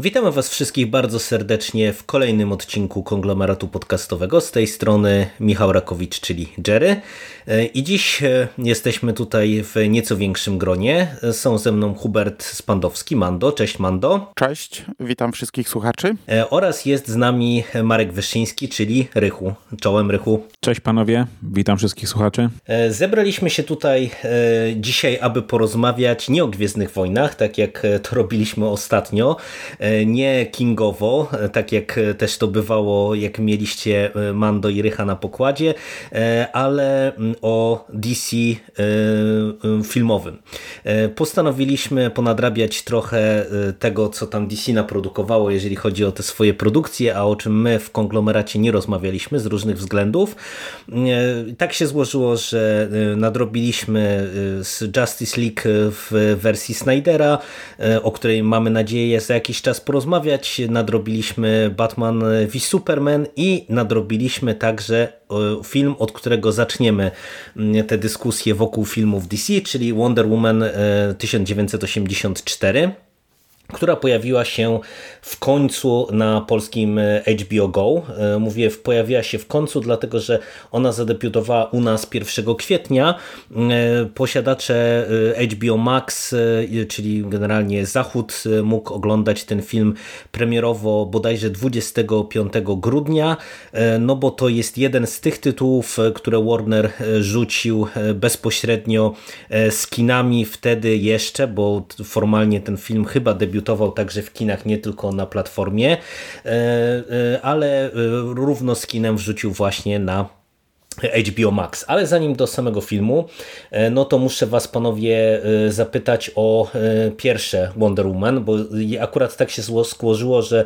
Witamy Was wszystkich bardzo serdecznie w kolejnym odcinku konglomeratu podcastowego. Z tej strony Michał Rakowicz, czyli Jerry. E, I dziś e, jesteśmy tutaj w nieco większym gronie. E, są ze mną Hubert Spandowski, Mando. Cześć Mando. Cześć, witam wszystkich słuchaczy. Oraz jest z nami Marek Wyszyński, czyli Rychu. Czołem Rychu. Cześć panowie, witam wszystkich słuchaczy. Zebraliśmy się tutaj dzisiaj, aby porozmawiać nie o Gwiezdnych Wojnach, tak jak to robiliśmy ostatnio, nie kingowo, tak jak też to bywało, jak mieliście Mando i Rycha na pokładzie, ale o DC filmowym. Postanowiliśmy ponadrabiać trochę tego, co tam DC naprodukowało, jeżeli chodzi o te swoje produkcje, a o czym my w konglomeracie nie rozmawialiśmy z różnych względów. Tak się złożyło, że nadrobiliśmy z Justice League w wersji Snydera, o której mamy nadzieję za jakiś czas porozmawiać. Nadrobiliśmy Batman v Superman i nadrobiliśmy także film, od którego zaczniemy te dyskusje wokół filmów DC, czyli Wonder Woman 1984 która pojawiła się w końcu na polskim HBO Go. Mówię, pojawiła się w końcu, dlatego że ona zadebiutowała u nas 1 kwietnia. Posiadacze HBO Max, czyli generalnie Zachód, mógł oglądać ten film premierowo bodajże 25 grudnia, no bo to jest jeden z tych tytułów, które Warner rzucił bezpośrednio z kinami wtedy jeszcze, bo formalnie ten film chyba debiutował także w kinach, nie tylko na platformie, ale równo z kinem wrzucił właśnie na HBO Max. Ale zanim do samego filmu, no to muszę Was panowie zapytać o pierwsze Wonder Woman, bo akurat tak się złożyło, że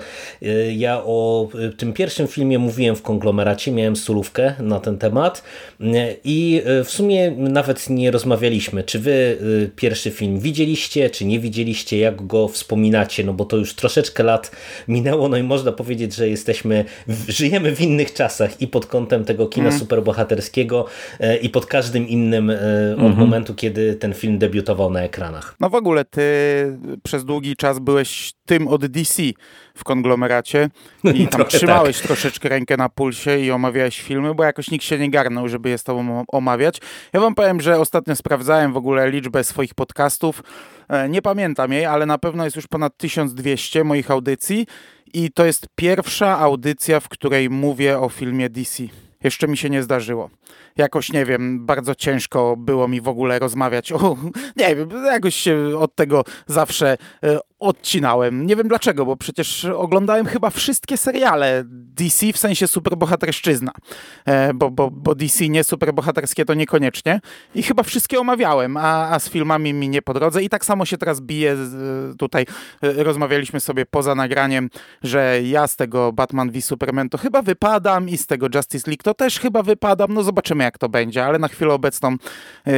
ja o tym pierwszym filmie mówiłem w konglomeracie, miałem solówkę na ten temat i w sumie nawet nie rozmawialiśmy, czy Wy pierwszy film widzieliście, czy nie widzieliście, jak go wspominacie, no bo to już troszeczkę lat minęło, no i można powiedzieć, że jesteśmy, żyjemy w innych czasach i pod kątem tego kina mm. Superbohaterskiego i pod każdym innym od mhm. momentu, kiedy ten film debiutował na ekranach. No w ogóle ty przez długi czas byłeś tym od DC w konglomeracie i tam trzymałeś tak. troszeczkę rękę na pulsie i omawiałeś filmy, bo jakoś nikt się nie garnął, żeby je z tobą omawiać. Ja wam powiem, że ostatnio sprawdzałem w ogóle liczbę swoich podcastów. Nie pamiętam jej, ale na pewno jest już ponad 1200 moich audycji i to jest pierwsza audycja, w której mówię o filmie DC. Jeszcze mi się nie zdarzyło. Jakoś, nie wiem, bardzo ciężko było mi w ogóle rozmawiać o... Nie wiem, jakoś się od tego zawsze odcinałem. Nie wiem dlaczego, bo przecież oglądałem chyba wszystkie seriale DC w sensie superbohaterszczyzna, bo, bo, bo DC nie superbohaterskie to niekoniecznie i chyba wszystkie omawiałem, a, a z filmami mi nie po drodze i tak samo się teraz bije tutaj. Rozmawialiśmy sobie poza nagraniem, że ja z tego Batman v Superman to chyba wypadam i z tego Justice League to też chyba wypadam. No zobaczymy jak to będzie, ale na chwilę obecną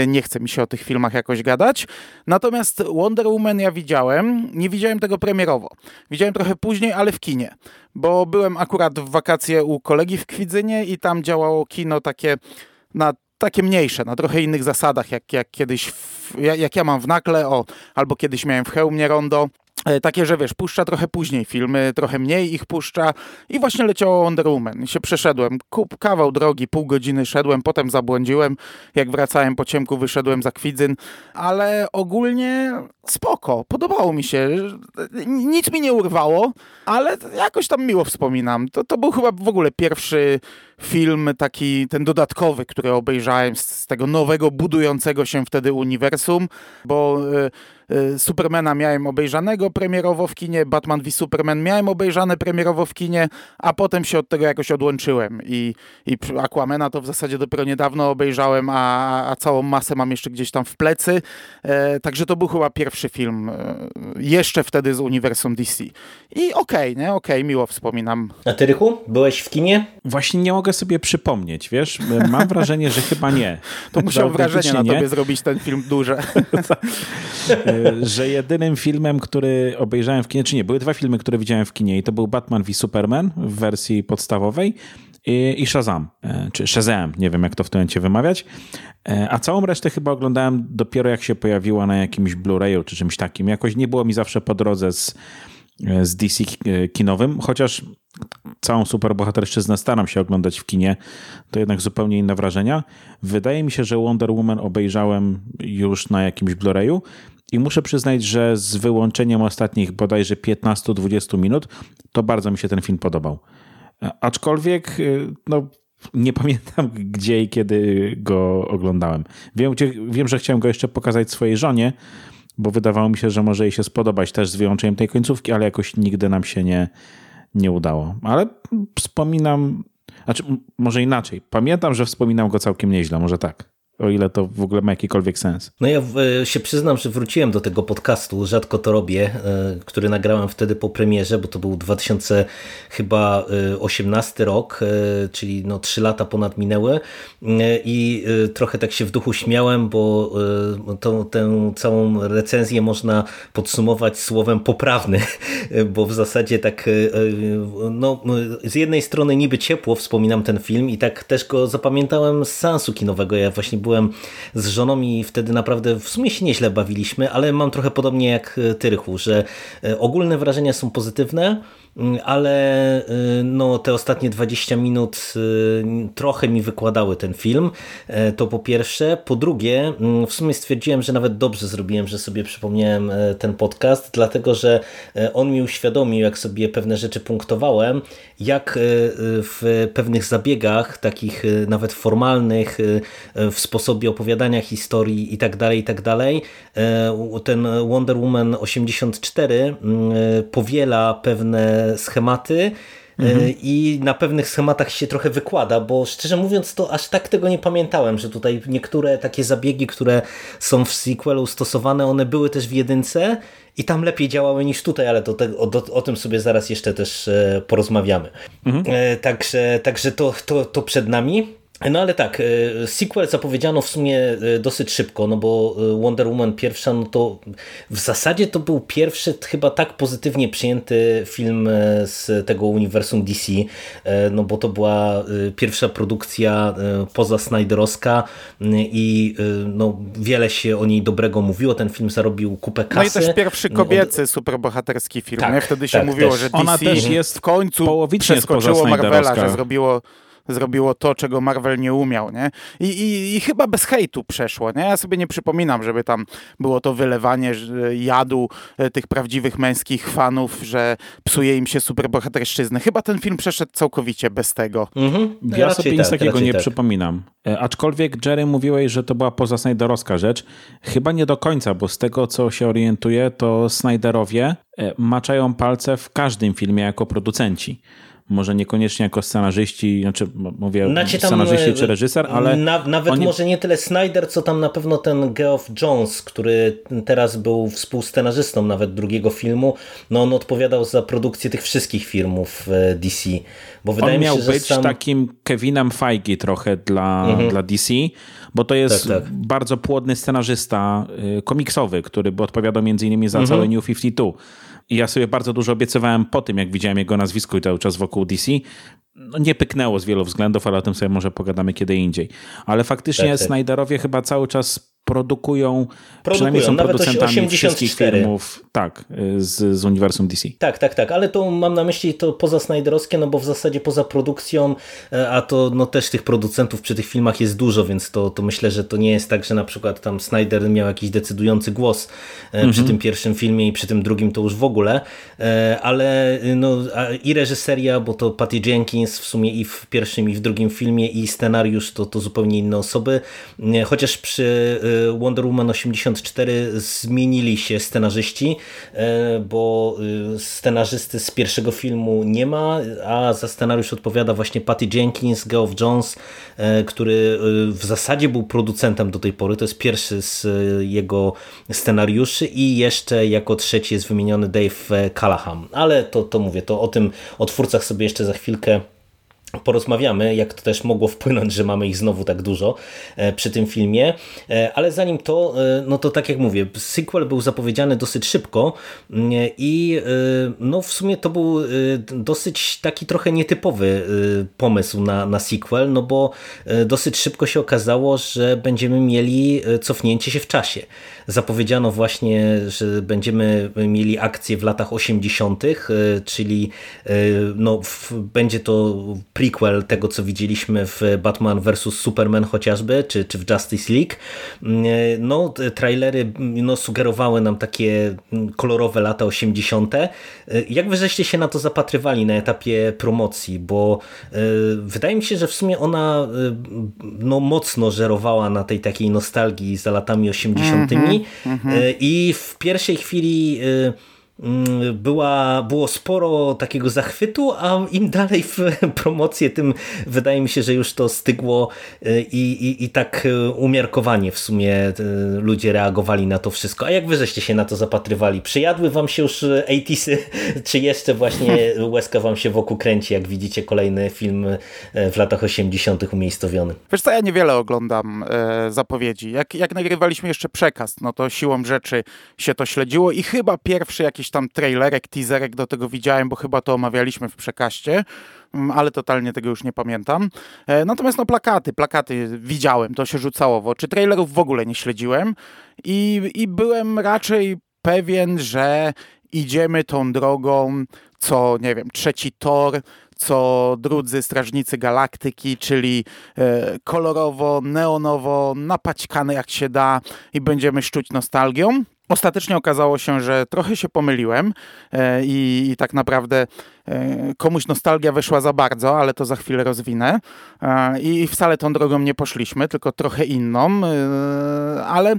nie chce mi się o tych filmach jakoś gadać. Natomiast Wonder Woman ja widziałem, nie widziałem tego premierowo. Widziałem trochę później, ale w kinie, bo byłem akurat w wakacje u kolegi w Kwidzynie i tam działało kino takie na takie mniejsze, na trochę innych zasadach, jak, jak kiedyś, w, jak ja mam w Nakle, o, albo kiedyś miałem w Chełmie Rondo, takie, że wiesz, puszcza trochę później filmy, trochę mniej ich puszcza i właśnie leciało Wonder Woman i się przeszedłem. Kup, kawał drogi, pół godziny szedłem, potem zabłądziłem, jak wracałem po ciemku wyszedłem za Kwidzyn, ale ogólnie spoko, podobało mi się. Nic mi nie urwało, ale jakoś tam miło wspominam. To, to był chyba w ogóle pierwszy film taki, ten dodatkowy, który obejrzałem z tego nowego, budującego się wtedy uniwersum, bo y, y, Supermana miałem obejrzanego premierowo w kinie, Batman v Superman miałem obejrzane premierowo w kinie, a potem się od tego jakoś odłączyłem i, i Aquamena to w zasadzie dopiero niedawno obejrzałem, a, a całą masę mam jeszcze gdzieś tam w plecy, e, także to był chyba pierwszy film e, jeszcze wtedy z uniwersum DC. I okej, okay, nie? Okej, okay, miło wspominam. A ty, Rychu, byłeś w kinie? Właśnie nie mogę mogę sobie przypomnieć, wiesz? Mam wrażenie, że chyba nie. To musiał wrażenie na nie. tobie zrobić ten film duże. że jedynym filmem, który obejrzałem w kinie, czy nie, były dwa filmy, które widziałem w kinie i to był Batman v Superman w wersji podstawowej i, i Shazam, e, czy Shazam, nie wiem jak to w tym momencie wymawiać. E, a całą resztę chyba oglądałem dopiero jak się pojawiła na jakimś Blu-rayu czy czymś takim. Jakoś nie było mi zawsze po drodze z, e, z DC kinowym, chociaż całą superbohaterszczyznę staram się oglądać w kinie, to jednak zupełnie inne wrażenia. Wydaje mi się, że Wonder Woman obejrzałem już na jakimś Blu-rayu i muszę przyznać, że z wyłączeniem ostatnich bodajże 15-20 minut, to bardzo mi się ten film podobał. Aczkolwiek no, nie pamiętam gdzie i kiedy go oglądałem. Wiem, wiem, że chciałem go jeszcze pokazać swojej żonie, bo wydawało mi się, że może jej się spodobać też z wyłączeniem tej końcówki, ale jakoś nigdy nam się nie, nie udało. Ale wspominam, znaczy może inaczej. Pamiętam, że wspominam go całkiem nieźle, może tak o ile to w ogóle ma jakikolwiek sens. No ja się przyznam, że wróciłem do tego podcastu, rzadko to robię, e, który nagrałem wtedy po premierze, bo to był 2000 chyba 18 e, rok, e, czyli no 3 lata ponad minęły i trochę tak się w duchu śmiałem, bo tą, tę całą recenzję można podsumować słowem poprawny, bo w zasadzie tak no z jednej strony niby ciepło wspominam ten film i tak też go zapamiętałem z sensu kinowego, ja właśnie byłem z żoną i wtedy naprawdę w sumie się nieźle bawiliśmy, ale mam trochę podobnie jak ty, Rychu, że e, ogólne wrażenia są pozytywne, ale y, no, te ostatnie 20 minut y, trochę mi wykładały ten film. E, to po pierwsze. Po drugie, mm, w sumie stwierdziłem, że nawet dobrze zrobiłem, że sobie przypomniałem e, ten podcast, dlatego że e, on mi uświadomił, jak sobie pewne rzeczy punktowałem, jak w pewnych zabiegach, takich nawet formalnych, w sposobie opowiadania historii i tak dalej, i tak dalej, ten Wonder Woman 84 mm, powiela pewne schematy mhm. i na pewnych schematach się trochę wykłada, bo szczerze mówiąc to aż tak tego nie pamiętałem, że tutaj niektóre takie zabiegi, które są w sequelu stosowane, one były też w jedynce i tam lepiej działały niż tutaj, ale to, te, o, o, tym sobie zaraz jeszcze też e, porozmawiamy. Mhm. E, także także to, to, to przed nami. No ale tak, e, sequel zapowiedziano w sumie e, dosyć szybko, no bo e, Wonder Woman pierwsza, no to w zasadzie to był pierwszy chyba tak pozytywnie przyjęty film z tego uniwersum DC, no bo to była pierwsza produkcja poza Snyderowska i no wiele się o niej dobrego mówiło, ten film zarobił kupę kasy. No i też pierwszy kobiecy superbohaterski film, tak, Wtedy się tak, mówiło, też. że DC Ona też jest w końcu przeskoczyło Marvela, że zrobiło zrobiło to, czego Marvel nie umiał, nie? I, i, i chyba bez hejtu przeszło, nie? Ja sobie nie przypominam, żeby tam było to wylewanie jadu e, tych prawdziwych męskich fanów, że psuje im się superbohaterszczyzny. Chyba ten film przeszedł całkowicie bez tego. Mhm. Ja sobie nic tak, takiego nie tak. przypominam. E, aczkolwiek Jerry mówiłeś, że to była poza Snyderowska rzecz. Chyba nie do końca, bo z tego, co się orientuję, to Snyderowie e, maczają palce w każdym filmie jako producenci może niekoniecznie jako scenarzyści, znaczy mówię znaczy scenarzyści czy reżyser, ale... Na, nawet oni... może nie tyle Snyder, co tam na pewno ten Geoff Jones, który teraz był współscenarzystą nawet drugiego filmu, no on odpowiadał za produkcję tych wszystkich filmów e, DC. Bo wydaje on mi się, miał że być sam... takim Kevinem Feige trochę dla, mhm. dla DC, bo to jest tak, tak. bardzo płodny scenarzysta y, komiksowy, który by odpowiadał między innymi za mhm. cały New 52. I ja sobie bardzo dużo obiecywałem po tym, jak widziałem jego nazwisko i cały czas wokół DC. No nie pyknęło z wielu względów, ale o tym sobie może pogadamy kiedy indziej. Ale faktycznie tak, tak. Snyderowie chyba cały czas produkują, produkują przynajmniej są nawet producentami 84. wszystkich filmów tak, z, z uniwersum DC. Tak, tak, tak, ale to mam na myśli to poza Snyderowskie, no bo w zasadzie poza produkcją, e, a to no też tych producentów przy tych filmach jest dużo, więc to, to myślę, że to nie jest tak, że na przykład tam Snyder miał jakiś decydujący głos mm -hmm. przy tym pierwszym filmie i przy tym drugim to już w ogóle, e, ale no i reżyseria, bo to Patty Jenkins w sumie i w pierwszym i w drugim filmie i scenariusz to, to zupełnie inne osoby, chociaż przy Wonder Woman 84 zmienili się scenarzyści, e, bo y, scenarzysty z pierwszego filmu nie ma, a za scenariusz odpowiada właśnie Patty Jenkins, Geoff Jones, e, który w zasadzie był producentem do tej pory. To jest pierwszy z jego scenariuszy i jeszcze jako trzeci jest wymieniony Dave Callahan. Ale to, to mówię, to o tym o twórcach sobie jeszcze za chwilkę porozmawiamy, jak to też mogło wpłynąć, że mamy ich znowu tak dużo przy tym filmie, ale zanim to, no to tak jak mówię, sequel był zapowiedziany dosyć szybko mm, i no w sumie to był dosyć taki trochę nietypowy pomysł na, na sequel, no bo dosyć szybko się okazało, że będziemy mieli cofnięcie się w czasie. Zapowiedziano właśnie, że będziemy mieli akcję w latach 80., czyli no, będzie to prequel tego, co widzieliśmy w Batman vs. Superman chociażby, czy, czy w Justice League. No, trailery no, sugerowały nam takie kolorowe lata 80. Jak wy żeście się na to zapatrywali na etapie promocji? Bo y, wydaje mi się, że w sumie ona no, mocno żerowała na tej takiej nostalgii za latami 80. Mm -hmm, mm -hmm. i w pierwszej chwili Mm, była, było sporo takiego zachwytu, a im dalej w promocję, tym wydaje mi się, że już to stygło y, i, i, i tak y, umiarkowanie w sumie y, ludzie reagowali na to wszystko. A jak wy żeście się na to zapatrywali? Przyjadły wam się już 80 czy jeszcze właśnie łezka wam się wokół kręci, jak widzicie kolejny film w latach 80 umiejscowiony? Wiesz co, ja niewiele oglądam zapowiedzi. Jak, jak nagrywaliśmy jeszcze przekaz, no to siłą rzeczy się to śledziło i chyba pierwszy jakiś jakiś tam trailerek, teaserek do tego widziałem, bo chyba to omawialiśmy w przekaście, mm, ale totalnie tego już nie pamiętam. E, natomiast no plakaty, plakaty widziałem, to się rzucało w oczy. Trailerów w ogóle nie śledziłem i, i byłem raczej pewien, że idziemy tą drogą, co nie wiem, trzeci tor, co drudzy Strażnicy Galaktyki, czyli e, kolorowo, neonowo, napaćkane jak się da i będziemy szczuć nostalgią. Ostatecznie okazało się, że trochę się pomyliłem e, i, i, tak naprawdę e, komuś nostalgia wyszła za bardzo, ale to za chwilę rozwinę. E, I wcale tą drogą nie poszliśmy, tylko trochę inną, ale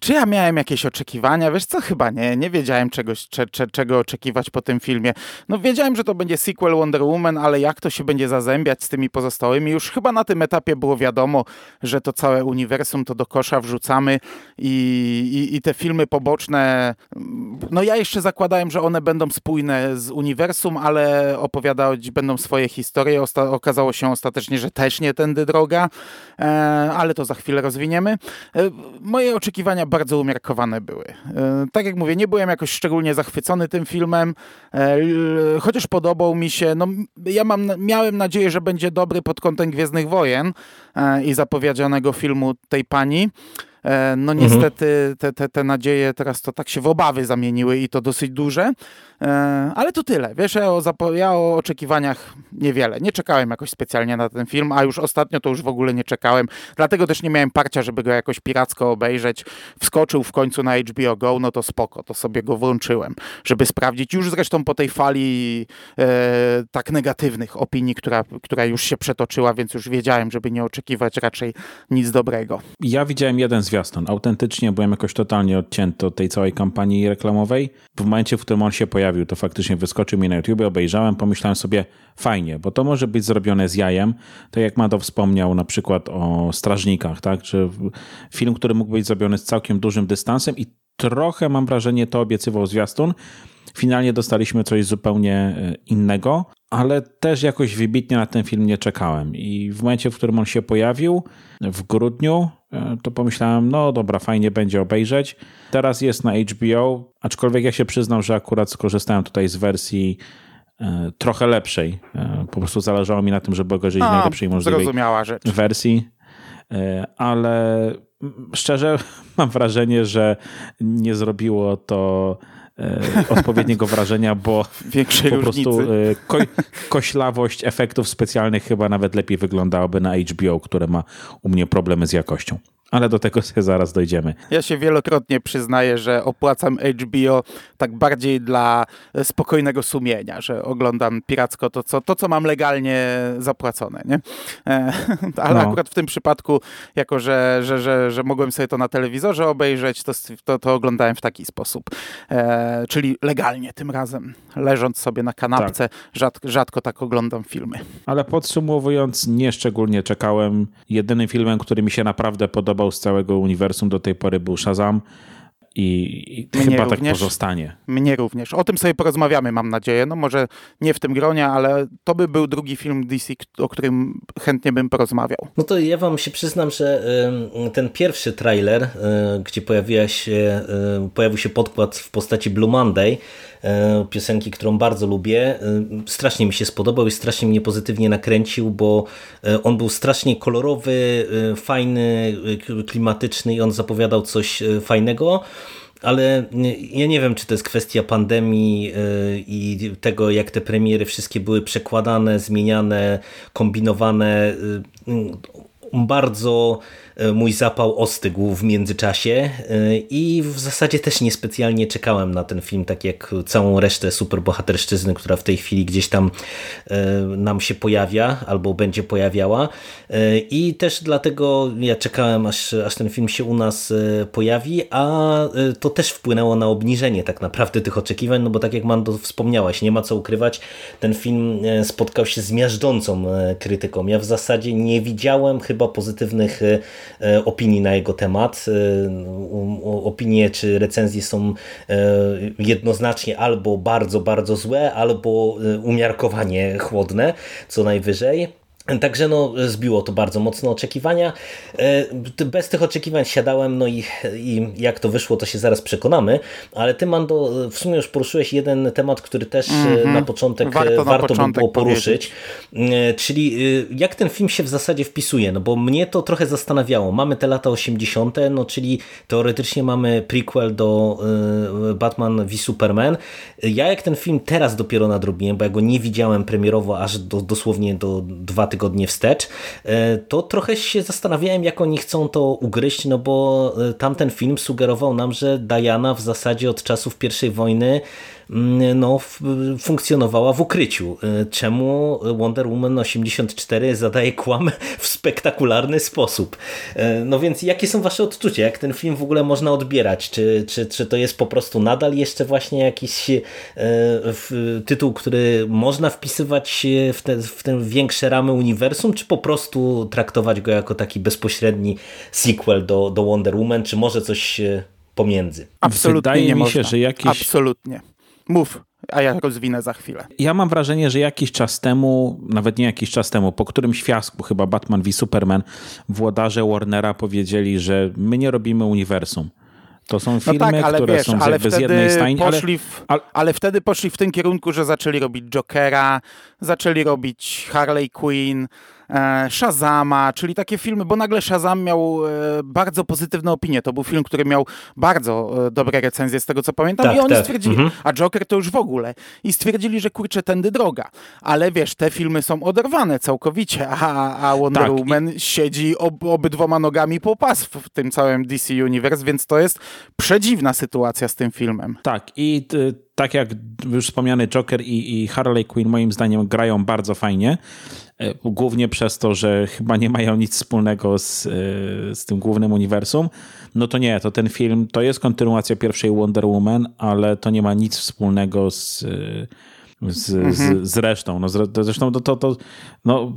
czy ja miałem jakieś oczekiwania? Wiesz co, chyba nie. Nie wiedziałem czegoś, cze, cze, czego oczekiwać po tym filmie. No wiedziałem, że to będzie sequel Wonder Woman, ale jak to się będzie zazębiać z tymi pozostałymi? Już chyba na tym etapie było wiadomo, że to całe uniwersum to do kosza wrzucamy i, i, i te filmy poboczne, no ja jeszcze zakładałem, że one będą spójne z uniwersum, ale opowiadać będą swoje historie. Osta okazało się ostatecznie, że też nie tędy droga, e, ale to za chwilę rozwiniemy. E, moje oczekiwania bardzo umiarkowane były. E, tak jak mówię, nie byłem jakoś szczególnie zachwycony tym filmem, e, chociaż podobał mi się. No, ja mam, miałem nadzieję, że będzie dobry pod kątem Gwiezdnych Wojen e, i zapowiedzianego filmu tej pani. No mhm. niestety te, te, te nadzieje teraz to tak się w obawy zamieniły i to dosyć duże. E, ale to tyle. Wiesz, ja o, ja o oczekiwaniach niewiele. Nie czekałem jakoś specjalnie na ten film, a już ostatnio to już w ogóle nie czekałem. Dlatego też nie miałem parcia, żeby go jakoś piracko obejrzeć. Wskoczył w końcu na HBO Go, no to spoko, to sobie go włączyłem, żeby sprawdzić. Już zresztą po tej fali e, tak negatywnych opinii, która, która już się przetoczyła, więc już wiedziałem, żeby nie oczekiwać raczej nic dobrego. Ja widziałem jeden zwiastun. Autentycznie byłem jakoś totalnie odcięty od tej całej kampanii reklamowej. W momencie, w którym on się pojawił, to faktycznie wyskoczył mi na YouTube, obejrzałem, pomyślałem sobie, fajnie, bo to może być zrobione z jajem, tak jak Mado wspomniał na przykład o Strażnikach, tak, czy film, który mógł być zrobiony z całkiem dużym dystansem i trochę mam wrażenie to obiecywał zwiastun. Finalnie dostaliśmy coś zupełnie e, innego, ale też jakoś wybitnie na ten film nie czekałem. I w momencie, w którym on się pojawił, w grudniu, e, to pomyślałem, no dobra, fajnie będzie obejrzeć. Teraz jest na HBO, aczkolwiek ja się przyznam, że akurat skorzystałem tutaj z wersji e, trochę lepszej. Po prostu zależało mi na tym, żeby obejrzeć A, najlepszej możliwej wersji. Ale szczerze mam wrażenie, że nie zrobiło to odpowiedniego wrażenia, bo Większej po różnicy. prostu e, ko koślawość efektów specjalnych chyba nawet lepiej wyglądałaby na HBO, które ma u mnie problemy z jakością ale do tego sobie zaraz dojdziemy. Ja się wielokrotnie przyznaję, że opłacam HBO tak bardziej dla spokojnego sumienia, że oglądam piracko to, co, to, co mam legalnie zapłacone. Nie? E, ale no. akurat w tym przypadku, jako że, że, że, że mogłem sobie to na telewizorze obejrzeć, to, to, to oglądałem w taki sposób. E, czyli legalnie tym razem, leżąc sobie na kanapce, tak. rzadko, rzadko tak oglądam filmy. Ale podsumowując, nie szczególnie czekałem. Jedynym filmem, który mi się naprawdę podobał, z całego uniwersum do tej pory był Shazam. i, i chyba tak również. pozostanie. Mnie również. O tym sobie porozmawiamy, mam nadzieję. No może nie w tym gronie, ale to by był drugi film DC, o którym chętnie bym porozmawiał. No to ja wam się przyznam, że ten pierwszy trailer, y, gdzie pojawiła się, y, pojawił się podkład w postaci Blue Monday, piosenki, którą bardzo lubię, y, strasznie mi się spodobał i strasznie mnie pozytywnie nakręcił, bo y, on był strasznie kolorowy, fajny, klimatyczny i on zapowiadał coś fajnego. Ale ja nie wiem, czy to jest kwestia pandemii i tego, jak te premiery wszystkie były przekładane, zmieniane, kombinowane. Bardzo mój zapał ostygł w międzyczasie yy, i w zasadzie też niespecjalnie czekałem na ten film, tak jak całą resztę superbohaterszczyzny, która w tej chwili gdzieś tam yy, nam się pojawia albo będzie pojawiała. I też dlatego ja czekałem, aż, aż ten film się u nas pojawi, a to też wpłynęło na obniżenie tak naprawdę tych oczekiwań, no bo tak jak Mando wspomniałaś, nie ma co ukrywać, ten film spotkał się z miażdżącą krytyką. Ja w zasadzie nie widziałem chyba pozytywnych opinii na jego temat. O- Opinie czy recenzje są yy, jednoznacznie albo bardzo, bardzo złe, albo umiarkowanie chłodne, co najwyżej. Także no, zbiło to bardzo mocno oczekiwania. E, Bez tych oczekiwań siadałem, no i, i jak to wyszło, to się zaraz przekonamy. Ale ty, Mando, w sumie już poruszyłeś jeden temat, który też e, na początek Warto warto, na warto by początek było poruszyć. E, Czyli e, jak ten film się w zasadzie wpisuje? No bo mnie to trochę zastanawiało. Mamy te lata 80., no czyli teoretycznie mamy prequel do e, Batman v Superman. Ja jak ten film teraz dopiero nadrobiłem, bo ja go nie widziałem premierowo aż do, dosłownie do dwa tygodnie wstecz, e, to trochę się zastanawiałem, jak oni chcą to ugryźć, no bo e, tamten film sugerował nam, że Diana w zasadzie od czasów I wojny no, f- funkcjonowała w ukryciu. E, Czemu Wonder Woman 84 zadaje kłam w spektakularny sposób? E, No więc jakie są wasze odczucia? Jak ten film w ogóle można odbierać? Czy, czy, czy to jest po prostu nadal jeszcze właśnie jakiś w- tytuł, który można wpisywać w te, w te większe ramy uniwersum, czy po prostu traktować go jako taki bezpośredni sequel do, do Wonder Woman, czy może coś pomiędzy? Absolutnie Wydaje mi można. się, że jakiś- Absolutnie. Mów, a ja rozwinę za chwilę. Ja mam wrażenie, że jakiś czas temu, nawet nie jakiś czas temu, po którymś fiasku chyba Batman v Superman, włodarze Warnera powiedzieli, że my nie robimy uniwersum. To są No filmy, tak, ale które wiesz, są ale z jednej stajni, ale, poszli w, ale- ale wtedy poszli w tym kierunku, że zaczęli robić Jokera, zaczęli robić Harley Quinn, Shazama, czyli takie filmy, bo nagle Shazam miał e, bardzo pozytywne opinie. To był film, który miał bardzo e, dobre recenzje z tego, co pamiętam Tak, i oni tak. stwierdzili, Mhm. a Joker to już w ogóle. I stwierdzili, że kurczę, tędy droga. Ale wiesz, te filmy są oderwane całkowicie, a, a Wonder Tak, Woman siedzi ob, obydwoma nogami po pas w, tym całym DC Universe, więc to jest przedziwna sytuacja z tym filmem. Tak, i y, tak jak już wspomniany Joker i, i Harley Quinn moim zdaniem grają bardzo fajnie, głównie przez to, że chyba nie mają nic wspólnego z, y, z tym głównym uniwersum, no to nie, to ten film to jest kontynuacja pierwszej Wonder Woman, ale to nie ma nic wspólnego z... y, Z, z, z resztą. No, zre- zresztą to, to, to no,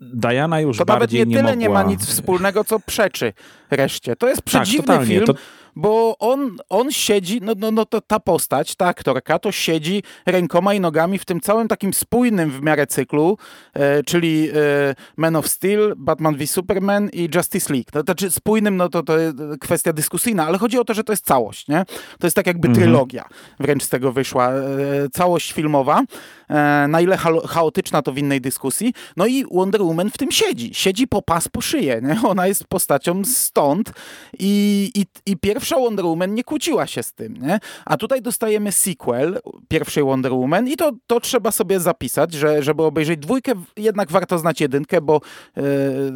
Diana już To nawet bardziej nie nie tyle mogła... nie ma nic wspólnego, co przeczy reszcie. To jest przedziwny totalnie, film, to- bo on, on siedzi, no, no, no to ta postać, ta aktorka, to siedzi rękoma i nogami w tym całym takim spójnym w miarę cyklu, e, czyli e, Man of Steel, Batman v Superman i Justice League. To znaczy spójnym, no to, to jest kwestia dyskusyjna, ale chodzi o to, że to jest całość, nie? To jest tak jakby trylogia wręcz z tego wyszła, e, całość filmowa. E, na ile chaotyczna to w innej dyskusji. No i Wonder Woman w tym siedzi. Siedzi po pas po szyję. Nie? Ona jest postacią stąd i, i, i pierwsza Wonder Woman nie kłóciła się z tym. Nie? A tutaj dostajemy sequel pierwszej Wonder Woman i to, to trzeba sobie zapisać, że żeby obejrzeć dwójkę, jednak warto znać jedynkę, bo e,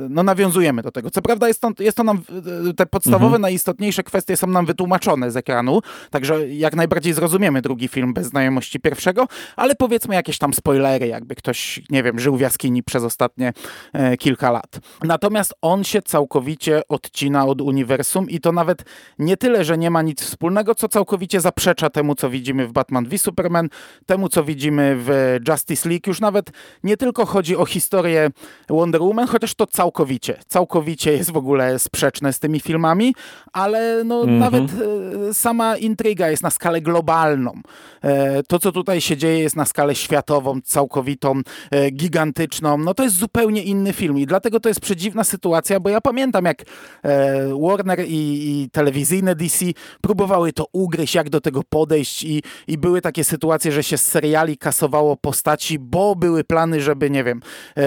no nawiązujemy do tego. Co prawda jest to, jest to nam, e, te podstawowe, najistotniejsze kwestie są nam wytłumaczone z ekranu, także jak najbardziej zrozumiemy drugi film bez znajomości pierwszego, ale powiedzmy jakieś tam spoilery, jakby ktoś, nie wiem, żył w jaskini przez ostatnie e, kilka lat. Natomiast on się całkowicie odcina od uniwersum i to nawet nie tyle, że nie ma nic wspólnego, co całkowicie zaprzecza temu, co widzimy w Batman v Superman, temu, co widzimy w Justice League. Już nawet nie tylko chodzi o historię Wonder Woman, chociaż to całkowicie, całkowicie jest w ogóle sprzeczne z tymi filmami, ale no Mhm. nawet e, sama intryga jest na skalę globalną. E, to, co tutaj się dzieje, jest na skalę światową, całkowitą, e, gigantyczną. No to jest zupełnie inny film i dlatego to jest przedziwna sytuacja, bo ja pamiętam, jak e, Warner i, i telewizyjne DC próbowały to ugryźć, jak do tego podejść i, i były takie sytuacje, że się z seriali kasowało postaci, bo były plany, żeby, nie wiem, e,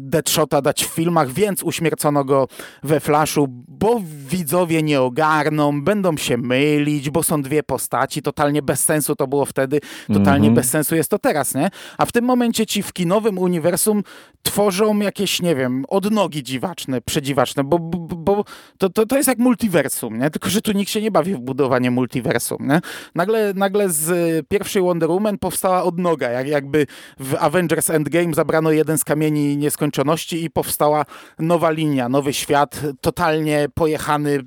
Deadshota dać w filmach, więc uśmiercono go we Flashu, bo widzowie nie ogarną, będą się mylić, bo są dwie postaci, totalnie bez sensu to było wtedy, totalnie bez sensu jest to teraz, nie? A w tym momencie ci w kinowym uniwersum tworzą jakieś, nie wiem, odnogi dziwaczne, przedziwaczne, bo, bo, bo to, to, to jest jak multiversum, nie? Tylko, że tu nikt się nie bawi w budowanie multiversum, nie? Nagle, nagle z pierwszej Wonder Woman powstała odnoga, jak, jakby w Avengers Endgame zabrano jeden z kamieni nieskończoności i powstała nowa linia, nowy świat, totalnie pojechany,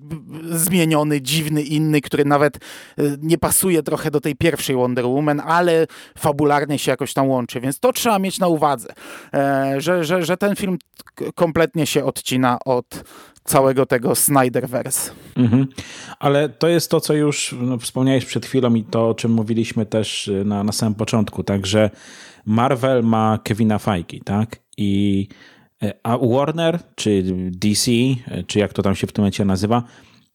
zmieniony, dziwny, inny, który nawet y, nie pasuje trochę do tej pierwszej Wonder Woman, ale fabularnie się jakoś tam łączy, więc to trzeba mieć na uwadze, e, że, że, że ten film kompletnie się odcina od całego tego Snyderverse. Mhm. Ale to jest to, co już no, wspomniałeś przed chwilą i to, o czym mówiliśmy też y, na, na samym początku, tak, że Marvel ma Kevina Feige, tak, i y, a Warner, czy DC, y, czy jak to tam się w tym momencie nazywa,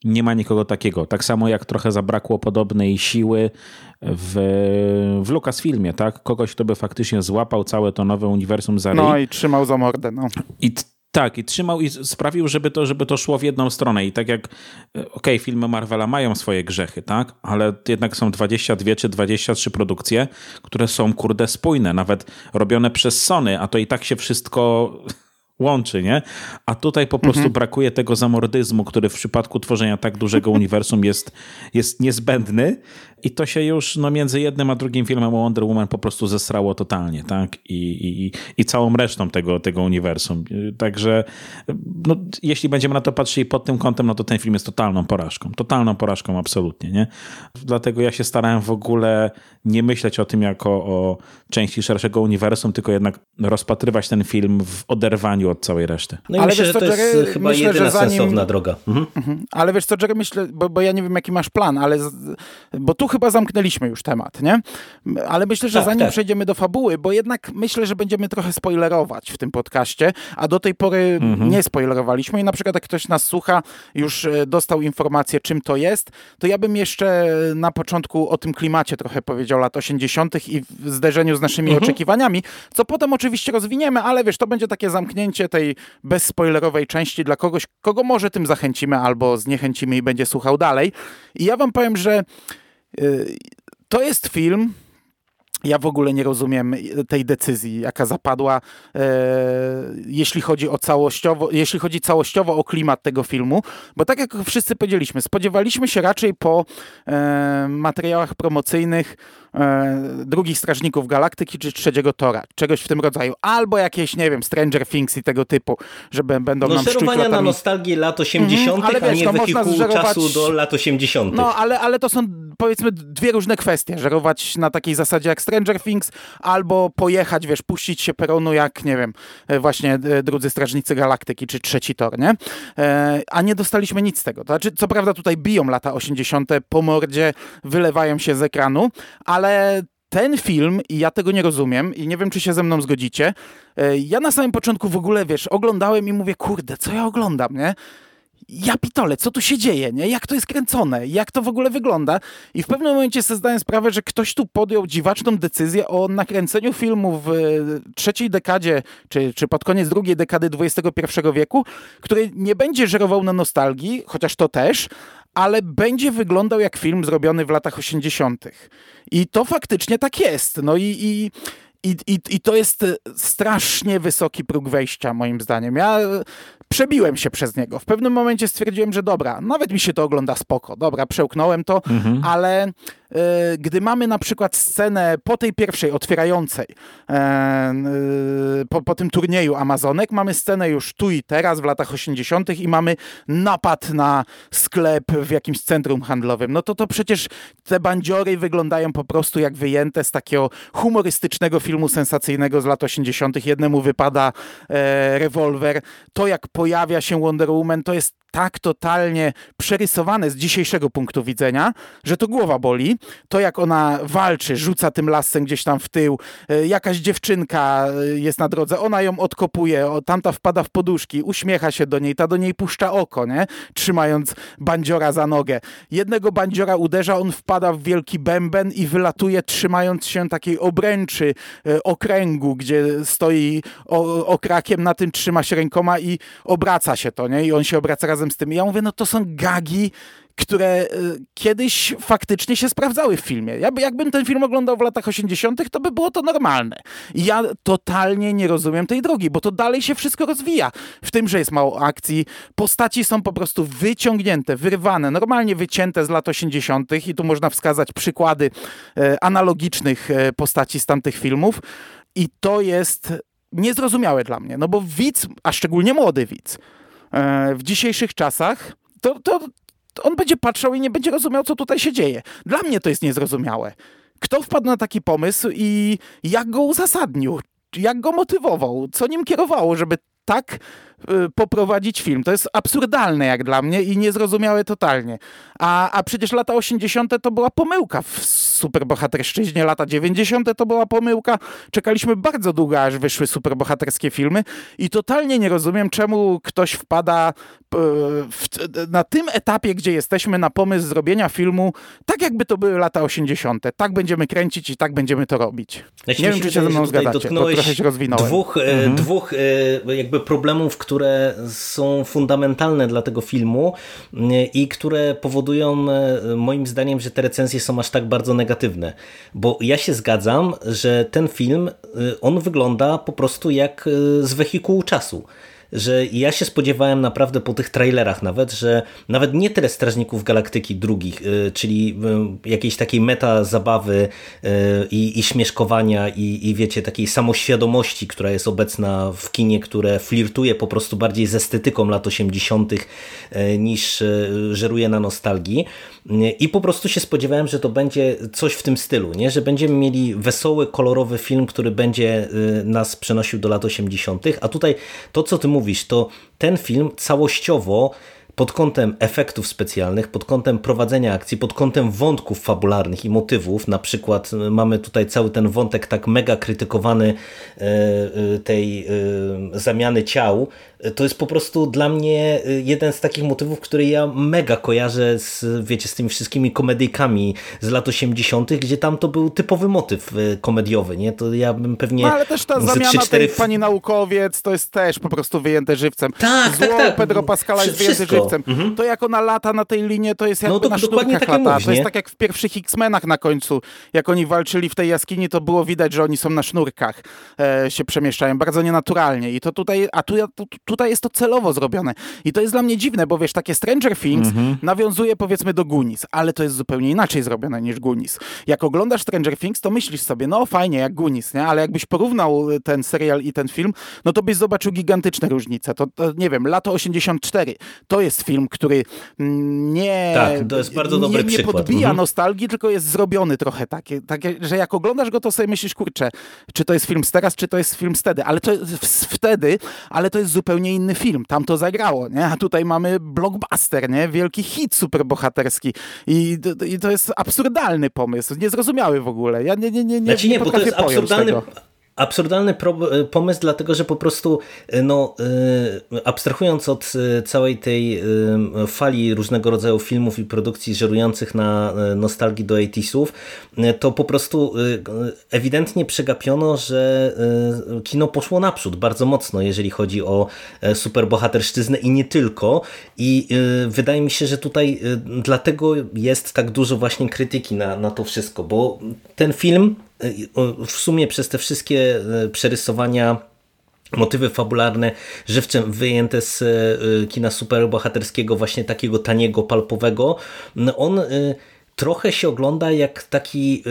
nie ma nikogo takiego. Tak samo jak trochę zabrakło podobnej siły w, w Lucasfilmie, tak? Kogoś, kto by faktycznie złapał całe to nowe uniwersum za ryj. No i trzymał za mordę, no. I tak, i trzymał i sprawił, żeby to, żeby to szło w jedną stronę. I tak jak, e, okej, filmy Marvela mają swoje grzechy, tak? Ale jednak są 22 czy 23 produkcje, które są, kurde, spójne, nawet robione przez Sony, a to i tak się wszystko łączy, nie? A tutaj po prostu brakuje tego zamordyzmu, który w przypadku tworzenia tak dużego uniwersum jest, jest niezbędny i to się już no, między jednym a drugim filmem o Wonder Woman po prostu zesrało totalnie, tak? I, i, i całą resztą tego, tego uniwersum. Także no, jeśli będziemy na to patrzyli pod tym kątem, no to ten film jest totalną porażką. Totalną porażką, absolutnie, nie? Dlatego ja się starałem w ogóle nie myśleć o tym jako o części szerszego uniwersum, tylko jednak rozpatrywać ten film w oderwaniu od całej reszty. No i Ale myślę, wiesz że co, to jest Jerry, chyba myślę, jedyna zanim- sensowna droga. Mhm. Ale wiesz co, Jerry, myślę, bo, bo ja nie wiem, jaki masz plan, ale z, bo tu chyba zamknęliśmy już temat, nie? Ale myślę, że Tak, zanim tak. przejdziemy do fabuły, bo jednak myślę, że będziemy trochę spoilerować w tym podcaście, a do tej pory nie spoilerowaliśmy i na przykład jak ktoś nas słucha, już e, dostał informację, czym to jest, to ja bym jeszcze na początku o tym klimacie trochę powiedział lat 80. i w zderzeniu z naszymi oczekiwaniami, co potem oczywiście rozwiniemy, ale wiesz, to będzie takie zamknięcie tej bezspoilerowej części dla kogoś, kogo może tym zachęcimy albo zniechęcimy i będzie słuchał dalej. I ja wam powiem, że y, to jest film. Ja w ogóle nie rozumiem tej decyzji, jaka zapadła, e, jeśli chodzi o całościowo, jeśli chodzi całościowo o klimat tego filmu, bo tak jak wszyscy powiedzieliśmy, spodziewaliśmy się raczej po e, materiałach promocyjnych drugich Strażników Galaktyki czy trzeciego Tora, czegoś w tym rodzaju, albo jakieś, nie wiem, Stranger Things i tego typu, że b- będą No nam szczuć na nostalgię lat 80., ale a wiesz, nie no można zżerować- czasu do lat 80. No, ale, ale to są powiedzmy dwie różne kwestie. Żerować na takiej zasadzie jak Stranger Things, albo pojechać, wiesz, puścić się peronu jak, nie wiem, e, właśnie e, drudzy Strażnicy Galaktyki, czy trzeci tor, nie? E, A nie dostaliśmy nic z tego. To znaczy, co prawda tutaj biją lata 80. po mordzie, wylewają się z ekranu, ale ten film, i ja tego nie rozumiem, i nie wiem, czy się ze mną zgodzicie, e, ja na samym początku w ogóle, wiesz, oglądałem i mówię, kurde, co ja oglądam, nie? ja pitole, co tu się dzieje, nie? Jak to jest kręcone? Jak to w ogóle wygląda? I w pewnym momencie sobie zdałem sprawę, że ktoś tu podjął dziwaczną decyzję o nakręceniu filmu w e, trzeciej dekadzie, czy, czy pod koniec drugiej dekady XXI wieku, który nie będzie żerował na nostalgii, chociaż to też, ale będzie wyglądał jak film zrobiony w latach 80. I to faktycznie tak jest. No i, i I, i, I to jest strasznie wysoki próg wejścia, moim zdaniem. Ja przebiłem się przez niego. W pewnym momencie stwierdziłem, że dobra, nawet mi się to ogląda spoko. Dobra, przełknąłem to, mhm. ale E, gdy mamy na przykład scenę po tej pierwszej otwierającej, e, e, po, po tym turnieju Amazonek, mamy scenę już tu i teraz w latach 80. i mamy napad na sklep w jakimś centrum handlowym. No to to przecież te bandziory wyglądają po prostu jak wyjęte z takiego humorystycznego filmu sensacyjnego z lat 80. Jednemu wypada rewolwer. To jak pojawia się Wonder Woman, to jest tak totalnie przerysowane z dzisiejszego punktu widzenia, że to głowa boli. To jak ona walczy, rzuca tym lasem gdzieś tam w tył, e, jakaś dziewczynka e, jest na drodze, ona ją odkopuje, tamta wpada w poduszki, uśmiecha się do niej, ta do niej puszcza oko, nie? Trzymając bandziora za nogę. Jednego bandziora uderza, on wpada w wielki bęben i wylatuje trzymając się takiej obręczy e, okręgu, gdzie stoi okrakiem, na tym trzyma się rękoma i obraca się to, nie? I on się obraca razem z tym. Ja mówię, no to są gagi, które y, kiedyś faktycznie się sprawdzały w filmie. Ja, jakbym ten film oglądał w latach 80., to by było to normalne. I ja totalnie nie rozumiem tej drogi, bo to dalej się wszystko rozwija. W tym, że jest mało akcji, postaci są po prostu wyciągnięte, wyrwane, normalnie wycięte z lat 80., i tu można wskazać przykłady e, analogicznych e, postaci z tamtych filmów. I to jest niezrozumiałe dla mnie, no bo widz, a szczególnie młody widz, w dzisiejszych czasach, to, to, on będzie patrzał i nie będzie rozumiał, co tutaj się dzieje. Dla mnie to jest niezrozumiałe. Kto wpadł na taki pomysł i jak go uzasadnił? Jak go motywował? Co nim kierowało, żeby tak poprowadzić film. To jest absurdalne jak dla mnie i niezrozumiałe totalnie. A, a przecież lata 80. to była pomyłka w superbohaterszczyźnie, lata 90. to była pomyłka. Czekaliśmy bardzo długo, aż wyszły superbohaterskie filmy i totalnie nie rozumiem, czemu ktoś wpada w, na tym etapie, gdzie jesteśmy, na pomysł zrobienia filmu tak, jakby to były lata 80. Tak będziemy kręcić i tak będziemy to robić. Ja nie wiem, czy się ze mną zgadzacie, bo trochę się rozwinąłem. Dwóch, e, mhm. dwóch e, jakby problemów, które są fundamentalne dla tego filmu i które powodują moim zdaniem, że te recenzje są aż tak bardzo negatywne. Bo ja się zgadzam, że ten film, y, on wygląda po prostu jak z wehikułu czasu że ja się spodziewałem naprawdę po tych trailerach nawet, że nawet nie tyle Strażników Galaktyki drugich, y, czyli jakiejś takiej meta zabawy i, i śmieszkowania i, i wiecie, takiej samoświadomości, która jest obecna w kinie, które flirtuje po prostu bardziej z estetyką lat 80. niż żeruje na nostalgii i po prostu się spodziewałem, że to będzie coś w tym stylu, nie? że będziemy mieli wesoły, kolorowy film, który będzie y, nas przenosił do lat 80., a tutaj to, co ty mówisz, to ten film całościowo pod kątem efektów specjalnych, pod kątem prowadzenia akcji, pod kątem wątków fabularnych i motywów. Na przykład y, mamy tutaj cały ten wątek tak mega krytykowany y, tej zamiany ciał, to jest po prostu dla mnie y, jeden z takich motywów, który ja mega kojarzę z, wiecie, z tymi wszystkimi komedyjkami z lat 80., gdzie tam to był typowy motyw y, komediowy, nie? To ja bym pewnie... No, ale też ta zamiana 3, 4... tej pani naukowiec to jest też po prostu wyjęte żywcem. Tak, Zło tak, tak. Pedro Pascala jest wyjęte żywcem. Mhm. To jak ona lata na tej linie, to jest jak no, to na dokładnie tak lata. Mówisz, to jest tak jak w pierwszych X-Menach na końcu, jak oni walczyli w tej jaskini, to było widać, że oni są na sznurkach, e, się przemieszczają, bardzo nienaturalnie. I to tutaj, a tu, tu, tutaj jest to celowo zrobione. I to jest dla mnie dziwne, bo wiesz, takie Stranger Things mhm. nawiązuje powiedzmy do Goonies, ale to jest zupełnie inaczej zrobione niż Goonies. Jak oglądasz Stranger Things, to myślisz sobie, no fajnie, jak Goonies, nie? Ale jakbyś porównał ten serial i ten film, no to byś zobaczył gigantyczne różnice. To, to nie wiem, lato 84 to jest film, który nie... Tak, to jest bardzo dobry nie, nie przykład. podbija mhm. nostalgii, tylko jest zrobiony trochę takie, takie, że jak oglądasz go, to sobie myślisz, kurczę, czy to jest film z teraz, czy to jest film z wtedy, ale to jest wtedy, ale to jest zupełnie inny film. Tam to zagrało, nie? A tutaj mamy blockbuster, nie? Wielki hit superbohaterski. I, I to jest absurdalny pomysł, niezrozumiały w ogóle. Ja nie, nie, nie, nie, znaczy nie, nie bo to jest absurdalny, tego absurdalny e, pomysł, dlatego że po prostu, e, no, e, abstrahując od całej tej fali różnego rodzaju filmów i produkcji żerujących na nostalgii do 80 to po prostu ewidentnie przegapiono, że kino poszło naprzód bardzo mocno, jeżeli chodzi o superbohaterszczyznę i nie tylko. I wydaje mi się, że tutaj dlatego jest tak dużo właśnie krytyki na, na to wszystko, bo ten film w sumie przez te wszystkie przerysowania motywy fabularne żywcem wyjęte z kina superbohaterskiego, właśnie takiego taniego, palpowego, no on trochę się ogląda jak taki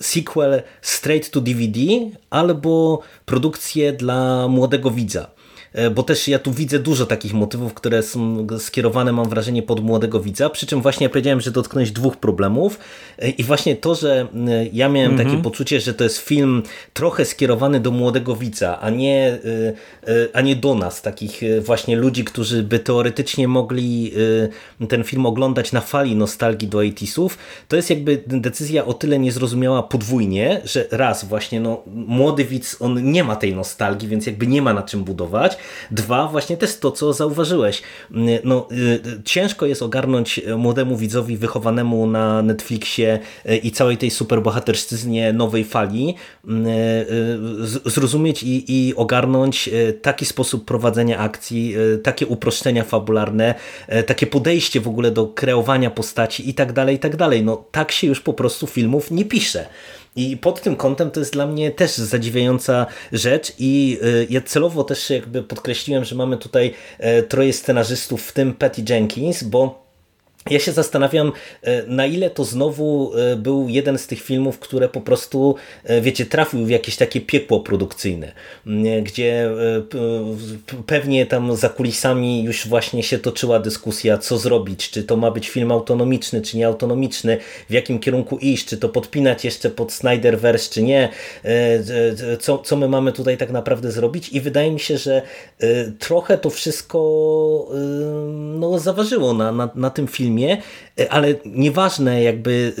sequel straight to DVD albo produkcję dla młodego widza. E, bo też ja tu widzę dużo takich motywów, które są skierowane, mam wrażenie, pod młodego widza, przy czym właśnie ja powiedziałem, że dotknąć dwóch problemów. E, i właśnie to, że ja miałem -hmm. takie poczucie, że to jest film trochę skierowany do młodego widza, a nie, e, a nie do nas, takich właśnie ludzi, którzy by teoretycznie mogli ten film oglądać na fali nostalgii do 80 to jest jakby decyzja o tyle niezrozumiała podwójnie, że raz właśnie no, młody widz, on nie ma tej nostalgii, więc jakby nie ma na czym budować, Dwa, właśnie też to, co zauważyłeś. No, y, ciężko jest ogarnąć młodemu widzowi wychowanemu na Netflixie y, i całej tej superbohaterszczyznie nowej fali y, zrozumieć i, i ogarnąć taki sposób prowadzenia akcji, takie uproszczenia fabularne, takie podejście w ogóle do kreowania postaci i tak dalej, i tak dalej. No tak się już po prostu filmów nie pisze. I pod tym kątem to jest dla mnie też zadziwiająca rzecz i y, ja celowo też jakby podkreśliłem, że mamy tutaj e, troje scenarzystów, w tym Patty Jenkins, bo ja się zastanawiam, e, na ile to znowu e, był jeden z tych filmów, które po prostu, e, wiecie, trafił w jakieś takie piekło produkcyjne, gdzie pewnie tam za kulisami już właśnie się toczyła dyskusja, co zrobić, czy to ma być film autonomiczny, czy nieautonomiczny, w jakim kierunku iść, czy to podpinać jeszcze pod Snyderverse, czy nie, co, co my mamy tutaj tak naprawdę zrobić? I wydaje mi się, że trochę to wszystko no, zaważyło na, na, na tym filmie, filmie, e, ale nieważne jakby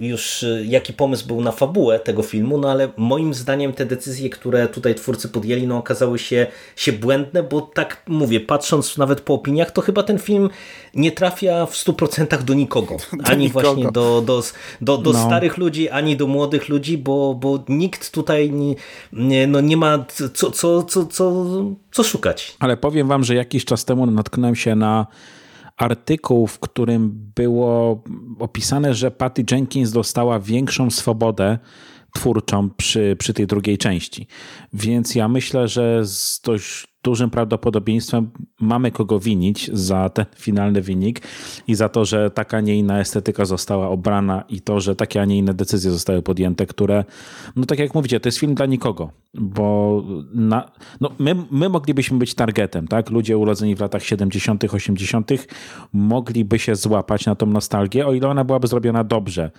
e, już e, jaki pomysł był na fabułę tego filmu, no ale moim zdaniem te decyzje, które tutaj twórcy podjęli, no okazały się, się błędne, bo tak mówię, patrząc nawet po opiniach, to chyba ten film nie trafia w 100% do nikogo. Do ani nikogo. właśnie do, do, do, do no. starych ludzi, ani do młodych ludzi, bo, bo nikt tutaj nie, nie, no nie ma co, co, co, co, co szukać. Ale powiem wam, że jakiś czas temu natknąłem się na artykuł, w którym było opisane, że Patty Jenkins dostała większą swobodę twórczą przy, przy tej drugiej części. Więc ja myślę, że z dość dużym prawdopodobieństwem mamy kogo winić za ten finalny wynik i za to, że taka, nie inna estetyka została obrana i to, że takie, a nie inne decyzje zostały podjęte, które, no tak jak mówicie, to jest film dla nikogo, bo na, no my, my moglibyśmy być targetem, tak? Ludzie urodzeni w latach 70., 80., mogliby się złapać na tą nostalgię, o ile ona byłaby zrobiona dobrze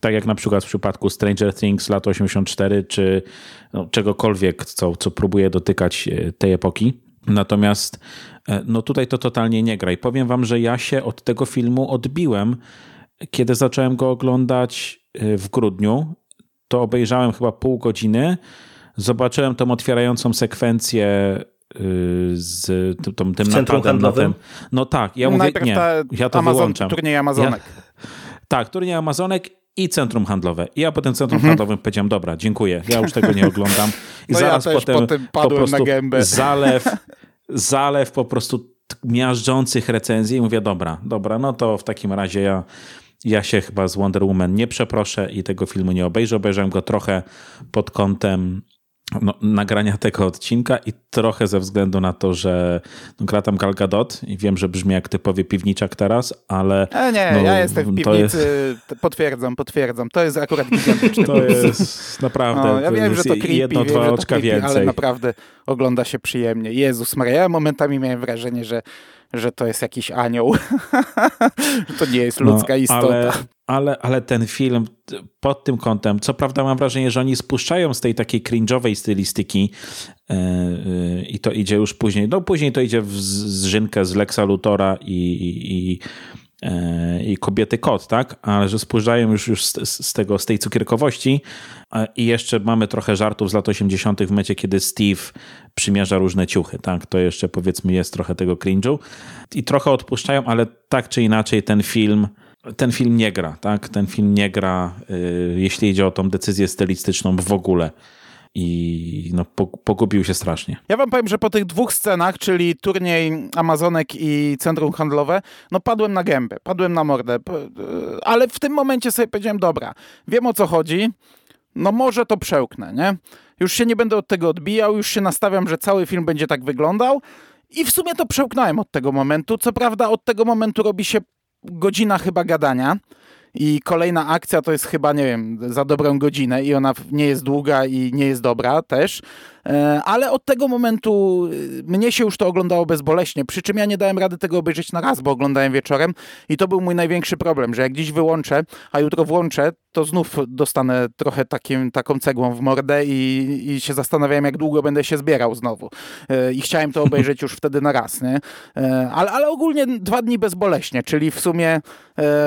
tak jak na przykład w przypadku Stranger Things lat 84, czy no, czegokolwiek, co, co próbuje dotykać e, tej epoki. Natomiast e, no tutaj to totalnie nie gra. I powiem wam, że ja się od tego filmu odbiłem, kiedy zacząłem go oglądać e, w grudniu. To obejrzałem chyba pół godziny. Zobaczyłem tą otwierającą sekwencję z tym, tym napadem na tym. No tak, ja mówię, nie, ja to Amazon, wyłączam. Turniej Amazonek. Ja, tak, turniej Amazonek i centrum handlowe. I ja potem centrum mhm. handlowym powiedziałem, dobra, dziękuję, ja już tego nie oglądam. I no zaraz ja potem, potem po prostu zalew, zalew po prostu miażdżących recenzji i mówię, dobra, dobra, no to w takim razie ja, ja się chyba z Wonder Woman nie przeproszę i tego filmu nie obejrzę. Obejrzałem go trochę pod kątem no, nagrania tego odcinka i trochę ze względu na to, że no, gra tam Gal Gadot i wiem, że brzmi jak typowy piwniczak teraz, ale... E, nie, no, ja jestem w piwnicy, jest... potwierdzam, potwierdzam. To jest akurat gigantyczny To jest naprawdę... No, ja wiem, że to creepy, jedno, wiem, dwa oczka creepy, więcej. Ale naprawdę ogląda się przyjemnie. Jezus Maria, ja momentami miałem wrażenie, że że to jest jakiś anioł. to nie jest ludzka no, istota. Ale, ale, ale ten film pod tym kątem, co prawda mam wrażenie, że oni spuszczają z tej takiej cringe'owej stylistyki yy, yy, i to idzie już później, no później to idzie w zżynkę z Lexa Lutora i, i, i E, i kobiety kot, tak? Ale że spojrzają już, już z, z, tego, z tej cukierkowości i jeszcze mamy trochę żartów z lat 80. w mecie, kiedy Steve przymierza różne ciuchy, tak? To jeszcze powiedzmy jest trochę tego cringe'u i trochę odpuszczają, ale tak czy inaczej ten film ten film nie gra, tak? Ten film nie gra, yy, jeśli idzie o tą decyzję stylistyczną w ogóle i no, pogubił się strasznie. Ja wam powiem, że po tych dwóch scenach, czyli turniej Amazonek i centrum handlowe, no padłem na gębę, padłem na mordę, ale w tym momencie sobie powiedziałem, dobra, wiem o co chodzi, no może to przełknę, nie? Już się nie będę od tego odbijał, już się nastawiam, że cały film będzie tak wyglądał i w sumie to przełknąłem od tego momentu. Co prawda od tego momentu robi się godzina chyba gadania, i kolejna akcja to jest chyba, nie wiem, za dobrą godzinę i ona nie jest długa i nie jest dobra też. E, ale od tego momentu y, mnie się już to oglądało bezboleśnie, przy czym ja nie dałem rady tego obejrzeć na raz, bo oglądałem wieczorem i to był mój największy problem, że jak dziś wyłączę, a jutro włączę, to znów dostanę trochę takim, taką cegłą w mordę i, i się zastanawiałem, jak długo będę się zbierał znowu. E, I chciałem to obejrzeć już wtedy na raz, nie? E, ale, ale ogólnie dwa dni bezboleśnie, czyli w sumie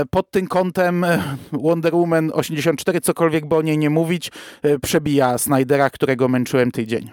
pod tym kątem Wonder Woman 84, cokolwiek by o niej nie mówić, przebija Snydera, którego męczyłem tydzień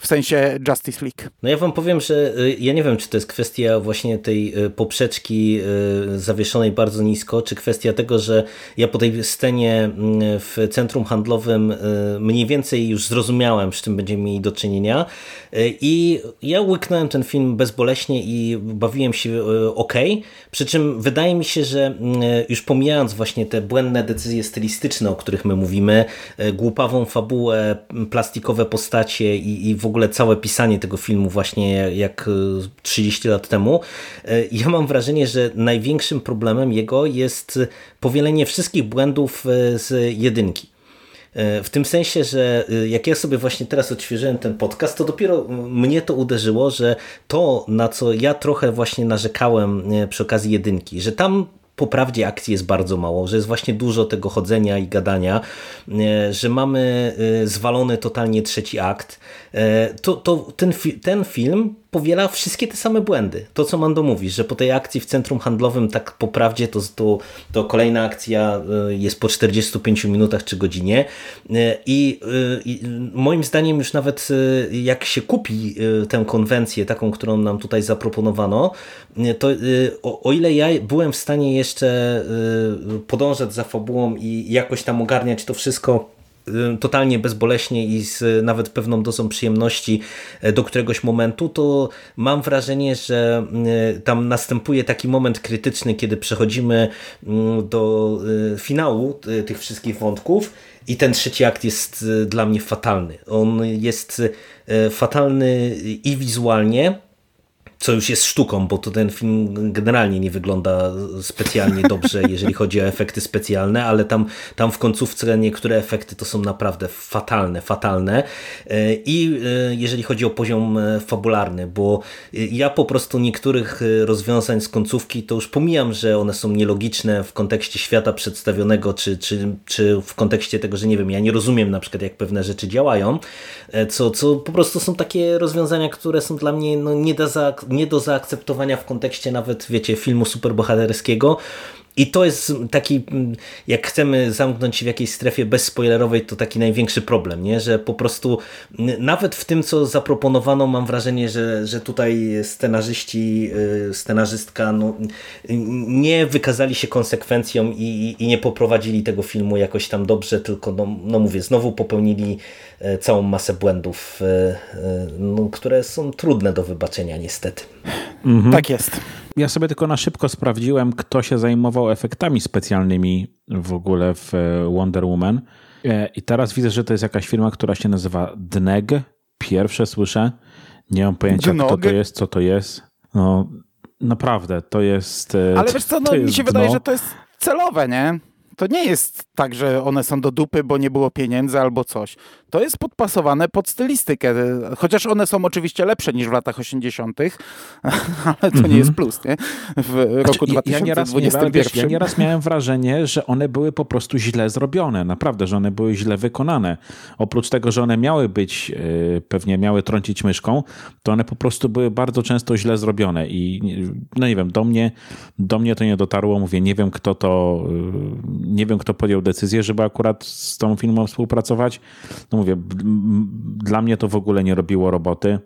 w sensie Justice League. No ja wam powiem, że y, ja nie wiem, czy to jest kwestia właśnie tej y, poprzeczki y, zawieszonej bardzo nisko, czy kwestia tego, że ja po tej scenie mm, w centrum handlowym mniej więcej już zrozumiałem, z czym będziemy mieli do czynienia i ja łyknąłem ten film bezboleśnie i bawiłem się ok, przy czym wydaje mi się, że mm, już pomijając właśnie te błędne decyzje stylistyczne, o których my mówimy, głupawą fabułę, plastikowe postacie i, i w ogóle całe pisanie tego filmu właśnie jak 30 lat temu, e, ja mam wrażenie, że największym problemem jego jest powielenie wszystkich błędów e, z jedynki. E, w tym sensie, że jak ja sobie właśnie teraz odświeżyłem ten podcast, to dopiero mnie to uderzyło, że to, na co ja trochę właśnie narzekałem przy okazji jedynki, że tam po prawdzie akcji jest bardzo mało, że jest właśnie dużo tego chodzenia i gadania, e, że mamy e, zwalony totalnie trzeci akt, e, to, to ten, ten film powiela wszystkie te same błędy. To, co Mando mówi, że po tej akcji w centrum handlowym, tak po prawdzie, to, to, to kolejna akcja jest po 45 minutach czy godzinie I, i moim zdaniem już nawet jak się kupi tę konwencję, taką, którą nam tutaj zaproponowano, to o, o ile ja byłem w stanie jeszcze podążać za fabułą i jakoś tam ogarniać to wszystko totalnie bezboleśnie i z nawet pewną dozą przyjemności y, do któregoś momentu, to mam wrażenie, że tam następuje taki moment krytyczny, kiedy przechodzimy do finału tych wszystkich wątków i ten trzeci akt jest dla mnie fatalny. On jest fatalny i wizualnie, co już jest sztuką, bo to ten film generalnie nie wygląda specjalnie dobrze, jeżeli chodzi o efekty specjalne, ale tam, tam w końcówce niektóre efekty to są naprawdę fatalne, fatalne. E, I e, jeżeli chodzi o poziom e, fabularny, bo ja po prostu niektórych rozwiązań z końcówki to już pomijam, że one są nielogiczne w kontekście świata przedstawionego, czy, czy, czy w kontekście tego, że nie wiem, ja nie rozumiem na przykład jak pewne rzeczy działają, co, co po prostu są takie rozwiązania, które są dla mnie no, nie, da za, nie do zaakceptowania w kontekście nawet, wiecie, filmu superbohaterskiego. I to jest taki, jak chcemy zamknąć się w jakiejś strefie bezspoilerowej, to taki największy problem, nie? że po prostu nawet w tym, co zaproponowano, mam wrażenie, że, że tutaj scenarzyści, y, scenarzystka no, nie wykazali się konsekwencją i, i nie poprowadzili tego filmu jakoś tam dobrze, tylko no, no mówię, znowu popełnili e, całą masę błędów, e, e, no, które są trudne do wybaczenia niestety. Mhm. Tak jest. Ja sobie tylko na szybko sprawdziłem, kto się zajmował efektami specjalnymi w ogóle w e, Wonder Woman. E, I teraz widzę, że to jest jakaś firma, która się nazywa DNEG. Pierwsze słyszę. Nie mam pojęcia, Dnog. kto to jest, co to jest. No, naprawdę, to jest. E, Ale wiesz co, no, mi się dno. wydaje, że to jest celowe, nie? To nie jest tak, że one są do dupy, bo nie było pieniędzy albo coś. To jest podpasowane pod stylistykę. Chociaż one są oczywiście lepsze niż w latach 80., ale to nie jest mhm. plus, nie? W roku znaczy, 2021. Ja nieraz, miałem, wiesz, ja nieraz miałem wrażenie, że one były po prostu źle zrobione. Naprawdę, że one były źle wykonane. Oprócz tego, że one miały być, e, pewnie miały trącić myszką, to one po prostu były bardzo często źle zrobione i no nie wiem, do mnie, do mnie to nie dotarło. Mówię, nie wiem kto to, e, nie wiem kto podjął decyzję, żeby akurat z tą firmą współpracować. No mówię, dla mnie to w ogóle nie robiło roboty.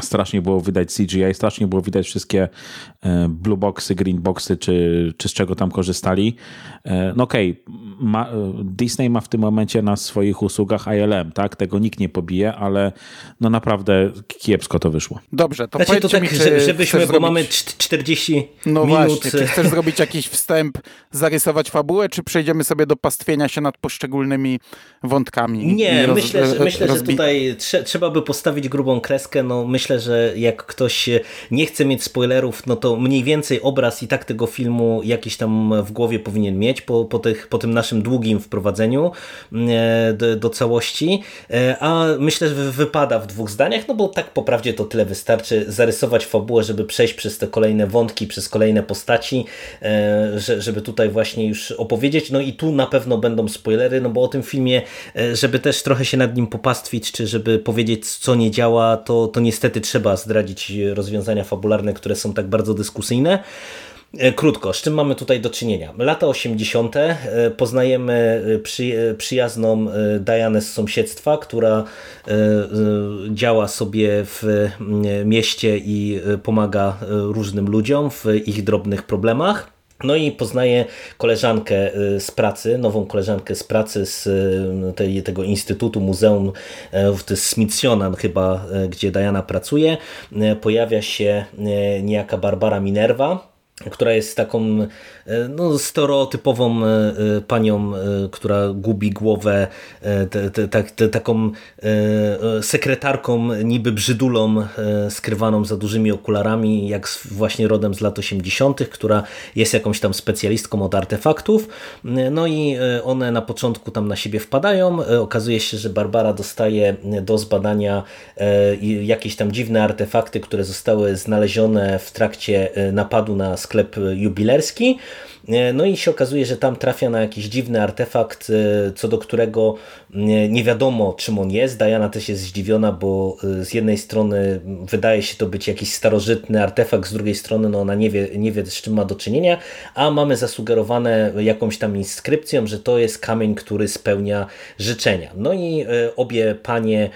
Strasznie było widać CGI, strasznie było widać wszystkie e, blue boxy, green boxy, czy, czy z czego tam korzystali. E, no okej, okay, Disney ma w tym momencie na swoich usługach ILM, tak? Tego nikt nie pobije, ale no naprawdę kiepsko to wyszło. Dobrze, to znaczy, powiedzcie to tak, mi, czy żeby, żebyśmy, bo zrobić... mamy 40 no minut. właśnie, czy chcesz zrobić jakiś wstęp, zarysować fabułę, czy przejdziemy sobie do pastwienia się nad poszczególnymi wątkami? Nie, roz, myślę, że, myślę że tutaj trze trzeba by postawić grubą kreskę. No, myślę, że jak ktoś nie chce mieć spoilerów, no to mniej więcej obraz i tak tego filmu jakiś tam w głowie powinien mieć po, po, tych, po tym naszym długim wprowadzeniu e, do, do całości. E, a myślę, że wypada w dwóch zdaniach, no bo tak po prawdzie to tyle wystarczy zarysować fabułę, żeby przejść przez te kolejne wątki, przez kolejne postaci, e, żeby tutaj właśnie już opowiedzieć. No i tu na pewno będą spoilery, no bo o tym filmie, żeby też trochę się nad nim popastwić, czy żeby powiedzieć, co nie działa, to, to niestety trzeba zdradzić rozwiązania fabularne, które są tak bardzo dyskusyjne. E, krótko, z czym mamy tutaj do czynienia? Lata 80. E, poznajemy e, przy, przyjazną Dianę z sąsiedztwa, która działa sobie w mieście i pomaga różnym ludziom w ich drobnych problemach. No i poznaje koleżankę y, z pracy, nową koleżankę z pracy z y, tej, tego Instytutu, Muzeum, y, jest Smithsonian chyba, gdzie Diana pracuje. Pojawia się niejaka Barbara Minerva, która jest taką e, no, stereotypową e, e, panią, która gubi głowę, te, taką sekretarką, niby brzydulą, skrywaną za dużymi okularami, jak właśnie rodem z lat 80., która jest jakąś tam specjalistką od artefaktów. No i one na początku tam na siebie wpadają. Okazuje się, że Barbara dostaje do zbadania jakieś tam dziwne artefakty, które zostały znalezione w trakcie napadu na sklep jubilerski. E, no i się okazuje, że tam trafia na jakiś dziwny artefakt, e, co do którego nie wiadomo czym on jest. Diana też jest zdziwiona, bo e, z jednej strony wydaje się to być jakiś starożytny artefakt, z drugiej strony no ona nie wie, nie wie z czym ma do czynienia, a mamy zasugerowane jakąś tam inskrypcją, że to jest kamień, który spełnia życzenia. No i obie panie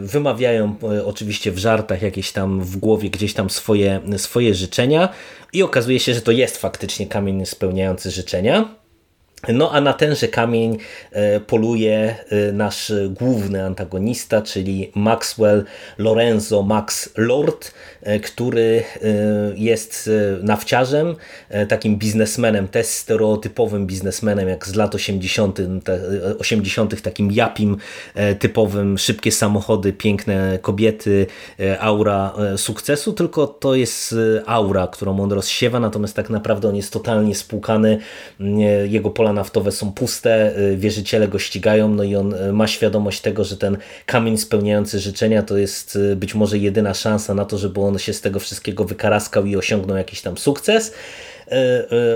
wymawiają oczywiście w żartach jakieś tam w głowie gdzieś tam swoje, swoje życzenia i okazuje się, że to jest faktycznie kamień spełniający życzenia. No a na tenże kamień e, poluje e, nasz główny antagonista, czyli Maxwell Lorenzo Max Lord, e, który jest nawciarzem, takim biznesmenem, też stereotypowym biznesmenem, jak z lat 80., 80. takim japim typowym, szybkie samochody, piękne kobiety, aura sukcesu, tylko to jest aura, którą on rozsiewa, natomiast tak naprawdę on jest totalnie spłukany, jego pola naftowe są puste, y, wierzyciele go ścigają, no i on y, ma świadomość tego, że ten kamień spełniający życzenia to jest y, być może jedyna szansa na to, żeby on się z tego wszystkiego wykaraskał i osiągnął jakiś tam sukces.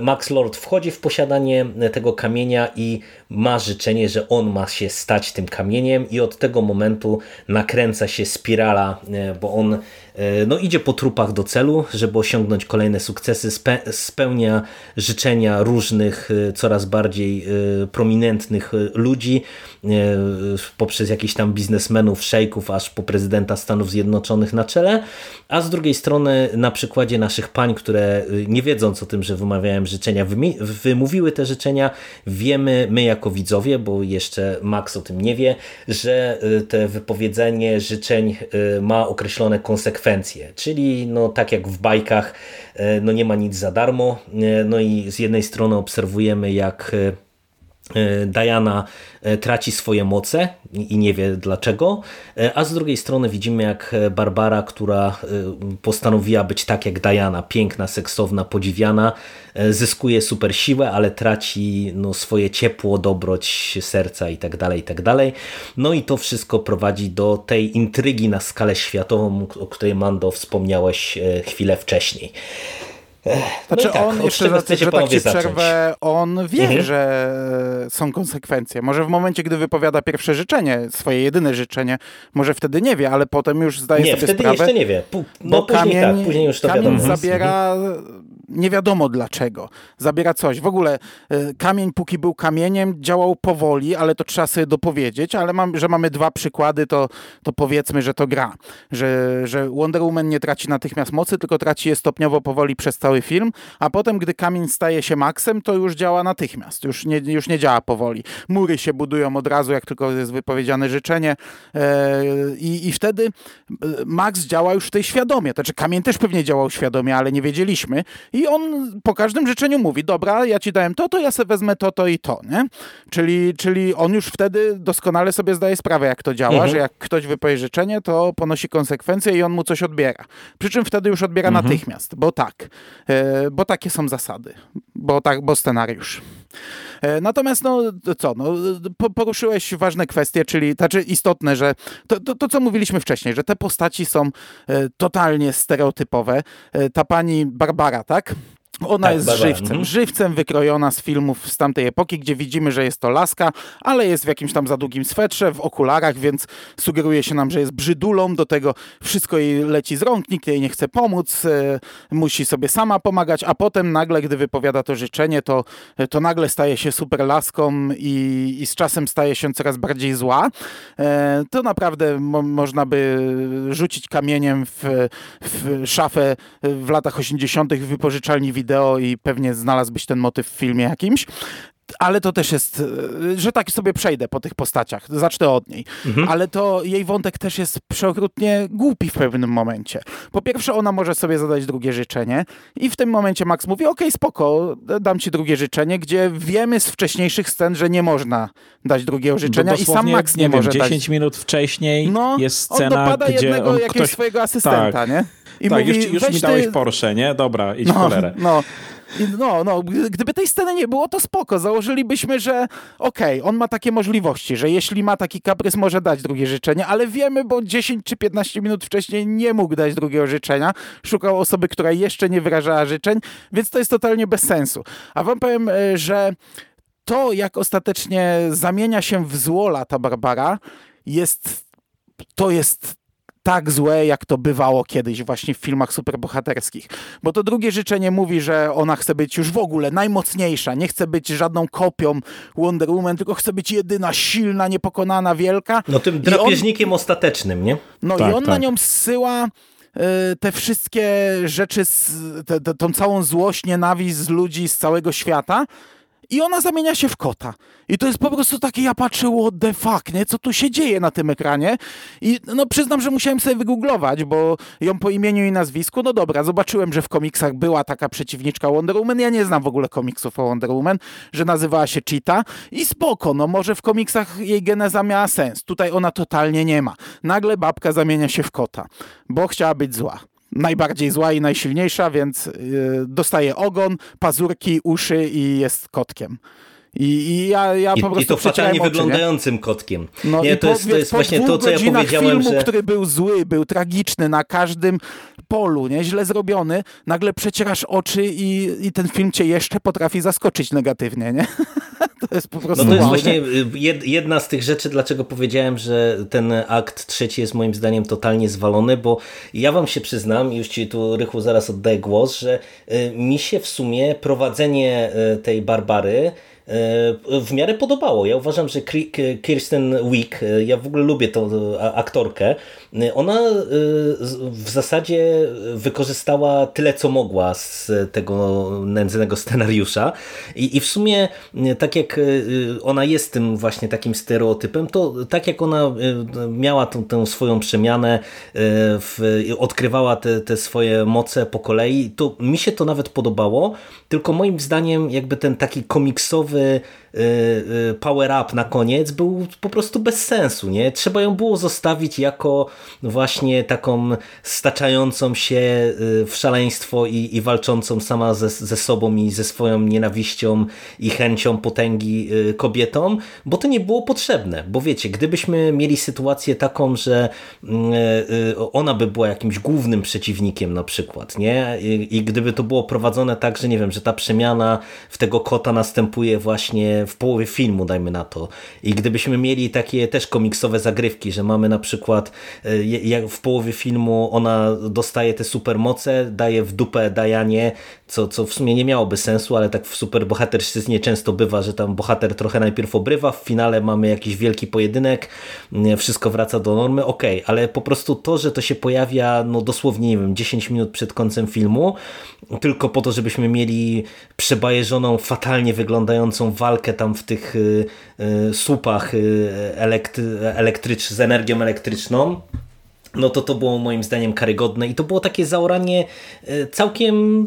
Max Lord wchodzi w posiadanie tego kamienia i ma życzenie, że on ma się stać tym kamieniem i od tego momentu nakręca się spirala, bo on no idzie po trupach do celu, żeby osiągnąć kolejne sukcesy, spe spełnia życzenia różnych, e, coraz bardziej e, prominentnych ludzi, poprzez jakichś tam biznesmenów, szejków, aż po prezydenta Stanów Zjednoczonych na czele, a z drugiej strony na przykładzie naszych pań, które nie wiedząc o tym, że wymawiałem życzenia, wymówiły te życzenia, wiemy my jako widzowie, bo jeszcze Max o tym nie wie, że te wypowiedzenie życzeń ma określone konsekwencje. Czyli no, tak jak w bajkach, no, nie ma nic za darmo, no i z jednej strony obserwujemy jak Diana traci swoje moce i nie wie dlaczego, a z drugiej strony widzimy jak Barbara, która postanowiła być tak jak Diana, piękna, seksowna, podziwiana, zyskuje super siłę, ale traci no, swoje ciepło, dobroć serca i tak dalej, i tak dalej. No i to wszystko prowadzi do tej intrygi na skalę światową, o której Mando wspomniałeś chwilę wcześniej. Znaczy no tak, on, jeszcze raz, że tak ci przerwę, on wie, mhm. że są konsekwencje. Może w momencie, gdy wypowiada pierwsze życzenie, swoje jedyne życzenie, może wtedy nie wie, ale potem już zdaje nie, sobie wtedy sprawę. jeszcze nie wie. no, bo później, kamień, tak, później już to kamień wiadomo. zabiera nie wiadomo dlaczego. Zabiera coś. W ogóle e, kamień, póki był kamieniem, działał powoli, ale to trzeba sobie dopowiedzieć, ale mam, że mamy dwa przykłady, to, to powiedzmy, że to gra. Że, że Wonder Woman nie traci natychmiast mocy, tylko traci je stopniowo powoli przez cały film, a potem, gdy kamień staje się maksem, to już działa natychmiast. Już nie, już nie działa powoli. Mury się budują od razu, jak tylko jest wypowiedziane życzenie e, i, i wtedy e, Max działa już w tej świadomie. Znaczy kamień też pewnie działał świadomie, ale nie wiedzieliśmy. I on po każdym życzeniu mówi, dobra, ja ci dałem to, to ja sobie wezmę to, to i to, nie? Czyli, czyli on już wtedy doskonale sobie zdaje sprawę, jak to działa, mhm. że jak ktoś wypowie życzenie, to ponosi konsekwencje i on mu coś odbiera. Przy czym wtedy już odbiera mhm. natychmiast, bo tak, e, bo takie są zasady, bo tak, bo scenariusz. E, natomiast, no co, no, poruszyłeś ważne kwestie, czyli znaczy istotne, że to, to, to, co mówiliśmy wcześniej, że te postaci są e, totalnie stereotypowe. E, ta pani Barbara, tak? Ona tak, jest żywcem, mhm. żywcem wykrojona z filmów z tamtej epoki, gdzie widzimy, że jest to laska, ale jest w jakimś tam za długim swetrze, w okularach, więc sugeruje się nam, że jest brzydulą, do tego wszystko jej leci z rąk, nikt jej nie chce pomóc, e, musi sobie sama pomagać, a potem nagle, gdy wypowiada to życzenie, to, to nagle staje się super laską i, i z czasem staje się coraz bardziej zła. E, to naprawdę mo można by rzucić kamieniem w, w szafę w latach 80. w wypożyczalni wideo wideo i pewnie znalazłbyś ten motyw w filmie jakimś. Ale to też jest, e, że tak sobie przejdę po tych postaciach, zacznę od niej. Mhm. Ale to jej wątek też jest przeokrutnie głupi w pewnym momencie. Po pierwsze, ona może sobie zadać drugie życzenie i w tym momencie Max mówi, okej, okay, spoko, dam ci drugie życzenie, gdzie wiemy z wcześniejszych scen, że nie można dać drugiego życzenia i sam Max nie, nie wiem, może 10 dać. minut wcześniej no, jest scena, on dopada gdzie jednego on jakiegoś ktoś... swojego asystenta, tak. nie? I tak, mówi, już, już mi dałeś ty... Porsche, nie? Dobra, idź no, cholerę. No, no, no, gdyby tej sceny nie było, to spoko. Założylibyśmy, że okej, okay, on ma takie możliwości, że jeśli ma taki kaprys, może dać drugie życzenie, ale wiemy, bo 10 czy 15 minut wcześniej nie mógł dać drugiego życzenia. Szukał osoby, która jeszcze nie wyrażała życzeń, więc to jest totalnie bez sensu. A wam powiem, e, że to, jak ostatecznie zamienia się w złola ta Barbara, jest to jest tak złe, jak to bywało kiedyś właśnie w filmach superbohaterskich. Bo to drugie życzenie mówi, że ona chce być już w ogóle najmocniejsza, nie chce być żadną kopią Wonder Woman, tylko chce być jedyna, silna, niepokonana, wielka. No tym drapieżnikiem on... ostatecznym, nie? No tak, i on tak. na nią zsyła e, te wszystkie rzeczy, te, te, tą całą złość, nienawiść z ludzi z całego świata, i ona zamienia się w kota. I to jest po prostu takie, ja patrzę, what the fuck, nie? Co tu się dzieje na tym ekranie? I no przyznam, że musiałem sobie wygooglować, bo ją po imieniu i nazwisku, no dobra, zobaczyłem, że w komiksach była taka przeciwniczka Wonder Woman, ja nie znam w ogóle komiksów o Wonder Woman, że nazywała się Cheetah i spoko, no może w komiksach jej geneza miała sens. Tutaj ona totalnie nie ma. Nagle babka zamienia się w kota, bo chciała być zła najbardziej zła i najsilniejsza, więc yy, dostaje ogon, pazurki, uszy i jest kotkiem. I, I, ja, ja I, po prostu I to fatalnie oczy, wyglądającym nie? kotkiem. No nie, to, po, jest, to jest właśnie to, co ja powiedziałem, filmu, że... który był zły, był tragiczny na każdym polu, nie? źle zrobiony, nagle przecierasz oczy i, i ten film cię jeszcze potrafi zaskoczyć negatywnie, nie? to jest po prostu No to jest właśnie y, jedna z tych rzeczy, dlaczego powiedziałem, że ten akt trzeci jest moim zdaniem totalnie zwalony, bo ja wam się przyznam, już ci tu Rychu zaraz oddaję głos, że y, mi się w sumie prowadzenie y, tej Barbary w miarę podobało. Ja uważam, że Kirsten Wick, e, ja w ogóle lubię tą aktorkę, e, ona w zasadzie wykorzystała tyle, co mogła z tego nędznego scenariusza i, w sumie tak jak ona jest tym właśnie takim stereotypem, to tak jak ona miała tą, tę swoją przemianę, w, odkrywała te, te swoje moce po kolei, to mi się to nawet podobało, tylko moim zdaniem jakby ten taki komiksowy Y, y, power up na koniec był po prostu bez sensu. Nie? Trzeba ją było zostawić jako właśnie taką staczającą się y, w szaleństwo i, i walczącą sama ze, ze sobą i ze swoją nienawiścią i chęcią potęgi kobietom, bo to nie było potrzebne. Bo wiecie, gdybyśmy mieli sytuację taką, że mm, ona by była jakimś głównym przeciwnikiem na przykład, nie? I, I gdyby to było prowadzone tak, że nie wiem, że ta przemiana w tego kota następuje właśnie w połowie filmu, dajmy na to. I gdybyśmy mieli takie też komiksowe zagrywki, że mamy na przykład jak w połowie filmu ona dostaje te supermoce, daje w dupę Dajanie, co, co w sumie nie miałoby sensu, ale tak w superbohaterszczyznie często bywa, że tam bohater trochę najpierw obrywa, w finale mamy jakiś wielki pojedynek, wszystko wraca do normy, ok, ale po prostu to, że to się pojawia no dosłownie, nie wiem, 10 minut przed końcem filmu, tylko po to, żebyśmy mieli przebajeżoną, fatalnie wyglądającą walkę tam w tych y, y, słupach y, elektry z energią elektryczną, no to to było moim zdaniem karygodne i to było takie zaoranie e, całkiem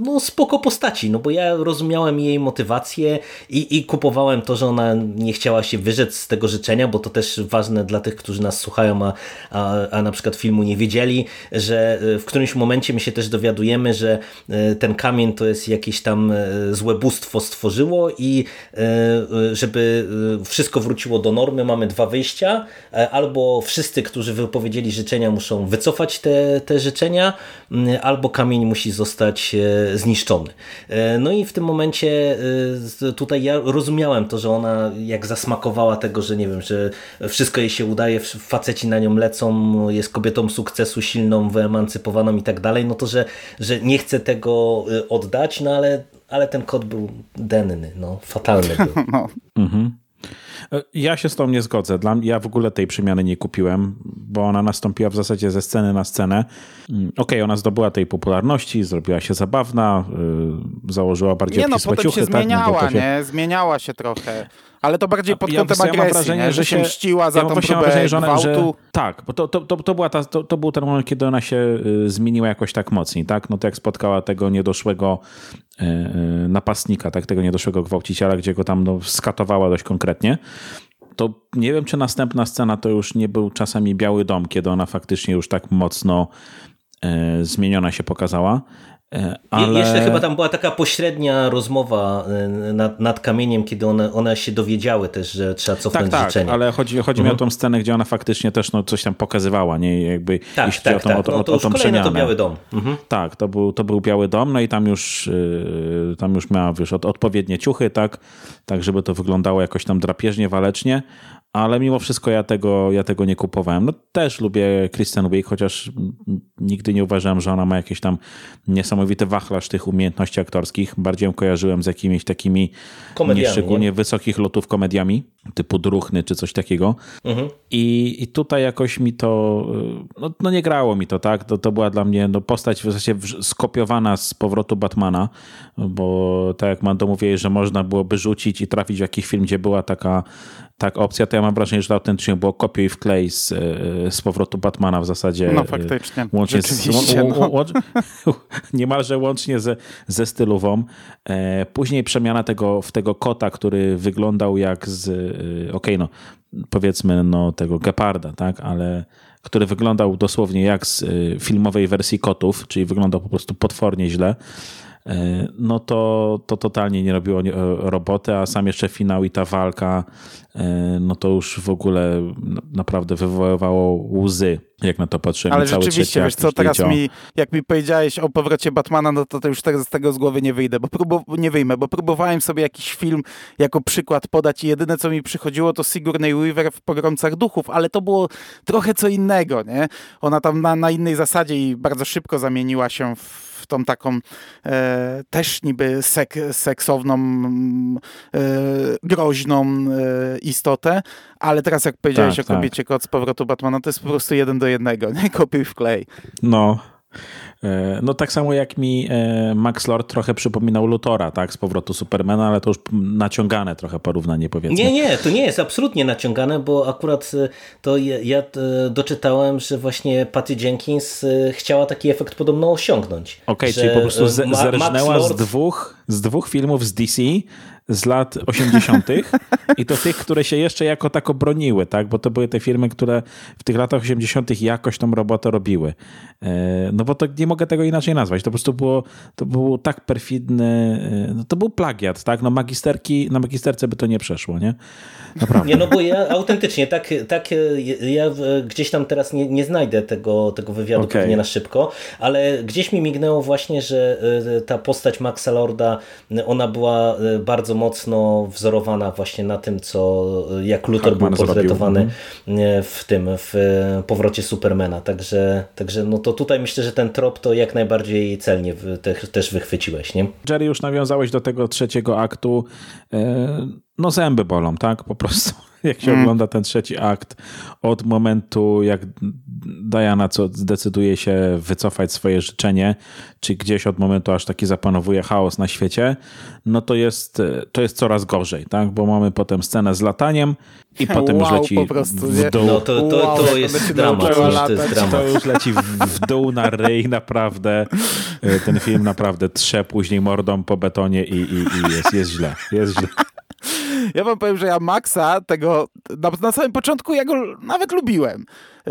no, spoko postaci, no bo ja rozumiałem jej motywację i, i kupowałem to, że ona nie chciała się wyrzec z tego życzenia, bo to też ważne dla tych, którzy nas słuchają, a, a, a na przykład filmu nie wiedzieli, że e, w którymś momencie my się też dowiadujemy, że e, ten kamień to jest jakieś tam złe bóstwo stworzyło i żeby wszystko wróciło do normy, mamy dwa wyjścia, albo wszyscy, którzy wypowiedzieli życzenia muszą wycofać te, te życzenia, mm, albo kamień musi zostać e, zniszczony. E, no i w tym momencie e, tutaj ja rozumiałem to, że ona jak zasmakowała tego, że nie wiem, że wszystko jej się udaje, faceci na nią lecą, jest kobietą sukcesu, silną, wyemancypowaną i tak dalej, no to, że, że nie chce tego oddać, no ale, ale ten kod był denny, no, fatalny był. No. Mhm. E, ja się z tą nie zgodzę. Dla, ja w ogóle tej przemiany nie kupiłem, bo ona nastąpiła w zasadzie ze sceny na scenę. Mm, okej, okay, ona zdobyła tej popularności, zrobiła się zabawna, yy, założyła bardziej Nie no, potem się tak, no zmieniała, no, nie? Zmieniała się trochę. Ale to bardziej pod kątem ja, agresji, wrażenie, nie? że się mściła za ja tą próbę wrażenie, że, ona, że Tak, bo to, to, to, to, była ta, to, to był ten moment, kiedy ona się y, zmieniła jakoś tak mocniej, tak? No to jak spotkała tego niedoszłego y, y, napastnika, tak? Tego niedoszłego gwałciciela, gdzie go tam no, skatowała dość konkretnie, to nie wiem, czy następna scena to już nie był czasami Biały Dom, kiedy ona faktycznie już tak mocno zmieniona się pokazała. E, ale... Jeszcze chyba tam była taka pośrednia rozmowa e, nad, nad kamieniem, kiedy one, one się dowiedziały też, że trzeba cofnąć tak, życzenie. Tak, ale chodzi, chodzi mhm. mi o tą scenę, gdzie ona faktycznie też no, coś tam pokazywała, nie? Jakby, tak, tak, o tą, tak. O, no, to o, już o tą przemianę. to Biały Dom. Mhm. Tak, to był, to był Biały Dom, no i tam już, yy, tam już miała wiesz, od, odpowiednie ciuchy, tak, tak, żeby to wyglądało jakoś tam drapieżnie, walecznie, ale mimo wszystko ja tego, ja tego nie kupowałem. No też lubię Kristen Wiig, chociaż nigdy nie uważałem, że ona ma jakieś tam niesamowity wachlarz tych umiejętności aktorskich. Bardziej ją kojarzyłem z jakimiś takimi nieszczególnie nie? wysokich lotów komediami, typu Druchny czy coś takiego. Mhm. I, I tutaj jakoś mi to, no, no, nie grało mi to, tak? To, to była dla mnie no, postać w zasadzie skopiowana z powrotu Batmana, bo tak jak Mando mówię, że można byłoby rzucić i trafić w jakiś film, gdzie była taka tak opcja, to ja mam wrażenie, że to autentycznie było kopiuj i wklej z, e, z powrotu Batmana w zasadzie. No faktycznie. Łącznie z, no. łącz, niemalże łącznie ze, ze stylową. E, później przemiana tego, w tego kota, który wyglądał jak z, okej, okay, no powiedzmy, no tego geparda, tak, ale który wyglądał dosłownie jak z filmowej wersji kotów, czyli wyglądał po prostu potwornie źle. E, no to, to totalnie nie robiło e, roboty, a sam jeszcze finał i ta walka, e, no to już w ogóle naprawdę wywoływało łzy, jak na to patrzyłem. Ale rzeczywiście, wiesz co, teraz mi, jak mi powiedziałeś o powrocie Batmana, no to, to już teraz z tego z głowy nie wyjdę, bo próbu, nie wyjmę, bo próbowałem sobie jakiś film jako przykład podać i jedyne, co mi przychodziło, to Sigourney Weaver w Pogromcach Duchów, ale to było trochę co innego, nie? Ona tam na, na innej zasadzie i bardzo szybko zamieniła się w tą taką e, też niby sek, seksowną, e, groźną e, istotę, ale teraz jak powiedziałeś tak, o kobiecie tak. kot z powrotu Batmana, to jest po prostu jeden do jednego, nie? Kopiuj w klej. No, no tak samo jak mi e, Max Lord trochę przypominał Lutora, tak, z powrotu Supermana, ale to już naciągane trochę porównanie powiedzmy. Nie, nie, to nie jest absolutnie naciągane, bo akurat e, to ja, ja doczytałem, że właśnie Patty Jenkins chciała taki efekt podobno osiągnąć. Okej, okay, czyli po prostu zerżnęła Lord... z dwóch, z dwóch filmów z DC z lat 80. i to tych, które się jeszcze jako tako broniły, tak? bo to były te firmy, które w tych latach 80. jakoś tą robotę robiły. E, no bo to nie, mogę tego inaczej nazwać. To po prostu było, to było tak perfidny, y, no to był plagiat, tak? No magisterki, na magisterce by to nie przeszło, nie? Naprawdę. Nie, no bo ja autentycznie, tak, tak ja gdzieś tam teraz nie, nie znajdę tego, tego wywiadu okay. pewnie na szybko, ale gdzieś mi mignęło właśnie, że y, ta postać Maxa Lorda, ona była bardzo mocno wzorowana właśnie na tym, co jak Luthor Hackman był portretowany mhm. w tym, w powrocie Supermana. Także, także no to tutaj myślę, że ten trop to jak najbardziej celnie też wychwyciłeś, nie? Jerry, już nawiązałeś do tego trzeciego aktu. E, no zęby bolą, tak? Po prostu. Jak się mm. ogląda ten trzeci akt od momentu, jak Diana co zdecyduje się wycofać swoje życzenie, czy gdzieś od momentu, aż taki zapanowuje chaos na świecie, no to jest, to jest coraz gorzej, tak? Bo mamy potem scenę z lataniem i potem wow, już leci po prostu, w dół. No to, to, to, to jest dramat. To, jest dramat. to już leci w, w dół na ryj, naprawdę. E, ten film naprawdę trze później mordą po betonie i, i, i jest, jest źle. Jest źle. Ja wam powiem, że ja Maxa tego na, na samym początku ja go nawet lubiłem. E,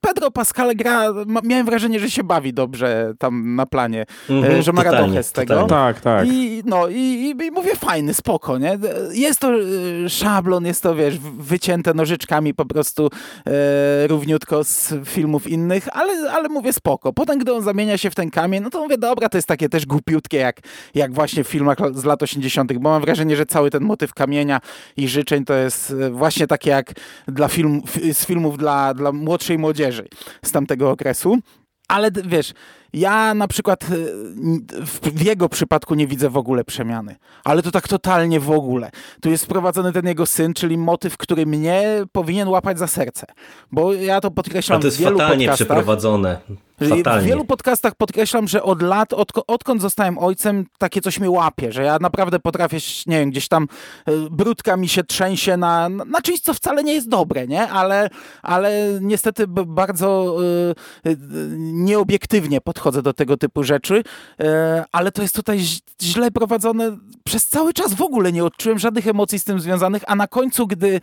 Pedro Pascal gra, miałem wrażenie, że się bawi dobrze tam na planie, mm -hmm, że ma radochę z tego. Tak, tak. I, no, i, i, i, mówię, fajny, spoko, nie? Jest to e, szablon, jest to, wiesz, wycięte nożyczkami po prostu e, równiutko z filmów innych, ale, ale mówię, spoko. Potem, gdy on zamienia się w ten kamień, no to mówię, dobra, to jest takie też głupiutkie, jak, jak właśnie w filmach z lat 80., bo mam wrażenie, że cały ten motyw kamienia i życzeń to jest właśnie takie jak dla film, z filmów dla, dla młodszej młodzieży z tamtego okresu. Ale wiesz, ja na przykład y, w jego przypadku nie widzę w ogóle przemiany. Ale to tak totalnie w ogóle. Tu jest sprowadzony ten jego syn, czyli motyw, który mnie powinien łapać za serce. Bo ja to podkreślam A to jest w wielu fatalnie podcastach. przeprowadzone. Fatalnie. W wielu podcastach podkreślam, że od lat, od, odkąd zostałem ojcem, takie coś mnie łapie, że ja naprawdę potrafię, nie wiem, gdzieś tam y, brudka mi się trzęsie na, na czymś, co wcale nie jest dobre, nie? Ale, ale niestety bardzo y, y, nieobiektywnie podchodzę do tego typu rzeczy, ale to jest tutaj źle prowadzone. Przez cały czas w ogóle nie odczułem żadnych emocji z tym związanych, a na końcu, gdy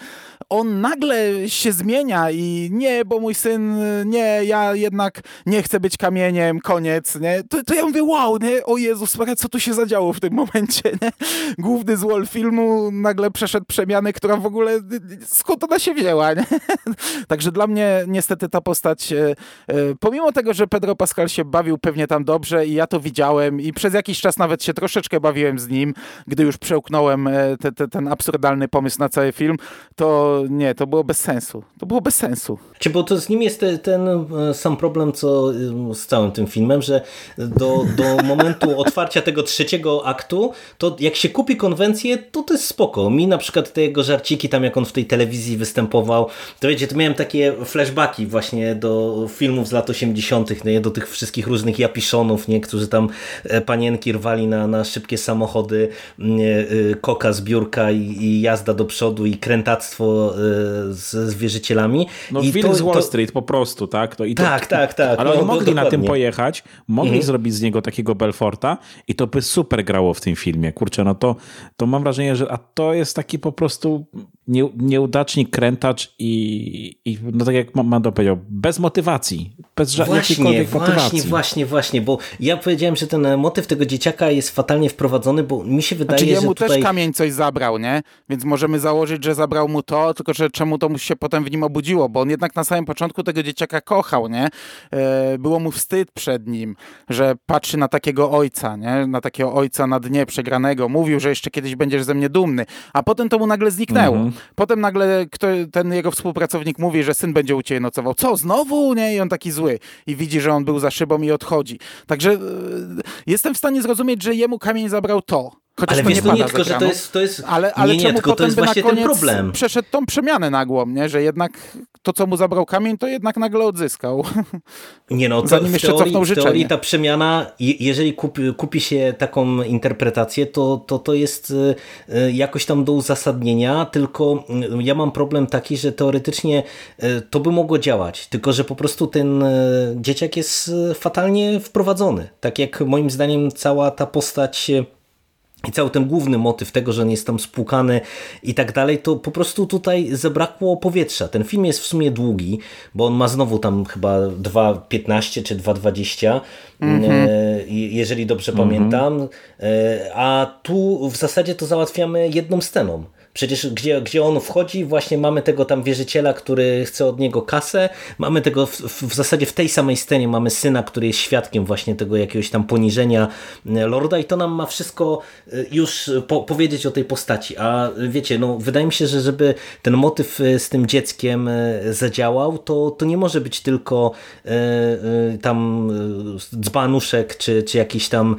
on nagle się zmienia i nie, bo mój syn, nie, ja jednak nie chcę być kamieniem, koniec, nie? To, to ja mówię, wow, nie? O Jezus co tu się zadziało w tym momencie, nie? Główny złol filmu nagle przeszedł przemianę, która w ogóle, skąd ona się wzięła, nie? Także dla mnie niestety ta postać, e, e, pomimo tego, że Pedro Pascal się bawił pewnie tam dobrze i ja to widziałem i przez jakiś czas nawet się troszeczkę bawiłem z nim, gdy już przełknąłem e, te, te, ten absurdalny pomysł na cały film, to nie, to było bez sensu. To było bez sensu. Bo to z nim jest ten sam problem, co z całym tym filmem, że do, do momentu otwarcia tego trzeciego aktu, to jak się kupi konwencję, to to jest spoko. Mi na przykład te jego żarciki tam, jak on w tej telewizji występował, to wiecie, to miałem takie flashbacki właśnie do filmów z lat 80., nie? do tych wszystkich różnych japiszonów, nie? którzy tam e, panienki rwali na, na szybkie samochody, e, koka z biurka i, i jazda do przodu i krętactwo e, z, z wierzycielami. No I to, z Wall to... Street po prostu, tak? To, i to, tak, tak, tak. Ale no, oni mogli na tym pojechać, mogli mhm. zrobić z niego takiego Belforta i to by super grało w tym filmie. Kurczę, no to, to mam wrażenie, że a to jest taki po prostu nie, nieudacznik, krętacz i, i no tak jak Mando powiedział, bez motywacji, bez właśnie, właśnie, motywacji. Właśnie, właśnie, bo ja powiedziałem, że ten motyw tego dzieciaka jest fatalnie wprowadzony, bo mi się wydaje, znaczy, że jemu tutaj... też kamień coś zabrał, nie? Więc możemy założyć, że zabrał mu to, tylko że czemu to mu się potem w nim obudziło, bo on jednak na samym początku tego dzieciaka kochał, nie? E, było mu wstyd przed nim, że patrzy na takiego ojca, nie? Na takiego ojca na dnie przegranego. Mówił, że jeszcze kiedyś będziesz ze mnie dumny, a potem to mu nagle zniknęło. Mhm. Potem nagle kto, ten jego współpracownik mówi, że syn będzie u ciebie nocował. Co, znowu? Nie? I on taki zły. I widzi, że on był za szybą i odchodzi. Także yy, jestem w stanie zrozumieć, że jemu kamień zabrał to. Chociaż ale to wiesz, nie, nie tylko, że to jest, to jest... Ale, ale nie, nie, tylko to jest właśnie ten problem. przeszedł tą przemianę nagłą, nie? Że jednak to, co mu zabrał kamień, to jednak nagle odzyskał. Nie no, to Zanim jeszcze teorii, w teorii ta przemiana, jeżeli kupi, kupi się taką interpretację, to, to to jest y, y, jakoś tam do uzasadnienia, tylko y, ja mam problem taki, że teoretycznie to by mogło działać, tylko że po prostu ten dzieciak jest fatalnie wprowadzony. Tak jak moim zdaniem cała ta postać i cały ten główny motyw tego, że on jest tam spłukany i tak dalej, to po prostu tutaj zabrakło powietrza. Ten film jest w sumie długi, bo on ma znowu tam chyba 2.15 czy 2.20, mm -hmm. jeżeli dobrze mm -hmm. pamiętam, e, a tu w zasadzie to załatwiamy jedną sceną. Przecież gdzie, gdzie on wchodzi, właśnie mamy tego tam wierzyciela, który chce od niego kasę, mamy tego w, w, zasadzie w tej samej scenie mamy syna, który jest świadkiem właśnie tego jakiegoś tam poniżenia e, Lorda i to nam ma wszystko e, już po, powiedzieć o tej postaci. A wiecie, no wydaje mi się, że żeby ten motyw e, z tym dzieckiem zadziałał, to, to nie może być tylko tam dzbanuszek, czy, czy jakiś tam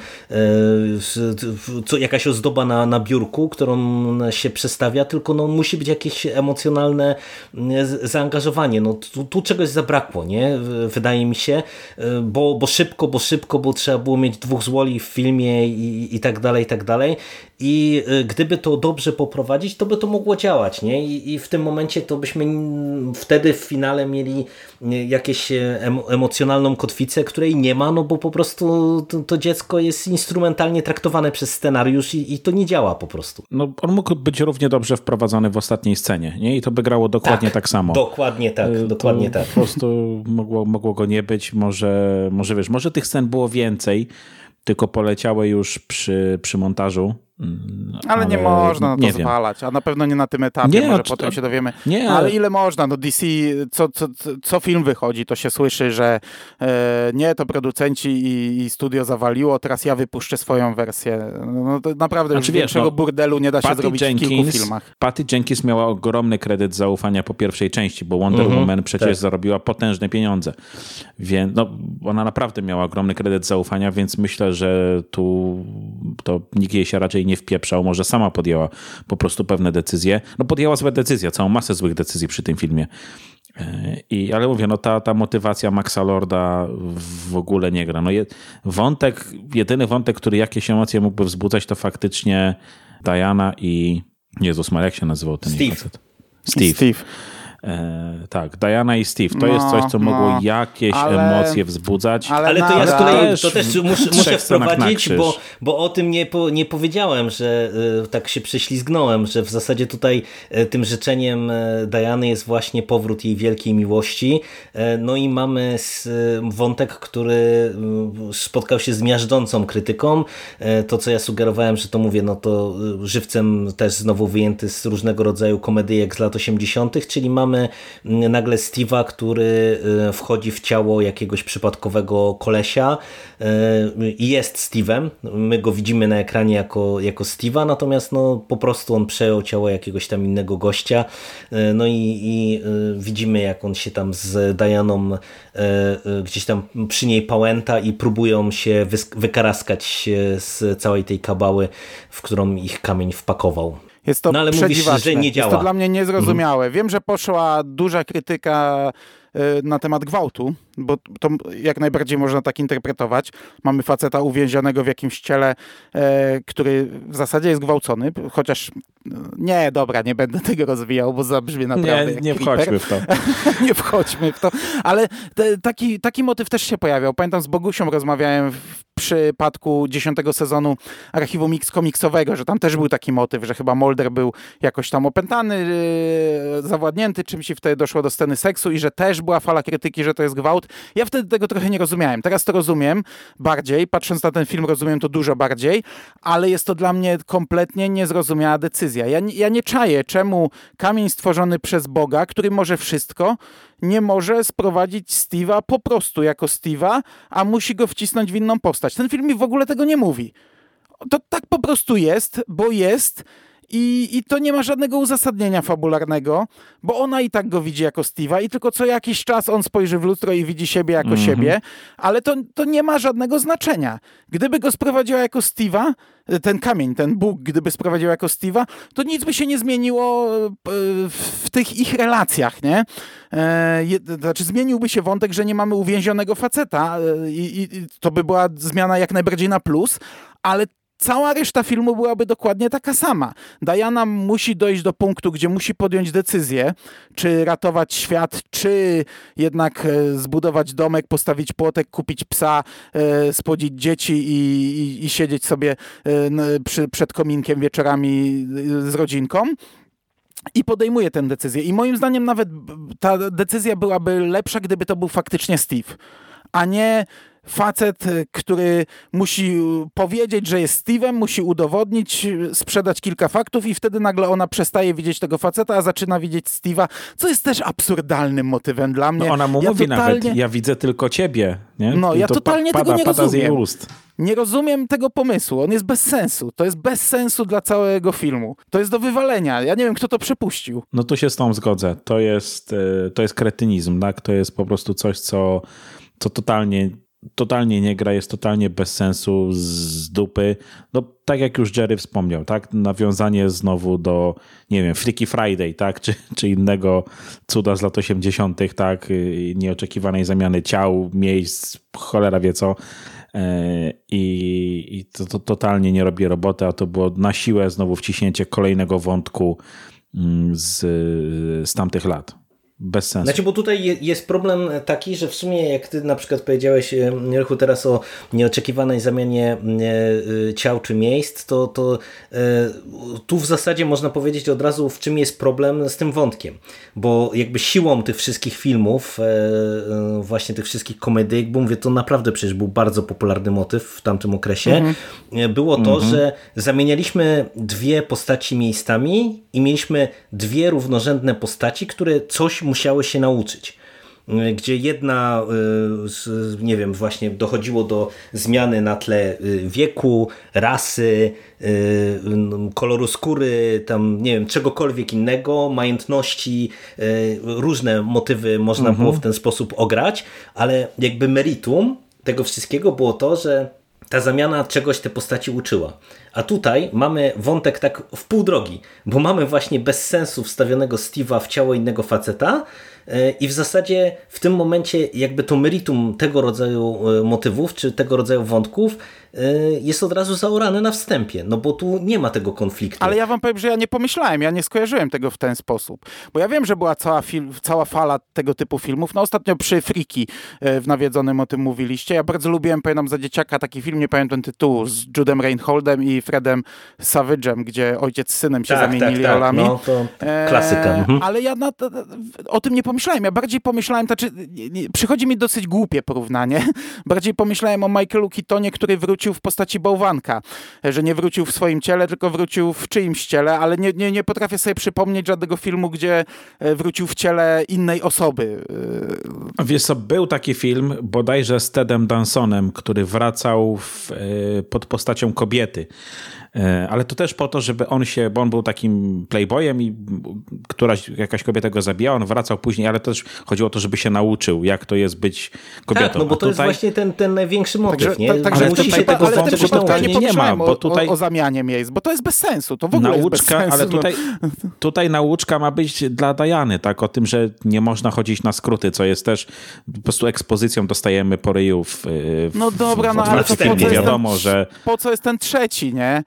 co, jakaś ozdoba na, na biurku, którą się przestawia tylko no, musi być jakieś emocjonalne mm, zaangażowanie. No, tu, tu czegoś zabrakło, nie? wydaje mi się, y, bo, bo szybko, bo szybko, bo trzeba było mieć dwóch złoli w filmie i, i tak dalej, i tak dalej. I y, gdyby to dobrze poprowadzić, to by to mogło działać, nie? I, i w tym momencie to byśmy wtedy w finale mieli jakieś emocjonalną kotwicę, której nie ma, no bo po prostu to, to dziecko jest instrumentalnie traktowane przez scenariusz i, i, to nie działa po prostu. No on mógł być równie dobrze wprowadzony w ostatniej scenie, nie? I to by grało dokładnie tak, tak samo. Dokładnie tak, y, dokładnie tak. Po prostu mogło, mogło go nie być, może, może wiesz, może tych scen było więcej, tylko poleciały już przy, przy montażu ale, ale, nie można na to nie zwalać, wiem. a na pewno nie na tym etapie, nie, może potem się dowiemy. Nie, ale ile można? No DC, co, co, co film wychodzi, to się słyszy, że e, nie, to producenci i, i, studio zawaliło, teraz ja wypuszczę swoją wersję. No to naprawdę znaczy, już wiesz, większego no, burdelu nie da się Patty zrobić Jenkins, w kilku filmach. Patty Jenkins miała ogromny kredyt zaufania po pierwszej części, bo Wonder mhm, Woman przecież tak. zarobiła potężne pieniądze. Więc no, ona naprawdę miała ogromny kredyt zaufania, więc myślę, że tu to nikt jej się raczej nie nie wpieprzał, może sama podjęła po prostu pewne decyzje. No podjęła złe decyzje, całą masę złych decyzji przy tym filmie. E, I, ale mówię, no ta, ta motywacja Maxa Lorda w ogóle nie gra. No je, wątek, jedyny wątek, który jakieś emocje mógłby wzbudzać, to faktycznie Diana i Jezus Maria, jak się nazywał ten Steve. facet? Steve. Steve. E, tak, Diana i Steve. To no, jest coś, co no, mogło jakieś ale, emocje wzbudzać. Ale, ale to ja z kolei to też muszę, muszę wprowadzić, bo, bo o tym nie, po, nie powiedziałem, że y, tak się prześlizgnąłem, że w zasadzie tutaj y, tym życzeniem y, Diany jest właśnie powrót jej wielkiej miłości. No i mamy wątek, który spotkał się z miażdżącą krytyką. To, co ja sugerowałem, że to mówię, no to żywcem też znowu wyjęty z różnego rodzaju komedyjek z lat 80., czyli mamy mamy nagle Steve'a, który y, wchodzi w ciało jakiegoś przypadkowego kolesia y, i jest Steve'em. My go widzimy na ekranie jako, jako Steve'a, natomiast no, po prostu on przejął ciało jakiegoś tam innego gościa. Y, no i, i widzimy, jak on się tam z Dianą gdzieś tam przy niej pałęta i próbują się wykaraskać z całej tej kabały, w którą ich kamień wpakował. Jest to no, ale mówisz, że nie działa. Jest to dla mnie niezrozumiałe. Mhm. Wiem, że poszła duża krytyka y, na temat gwałtu, bo to jak najbardziej można tak interpretować. Mamy faceta uwięzionego w jakimś ciele, e, który w zasadzie jest gwałcony, chociaż nie, dobra, nie będę tego rozwijał, bo zabrzmie naprawdę Nie, nie wchodźmy w to. nie wchodźmy w to, ale te, taki, taki motyw też się pojawiał. Pamiętam, z Bogusią rozmawiałem w przypadku dziesiątego sezonu archiwum Mix komiksowego, że tam też był taki motyw, że chyba Molder był jakoś tam opętany, yy, zawładnięty czymś i wtedy doszło do sceny seksu i że też była fala krytyki, że to jest gwałt. Ja wtedy tego trochę nie rozumiałem. Teraz to rozumiem bardziej, patrząc na ten film rozumiem to dużo bardziej, ale jest to dla mnie kompletnie niezrozumiała decyzja. Ja, ja nie czaję, czemu kamień stworzony przez Boga, który może wszystko, nie może sprowadzić Steve'a po prostu jako Steve'a, a musi go wcisnąć w inną postać. Ten film mi w ogóle tego nie mówi. To tak po prostu jest, bo jest i, I to nie ma żadnego uzasadnienia fabularnego, bo ona i tak go widzi jako Steve'a i tylko co jakiś czas on spojrzy w lustro i widzi siebie jako mm -hmm. siebie, ale to, to nie ma żadnego znaczenia. Gdyby go sprowadziła jako Steve'a, ten kamień, ten Bóg, gdyby sprowadził jako Steve'a, to nic by się nie zmieniło e, w tych ich relacjach, nie? E, znaczy zmieniłby się wątek, że nie mamy uwięzionego faceta e, i, i to by była zmiana jak najbardziej na plus, ale cała reszta filmu byłaby dokładnie taka sama. Diana musi dojść do punktu, gdzie musi podjąć decyzję, czy ratować świat, czy jednak e, zbudować domek, postawić płotek, kupić psa, e, spłodzić dzieci i, i, i siedzieć sobie e, przy, przed kominkiem wieczorami z rodzinką i podejmuje tę decyzję. I moim zdaniem nawet ta decyzja byłaby lepsza, gdyby to był faktycznie Steve, a nie facet, y, który musi powiedzieć, że jest Steve'em, musi udowodnić, y, sprzedać kilka faktów i wtedy nagle ona przestaje widzieć tego faceta, a zaczyna widzieć Steve'a, co jest też absurdalnym motywem dla mnie. No ona mu ja mówi totalnie... nawet, ja widzę tylko ciebie. Nie? No, ja to totalnie pada, tego nie pada rozumiem. Z jej ust. Nie rozumiem tego pomysłu. On jest bez sensu. To jest bez sensu dla całego filmu. To jest do wywalenia. Ja nie wiem, kto to przepuścił. No tu się z tą zgodzę. To jest, y, to jest kretynizm, tak? To jest po prostu coś, co, co totalnie totalnie nie gra, jest totalnie bez sensu, z dupy. No, tak jak już Jerry wspomniał, tak? Nawiązanie znowu do, nie wiem, Freaky Friday, tak? Czy, czy innego cuda z lat 80., tak? Nieoczekiwanej zamiany ciał, miejsc, cholera wie co. E, I, i to, to totalnie nie robi roboty, a to było na siłę znowu wciśnięcie kolejnego wątku mm, z, z tamtych lat bez sensu. Znaczy, bo tutaj jest problem taki, że w sumie jak ty na przykład powiedziałeś, Rychu, teraz o nieoczekiwanej zamianie e, ciał czy miejsc, to, to e, tu w zasadzie można powiedzieć od razu, w czym jest problem z tym wątkiem. Bo jakby siłą tych wszystkich filmów, e, właśnie tych wszystkich komedyjek, bo mówię, to naprawdę przecież był bardzo popularny motyw w tamtym okresie, mhm. było to, mhm. że zamienialiśmy dwie postaci miejscami i mieliśmy dwie równorzędne postaci, które coś musiały się nauczyć gdzie jedna, y, nie wiem, właśnie dochodziło do zmiany na tle y, wieku, rasy, y, koloru skóry, tam nie wiem, czegokolwiek innego, majątności, różne motywy można mhm. było w ten sposób ograć, ale jakby meritum tego wszystkiego było to, że ta zamiana czegoś te postaci uczyła. A tutaj mamy wątek tak w pół drogi, bo mamy właśnie bez sensu wstawionego Steve'a w ciało innego faceta i w zasadzie w tym momencie jakby to meritum tego rodzaju e, motywów, czy tego rodzaju wątków Y, jest od razu zaorany na wstępie, no bo tu nie ma tego konfliktu. Ale ja wam powiem, że ja nie pomyślałem, ja nie skojarzyłem tego w ten sposób, bo ja wiem, że była cała, film, cała fala tego typu filmów, no ostatnio przy Friki y, w Nawiedzonym o tym mówiliście, ja bardzo lubiłem, pamiętam za dzieciaka taki film, nie pamiętam tytułu, z Judem Reinholdem i Fredem Savage'em, gdzie ojciec z synem się tak, zamienili tak, tak. rolami. No, to klasyka. E, mhm. Ale ja na, o tym nie pomyślałem, ja bardziej pomyślałem, to znaczy, przychodzi mi dosyć głupie porównanie, bardziej pomyślałem o Michaelu Keatonie, który wrócił wrócił w postaci bałwanka, że nie wrócił w swoim ciele, tylko wrócił w czyimś ciele, ale nie, nie, nie potrafię sobie przypomnieć żadnego filmu, gdzie e, wrócił w ciele innej osoby. E, Wiesz co, był taki film bodajże z Tedem Dansonem, który wracał w, e, pod postacią kobiety. E, ale to też po to, żeby on się, bo on był takim playboyem i któraś, jakaś kobieta go zabijała, on wracał później, ale też chodziło o to, żeby się nauczył, jak to jest być kobietą. Tak, no bo to tutaj... jest właśnie ten, ten największy motyw, także, nie? Także ale musi się tego ale wątku totalnie nie, nie ma, bo tutaj... O, o, zamianie miejsc, bo to jest bez sensu, to w ogóle nauczka, jest bez sensu. Ale tutaj, tutaj nauczka ma być dla Dajany, tak, o tym, że nie można chodzić na skróty, co jest też po prostu ekspozycją dostajemy po ryju w, w No dobra, w, no ale to po co, wiadomo, że... po co jest ten trzeci, nie?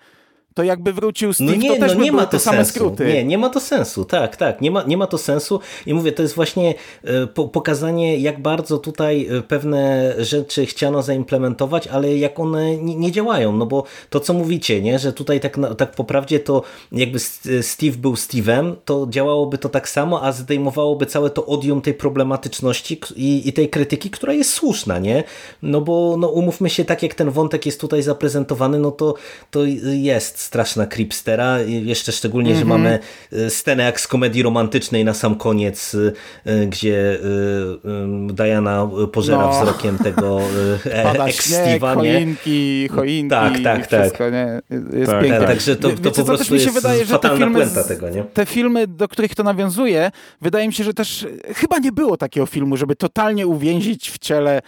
To jakby wrócił Steve, no nie, to też no nie ma to same sensu. skróty. Nie, nie ma to sensu, tak, tak, nie ma, nie ma to sensu. I mówię, to jest właśnie e, po, pokazanie, jak bardzo tutaj e, pewne rzeczy chciano zaimplementować, ale jak one nie, nie, działają, no bo to, co mówicie, nie, że tutaj tak, tak po prawdzie to jakby Steve był Steve'em, to działałoby to tak samo, a zdejmowałoby całe to odium tej problematyczności i, i tej krytyki, która jest słuszna, nie, no bo no umówmy się, tak jak ten wątek jest tutaj zaprezentowany, no to, to jest straszna creepstera, jeszcze szczególnie, mm -hmm. że mhm. mamy e, scenę jak z komedii romantycznej na sam koniec, e, gdzie e, Diana pożera no. wzrokiem tego ex-Steve'a, choinki, choinki, tak, tak, tak. wszystko, nie? Jest tak, piękne. Także to, to Wiecie, po prostu mi się wydaje, że te filmy, tego, nie? te filmy, do których to nawiązuje, wydaje mi się, że też chyba nie było takiego filmu, żeby totalnie uwięzić w ciele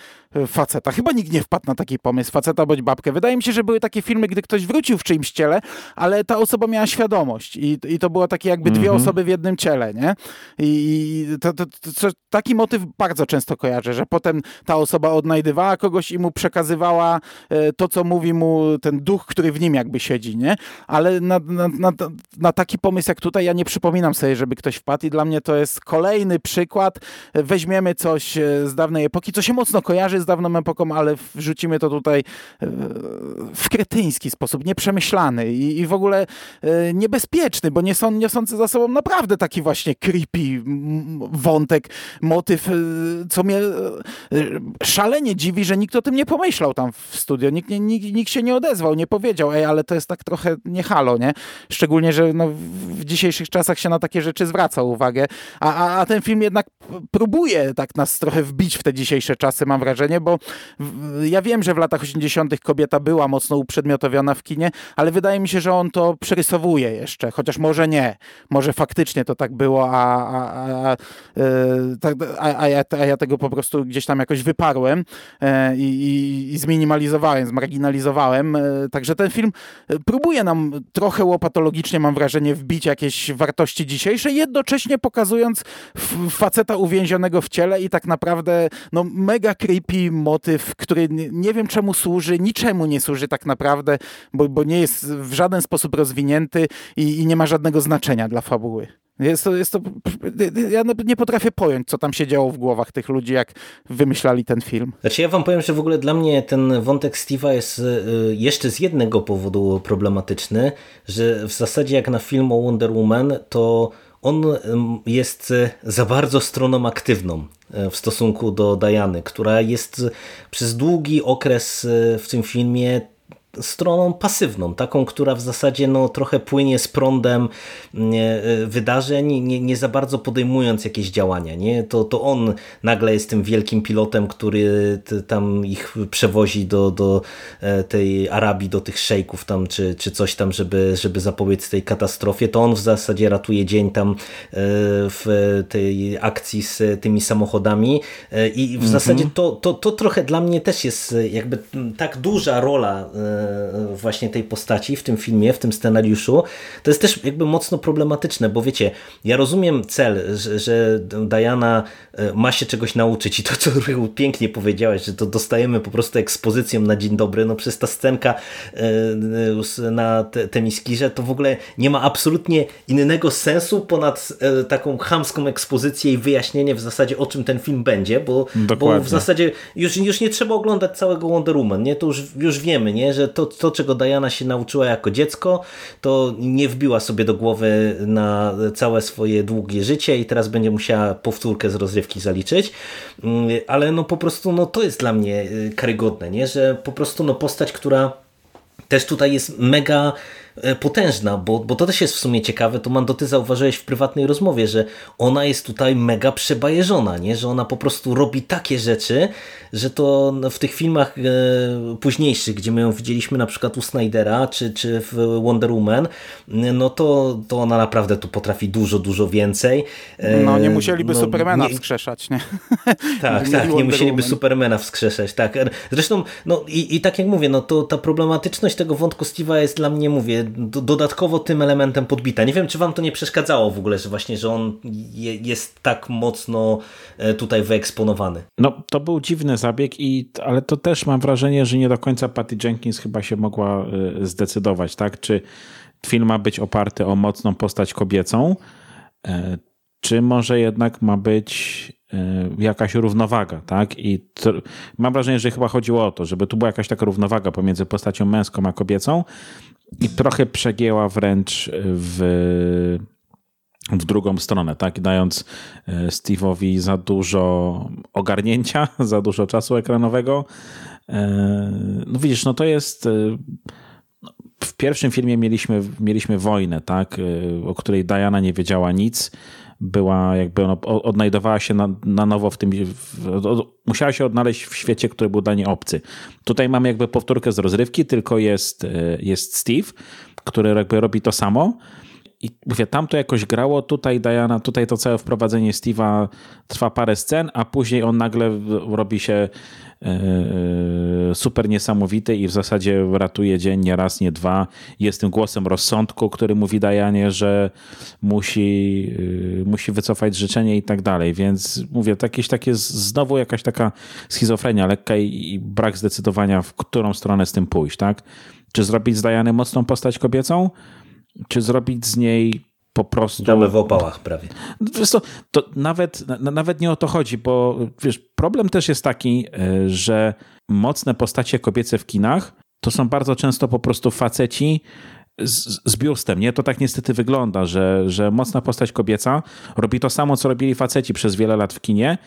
faceta. Chyba nikt nie wpadł na taki pomysł, faceta bądź babkę. Wydaje mi się, że były takie filmy, gdy ktoś wrócił w czyimś ciele, ale ta osoba miała świadomość i, i to było takie jakby dwie Mhm. osoby w jednym ciele, nie? I to, to, to, to, taki motyw bardzo często kojarzę, że potem ta osoba odnajdywała kogoś i mu przekazywała e, to, co mówi mu ten duch, który w nim jakby siedzi, nie? Ale na, na, na, na taki pomysł jak tutaj ja nie przypominam sobie, żeby ktoś wpadł i dla mnie to jest kolejny przykład. Weźmiemy coś e, z dawnej epoki, co się mocno kojarzy z dawną epoką, ale wrzucimy to tutaj e, w kretyński sposób, nieprzemyślany i, i w ogóle e, niebezpieczny, bo nie są, niosący za sobą naprawdę taki właśnie creepy wątek, motyw, e, co mnie szalenie dziwi, że nikt o tym nie pomyślał tam w studio. Nikt, nikt, nikt się nie odezwał, nie powiedział, ej, ale to jest tak trochę nie halo, nie? Szczególnie, że no, w dzisiejszych czasach się na takie rzeczy zwraca uwagę, a, a, a ten film jednak próbuje tak nas trochę wbić w te dzisiejsze czasy, mam wrażenie, bo ja wiem, że w latach 80. kobieta była mocno uprzedmiotowiona w kinie, ale wydaje mi się, że on to przerysowuje jeszcze, chociaż może nie. Może faktycznie to tak było, a, a, a, a, e, tak, a, ja, a ja tego po prostu gdzieś tam jakoś wyparłem e, i, i, i zminimalizowałem, zmarginalizowałem. E, Także ten film próbuje nam trochę łopatologicznie, mam wrażenie, wbić jakieś wartości dzisiejsze, jednocześnie pokazując faceta uwięzionego w ciele i tak naprawdę no, mega creepy motyw, który nie- wiem czemu służy, niczemu nie służy tak naprawdę, bo, bo nie jest w żaden sposób rozwinięty i, i nie ma żadnego znaczenia dla fabuły. Jest to, jest to, ja nie potrafię pojąć, co tam się działo w głowach tych ludzi, jak wymyślali ten film. Znaczy ja wam powiem, że w ogóle dla mnie ten wątek Steve'a jest y, jeszcze z jednego powodu problematyczny, że w zasadzie jak na film o Wonder Woman, to on jest y, za bardzo stroną aktywną y, w stosunku do Diany, która jest y, przez długi okres w tym filmie stroną pasywną, taką, która w zasadzie no, trochę płynie z prądem nie, y, wydarzeń, nie, nie za bardzo podejmując jakieś działania. Nie? To, to on nagle jest tym wielkim pilotem, który tam ich przewozi do, do e, tej Arabii, do tych szejków tam, czy, czy coś tam, żeby, żeby zapobiec tej katastrofie. To on w zasadzie ratuje dzień tam e, w tej akcji z tymi samochodami E, i w zasadzie to, to, to trochę dla mnie też jest e, jakby tak duża rola e, właśnie tej postaci w tym filmie, w tym scenariuszu. To jest też jakby mocno problematyczne, bo wiecie, ja rozumiem cel, że, że Diana e, ma się czegoś nauczyć i to, co pięknie powiedziałeś, że to dostajemy po prostu ekspozycją na dzień dobry, no przez ta scenka e, e, na te, Temiskirze to w ogóle nie ma absolutnie innego sensu ponad e, taką chamską ekspozycję i wyjaśnienie w zasadzie o czym ten film będzie, bo, bo w zasadzie już, już nie trzeba oglądać całego Wonder Woman, nie? to już, już wiemy, nie? że to, to, czego Diana się nauczyła jako dziecko, to nie wbiła sobie do głowy na całe swoje długie życie i teraz będzie musiała powtórkę z rozrywki zaliczyć, Mm, ale no po prostu no, to jest dla mnie y, karygodne, nie? że po prostu no, postać, która też tutaj jest mega potężna, bo, bo to też jest w sumie ciekawe, to Mando, ty zauważyłeś w prywatnej rozmowie, że ona jest tutaj mega przebajeżona, nie? że ona po prostu robi takie rzeczy, że to no, w tych filmach e, późniejszych, gdzie my ją widzieliśmy na przykład u Snydera, czy, czy w Wonder Woman, no to, to ona naprawdę tu potrafi dużo, dużo więcej. E, No nie musieliby no, Supermana nie- wskrzeszać, nie? tak, tak, nie Wonder musieliby Woman. Supermana wskrzeszać, tak. Zresztą, no i, i tak jak mówię, no to ta problematyczność tego wątku Steve'a jest dla mnie, mówię, dodatkowo tym elementem podbita. Nie wiem, czy wam to nie przeszkadzało w ogóle, że właśnie, że on je, jest tak mocno e, tutaj wyeksponowany. No, to był dziwny zabieg, i, ale to też mam wrażenie, że nie do końca Patty Jenkins chyba się mogła y, zdecydować, tak? Czy film ma być oparty o mocną postać kobiecą, e, czy może jednak ma być e, jakaś równowaga, tak? I to, mam wrażenie, że chyba chodziło o to, żeby tu była jakaś taka równowaga pomiędzy postacią męską a kobiecą i trochę przegięła wręcz w w drugą stronę, tak? Dając e, Steve'owi za dużo ogarnięcia, za dużo czasu ekranowego. E, No widzisz, no to jest. e, no, W pierwszym filmie mieliśmy, mieliśmy wojnę, tak? O której Diana nie wiedziała nic. Była jakby, no, o- odnajdowała się na, na nowo w tym, w, o- musiała się odnaleźć w świecie, który był dla niej obcy. Tutaj mamy jakby powtórkę z rozrywki, tylko jest, e, jest Steve, który jakby robi to samo. I mówię, tam to jakoś grało, tutaj Diana, tutaj to całe wprowadzenie Steve'a trwa parę scen, a później on nagle robi się e, super niesamowity i w zasadzie ratuje dzień nie raz, nie dwa. Jest tym głosem rozsądku, który mówi Dianie, że musi, e, musi wycofać życzenie i tak dalej. Więc mówię, jakieś takie znowu jakaś taka schizofrenia lekka i brak zdecydowania, w którą stronę z tym pójść, tak? Czy zrobić z Diany mocną postać kobiecą? Czy zrobić z niej po prostu... Damy w opałach prawie. Wiesz to, to nawet, nawet nie o to chodzi, bo wiesz, problem też jest taki, e, że mocne postacie kobiece w kinach to są bardzo często po prostu faceci z, z biustem, nie? To tak niestety wygląda, że, że mocna postać kobieca robi to samo, co robili faceci przez wiele lat w kinie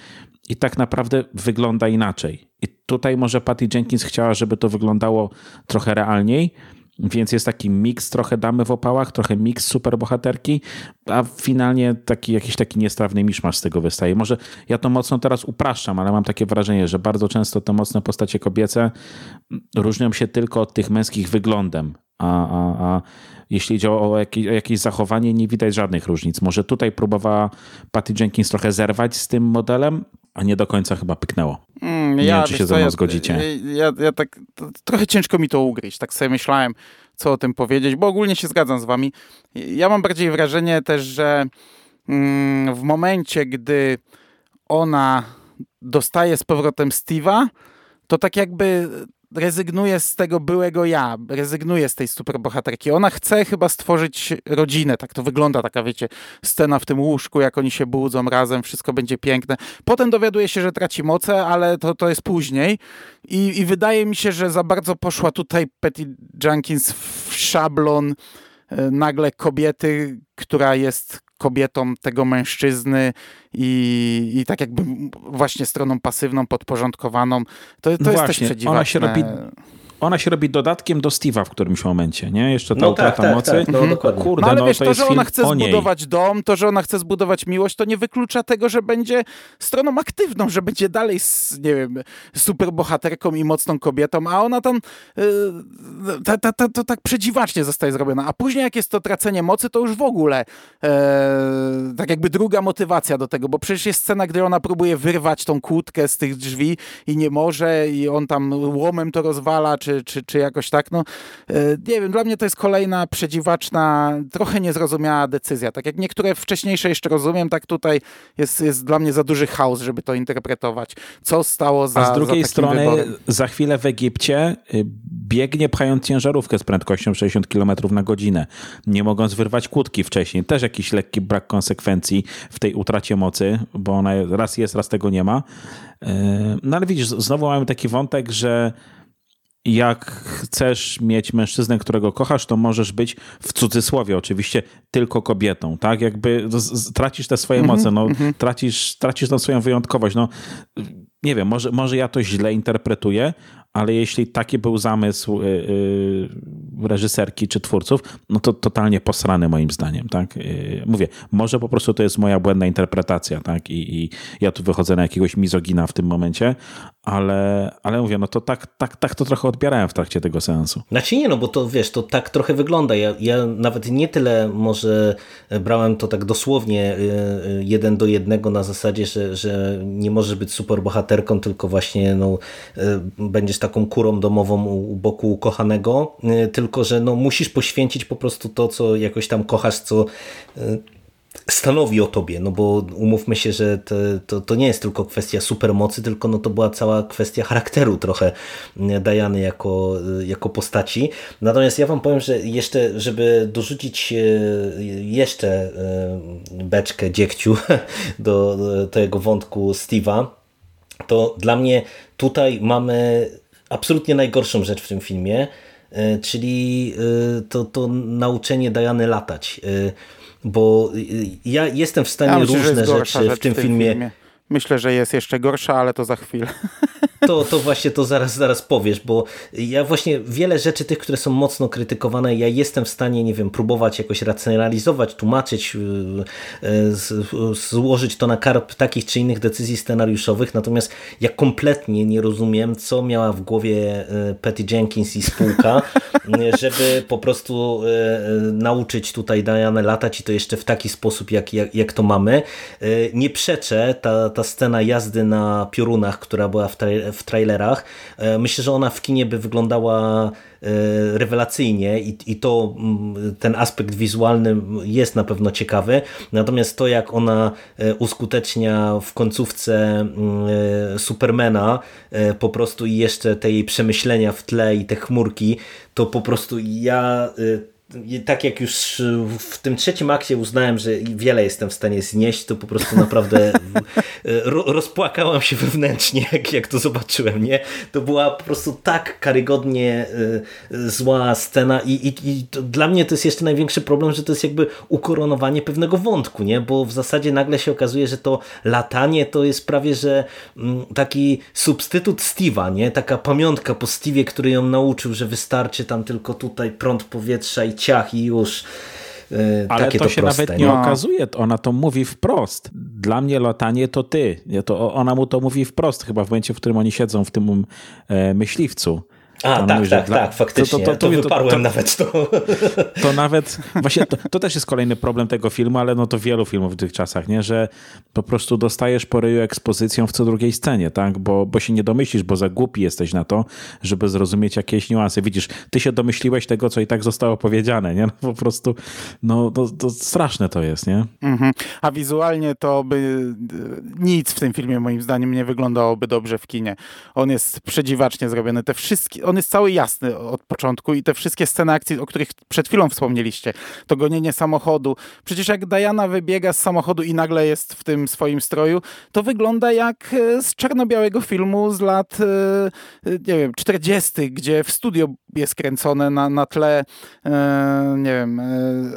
i tak naprawdę wygląda inaczej. I tutaj może Patty Jenkins chciała, żeby to wyglądało trochę realniej, więc jest taki miks trochę damy w opałach, trochę miks superbohaterki, a finalnie taki jakiś taki niestrawny miszmasz z tego wystaje. Może ja to mocno teraz upraszczam, ale mam takie wrażenie, że bardzo często te mocne postacie kobiece różnią się tylko od tych męskich wyglądem, a, a, a jeśli idzie o jakieś, o jakieś zachowanie, nie widać żadnych różnic. Może tutaj próbowała Patty Jenkins trochę zerwać z tym modelem, a nie do końca chyba pyknęło. Mm, nie ja, wiem, czy się ze mną ja, zgodzicie. Ja, ja tak, trochę ciężko mi to ugryźć, tak sobie myślałem, co o tym powiedzieć, bo ogólnie się zgadzam z wami. Ja mam bardziej wrażenie też, że mm, w momencie, gdy ona dostaje z powrotem Steve'a, to tak jakby rezygnuje z tego byłego ja, rezygnuje z tej superbohaterki. Ona chce chyba stworzyć rodzinę, tak to wygląda, taka wiecie, scena w tym łóżku, jak oni się budzą razem, wszystko będzie piękne. Potem dowiaduje się, że traci moce, ale to, to jest później I, i wydaje mi się, że za bardzo poszła tutaj Patty Jenkins w szablon e, nagle kobiety, która jest kobietą tego mężczyzny i, i tak jakby właśnie stroną pasywną, podporządkowaną. To, to no jest właśnie, też przedziwaczne. Ona się robi ona się robi dodatkiem do Steve'a w którymś momencie, nie? Jeszcze ta no utrata tak, tak, mocy. Tak, no, dokładnie. Kurde, no ale no, wiesz, to, to że ona chce zbudować dom, to, że ona chce zbudować miłość, to nie wyklucza tego, że będzie stroną aktywną, że będzie dalej, nie wiem, superbohaterką i mocną kobietą, a ona tam yy, ta, ta, ta, to tak przedziwacznie zostaje zrobiona. A później jak jest to tracenie mocy, to już w ogóle yy, tak jakby druga motywacja do tego, bo przecież jest scena, gdy ona próbuje wyrwać tą kłódkę z tych drzwi i nie może i on tam łomem to rozwala, czy czy, czy, czy jakoś tak. No, e, nie wiem, dla mnie to jest kolejna przedziwaczna, trochę niezrozumiała decyzja. Tak jak niektóre wcześniejsze jeszcze rozumiem, tak tutaj jest, jest dla mnie za duży chaos, żeby to interpretować. Co stało za A z drugiej strony wyborem. za chwilę w Egipcie y, biegnie pchając ciężarówkę z prędkością 60 km na godzinę, nie mogąc wyrwać kłódki wcześniej. Też jakiś lekki brak konsekwencji w tej utracie mocy, bo ona raz jest, raz tego nie ma. E, no ale widzisz, znowu mamy taki wątek, że jak chcesz mieć mężczyznę, którego kochasz, to możesz być w cudzysłowie oczywiście tylko kobietą, tak? Jakby tracisz te swoje mm -hmm, moce, no, mm -hmm. tracisz, tracisz tą swoją wyjątkowość. No, nie wiem, może, może ja to źle interpretuję, ale jeśli taki był zamysł yy, reżyserki czy twórców, no to totalnie posrany moim zdaniem, tak? Yy, mówię, może po prostu to jest moja błędna interpretacja, tak? I, I, ja tu wychodzę na jakiegoś mizogina w tym momencie, ale, ale mówię, no to tak, tak, tak to trochę odbierałem w trakcie tego seansu. Znaczy nie, no bo to wiesz, to tak trochę wygląda. Ja, ja nawet nie tyle może brałem to tak dosłownie jeden do jednego na zasadzie, że, że nie możesz być super bohaterką, tylko właśnie no, będziesz taką kurą domową u boku ukochanego, y, tylko że no, musisz poświęcić po prostu to, co jakoś tam kochasz, co y, stanowi o tobie, no bo umówmy się, że to, to, to, nie jest tylko kwestia supermocy, tylko no to była cała kwestia charakteru trochę y, Dajany jako, jako postaci. Natomiast ja wam powiem, że jeszcze, żeby dorzucić jeszcze beczkę dziegciu do, tego wątku Steve'a, to dla mnie tutaj mamy absolutnie najgorszą rzecz w tym filmie, czyli to, to nauczenie Diany latać. Bo ja jestem w stanie ja myślę, różne rzeczy w tym, w tym filmie... filmie. Myślę, że jest jeszcze gorsza, ale to za chwilę. to, to właśnie to zaraz, zaraz powiesz, bo ja właśnie wiele rzeczy tych, które są mocno krytykowane, ja jestem w stanie, nie wiem, próbować jakoś racjonalizować, tłumaczyć, yy, yy, złożyć to na karp takich czy innych decyzji scenariuszowych, natomiast ja kompletnie nie rozumiem, co miała w głowie yy, Patty Jenkins i spółka, żeby po prostu nauczyć tutaj Diane latać i to jeszcze w taki sposób, jak, jak, jak to mamy. Nie przeczę, ta, ta scena jazdy na piorunach, która była w, w trailerach, myślę, że ona w kinie by wyglądała rewelacyjnie i, i to mm, ten aspekt wizualny jest na pewno ciekawy, natomiast to jak ona uskutecznia w końcówce mm, Supermana po prostu i jeszcze te jej przemyślenia w tle i te chmurki, to po prostu ja tak jak już w tym trzecim akcie uznałem, że wiele jestem w stanie znieść, to po prostu naprawdę rozpłakałam się wewnętrznie, jak, jak to zobaczyłem. Nie? To była po prostu tak karygodnie y, zła scena i, i, i dla mnie to jest jeszcze największy problem, że to jest jakby ukoronowanie pewnego wątku, nie? bo w zasadzie nagle się okazuje, że to latanie to jest prawie, że mm, taki substytut Steve'a, nie? taka pamiątka po Steve'ie, który ją nauczył, że wystarczy tam tylko tutaj prąd powietrza i ciach i już. E, Ale Takie to, to się proste, nawet nie, nie okazuje, ona to mówi wprost. Dla mnie latanie to ty. To ona mu to mówi wprost, chyba w momencie, w którym oni siedzą w tym e, myśliwcu. A, tak, mówi, tak, dla... tak, faktycznie. To, to, to, to wyparłem to, nawet to. To nawet, właśnie to, to, też jest kolejny problem tego filmu, ale no to wielu filmów w tych czasach, nie? że po prostu dostajesz po ryju ekspozycją w co drugiej scenie, tak? Bo, bo się nie domyślisz, bo za głupi jesteś na to, żeby zrozumieć jakieś niuanse. Widzisz, ty się domyśliłeś tego, co i tak zostało powiedziane, nie? No, po prostu, no to, to straszne to jest, nie? Mhm. A wizualnie to by nic w tym filmie moim zdaniem nie wyglądałoby dobrze w kinie. On jest przedziwacznie zrobiony. Te wszystkie on jest cały jasny od początku i te wszystkie sceny akcji, o których przed chwilą wspomnieliście, to gonienie samochodu. Przecież jak Diana wybiega z samochodu i nagle jest w tym swoim stroju, to wygląda jak e, z czarno-białego filmu z lat, e, nie wiem, 40., gdzie w studio jest kręcone na, na tle, e, nie wiem,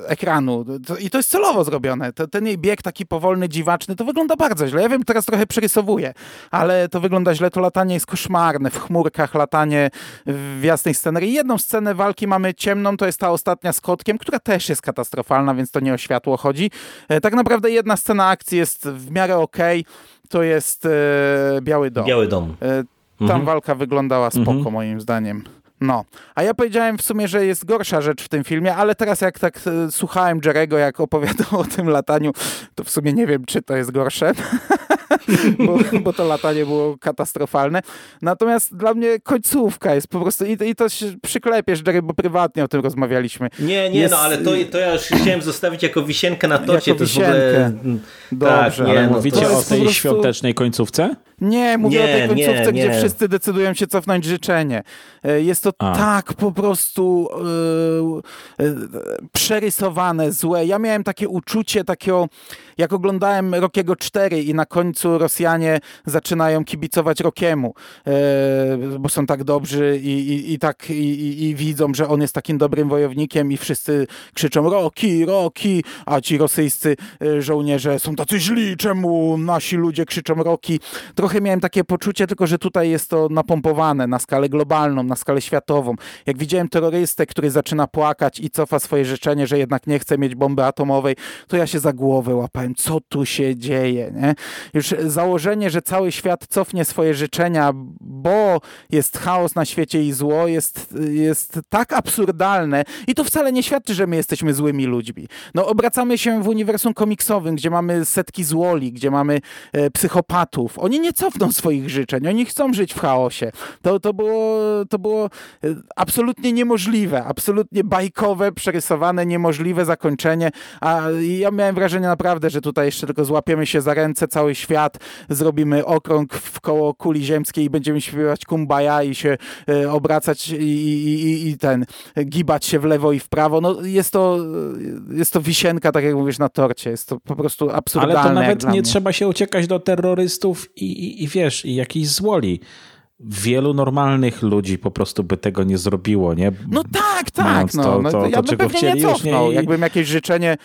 ekranu. I to jest celowo zrobione. Ten jej bieg taki powolny, dziwaczny, to wygląda bardzo źle. Ja wiem, teraz trochę przerysowuję, ale to wygląda źle. To latanie jest koszmarne. W chmurkach latanie w jasnej scenerii. Jedną scenę walki mamy ciemną, to jest ta ostatnia z kotkiem, która też jest katastrofalna, więc to nie o światło chodzi. E, tak naprawdę jedna scena akcji jest w miarę okej, okay. to jest e, Biały Dom. Biały Dom. E, tam mhm. walka wyglądała spoko mhm. moim zdaniem. No, a ja powiedziałem w sumie, że jest gorsza rzecz w tym filmie, ale teraz jak tak e, słuchałem Jerego, jak opowiadał o tym lataniu, to w sumie nie wiem, czy to jest gorsze. bo, bo, to latanie było katastrofalne. Natomiast dla mnie końcówka jest po prostu, i, i to się przyklepiesz, Jerry, bo prywatnie o tym rozmawialiśmy. Nie, nie, jest, no ale to, to ja już chciałem zostawić jako wisienkę na torcie. Jako wisienkę. To jest w ogóle... Dobrze, tak, nie, ale no, mówicie o tej prostu... świątecznej końcówce? Nie, mówię nie, o tej końcówce, nie, nie. gdzie wszyscy decydują się cofnąć życzenie. E, jest to A. tak po prostu yy, yy, przerysowane, złe. Ja miałem takie uczucie takiego, jak oglądałem Rokiego 4 i na końcu Rosjanie zaczynają kibicować Rokiemu, yy, bo są tak dobrzy i, i, i tak i, i, widzą, że on jest takim dobrym wojownikiem i wszyscy krzyczą Roki, Roki, a ci rosyjscy żołnierze są tacy źli, czemu nasi ludzie krzyczą Roki. Trochę trochę miałem takie poczucie, tylko że tutaj jest to napompowane na skalę globalną, na skalę światową. Jak widziałem terrorystę, który zaczyna płakać i cofa swoje życzenie, że jednak nie chce mieć bomby atomowej, to ja się za głowę łapałem. Co tu się dzieje? Nie? Już założenie, że cały świat cofnie swoje życzenia, bo jest chaos na świecie i zło, jest, jest tak absurdalne i to wcale nie świadczy, że my jesteśmy złymi ludźmi. No, obracamy się w uniwersum komiksowym, gdzie mamy setki złoli, gdzie mamy e, psychopatów. Oni nie cofną swoich życzeń. Oni chcą żyć w chaosie. To, to, było, to było e, absolutnie niemożliwe, absolutnie bajkowe, przerysowane, niemożliwe zakończenie. A ja miałem wrażenie naprawdę, że tutaj jeszcze tylko złapiemy się za ręce cały świat, zrobimy okrąg w koło kuli ziemskiej i będziemy śpiewać kumbaya i się e, obracać i, i, i ten, gibać się w lewo i w prawo. No jest to, jest to wisienka, tak jak mówisz, na torcie. Jest to po prostu absurdalne. Ale to nawet nie trzeba się uciekać do terrorystów i, i, wiesz, i jakiś złoli. Wielu normalnych ludzi po prostu by tego nie zrobiło, nie? No tak, tak. Mając No, to- no, to- ja to, bym czego pewnie nie cofnął. nie? Jakbym jakieś życzenie,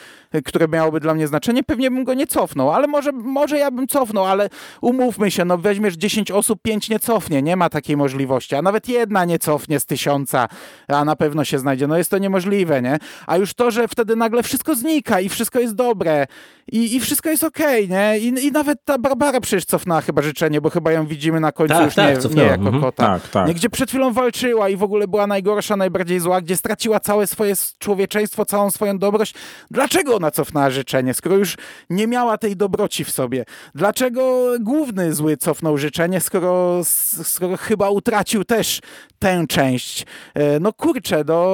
które miałoby dla mnie znaczenie, pewnie bym go nie cofnął, ale może, może ja bym cofnął, ale umówmy się, no weźmiesz 10 osób, 5 nie cofnie, nie ma takiej możliwości, a nawet jedna nie cofnie z tysiąca, a na pewno się znajdzie. No jest to niemożliwe, nie? A już to, że wtedy nagle wszystko znika i wszystko jest dobre i, i wszystko jest okej, nie? I, I nawet ta Barbara przecież cofnęła chyba życzenie, bo chyba ją widzimy na końcu Tak, już tak, nie, nie jako Mhm. kota. Tak, tak. Nie, gdzie przed chwilą walczyła i w ogóle była najgorsza, najbardziej zła, gdzie straciła całe swoje człowieczeństwo, całą swoją dobroć. Dlaczego ona cofnęła życzenie, skoro już nie miała tej dobroci w sobie? Dlaczego główny zły cofnął życzenie, skoro, skoro chyba utracił też tę część? E, No kurczę, no,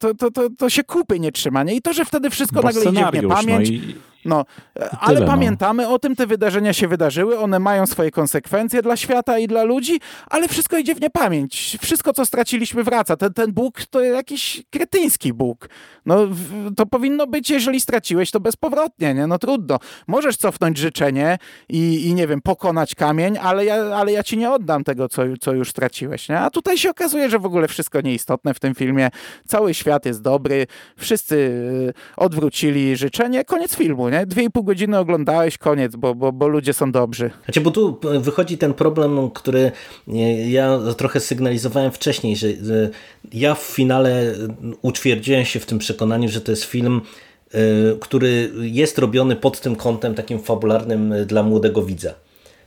to, to, to, to się kupy nie trzyma, nie? I to, że wtedy wszystko Bo nagle idzie w niepamięć, no i no, e, ale tyle, no. pamiętamy o tym, te wydarzenia się wydarzyły, one mają swoje konsekwencje dla świata i dla ludzi, ale wszystko idzie w niepamięć. Wszystko, co straciliśmy, wraca. Ten, ten Bóg to jakiś kretyński Bóg. No, to powinno być, jeżeli straciłeś, to bezpowrotnie, nie? No trudno. Możesz cofnąć życzenie i, i nie wiem, pokonać kamień, ale ja, ale ja ci nie oddam tego, co, co już straciłeś, nie? A tutaj się okazuje, że w ogóle wszystko nieistotne w tym filmie. Cały świat jest dobry, wszyscy y, odwrócili życzenie, koniec filmu, nie? Dwie i pół godziny oglądałeś, koniec, bo, bo, bo ludzie są dobrzy. Znaczy, bo tu wychodzi ten problem, który e, ja trochę sygnalizowałem wcześniej, że ja w finale utwierdziłem się w tym przekonaniu, że to jest film, e, który jest robiony pod tym kątem takim fabularnym e, dla młodego widza.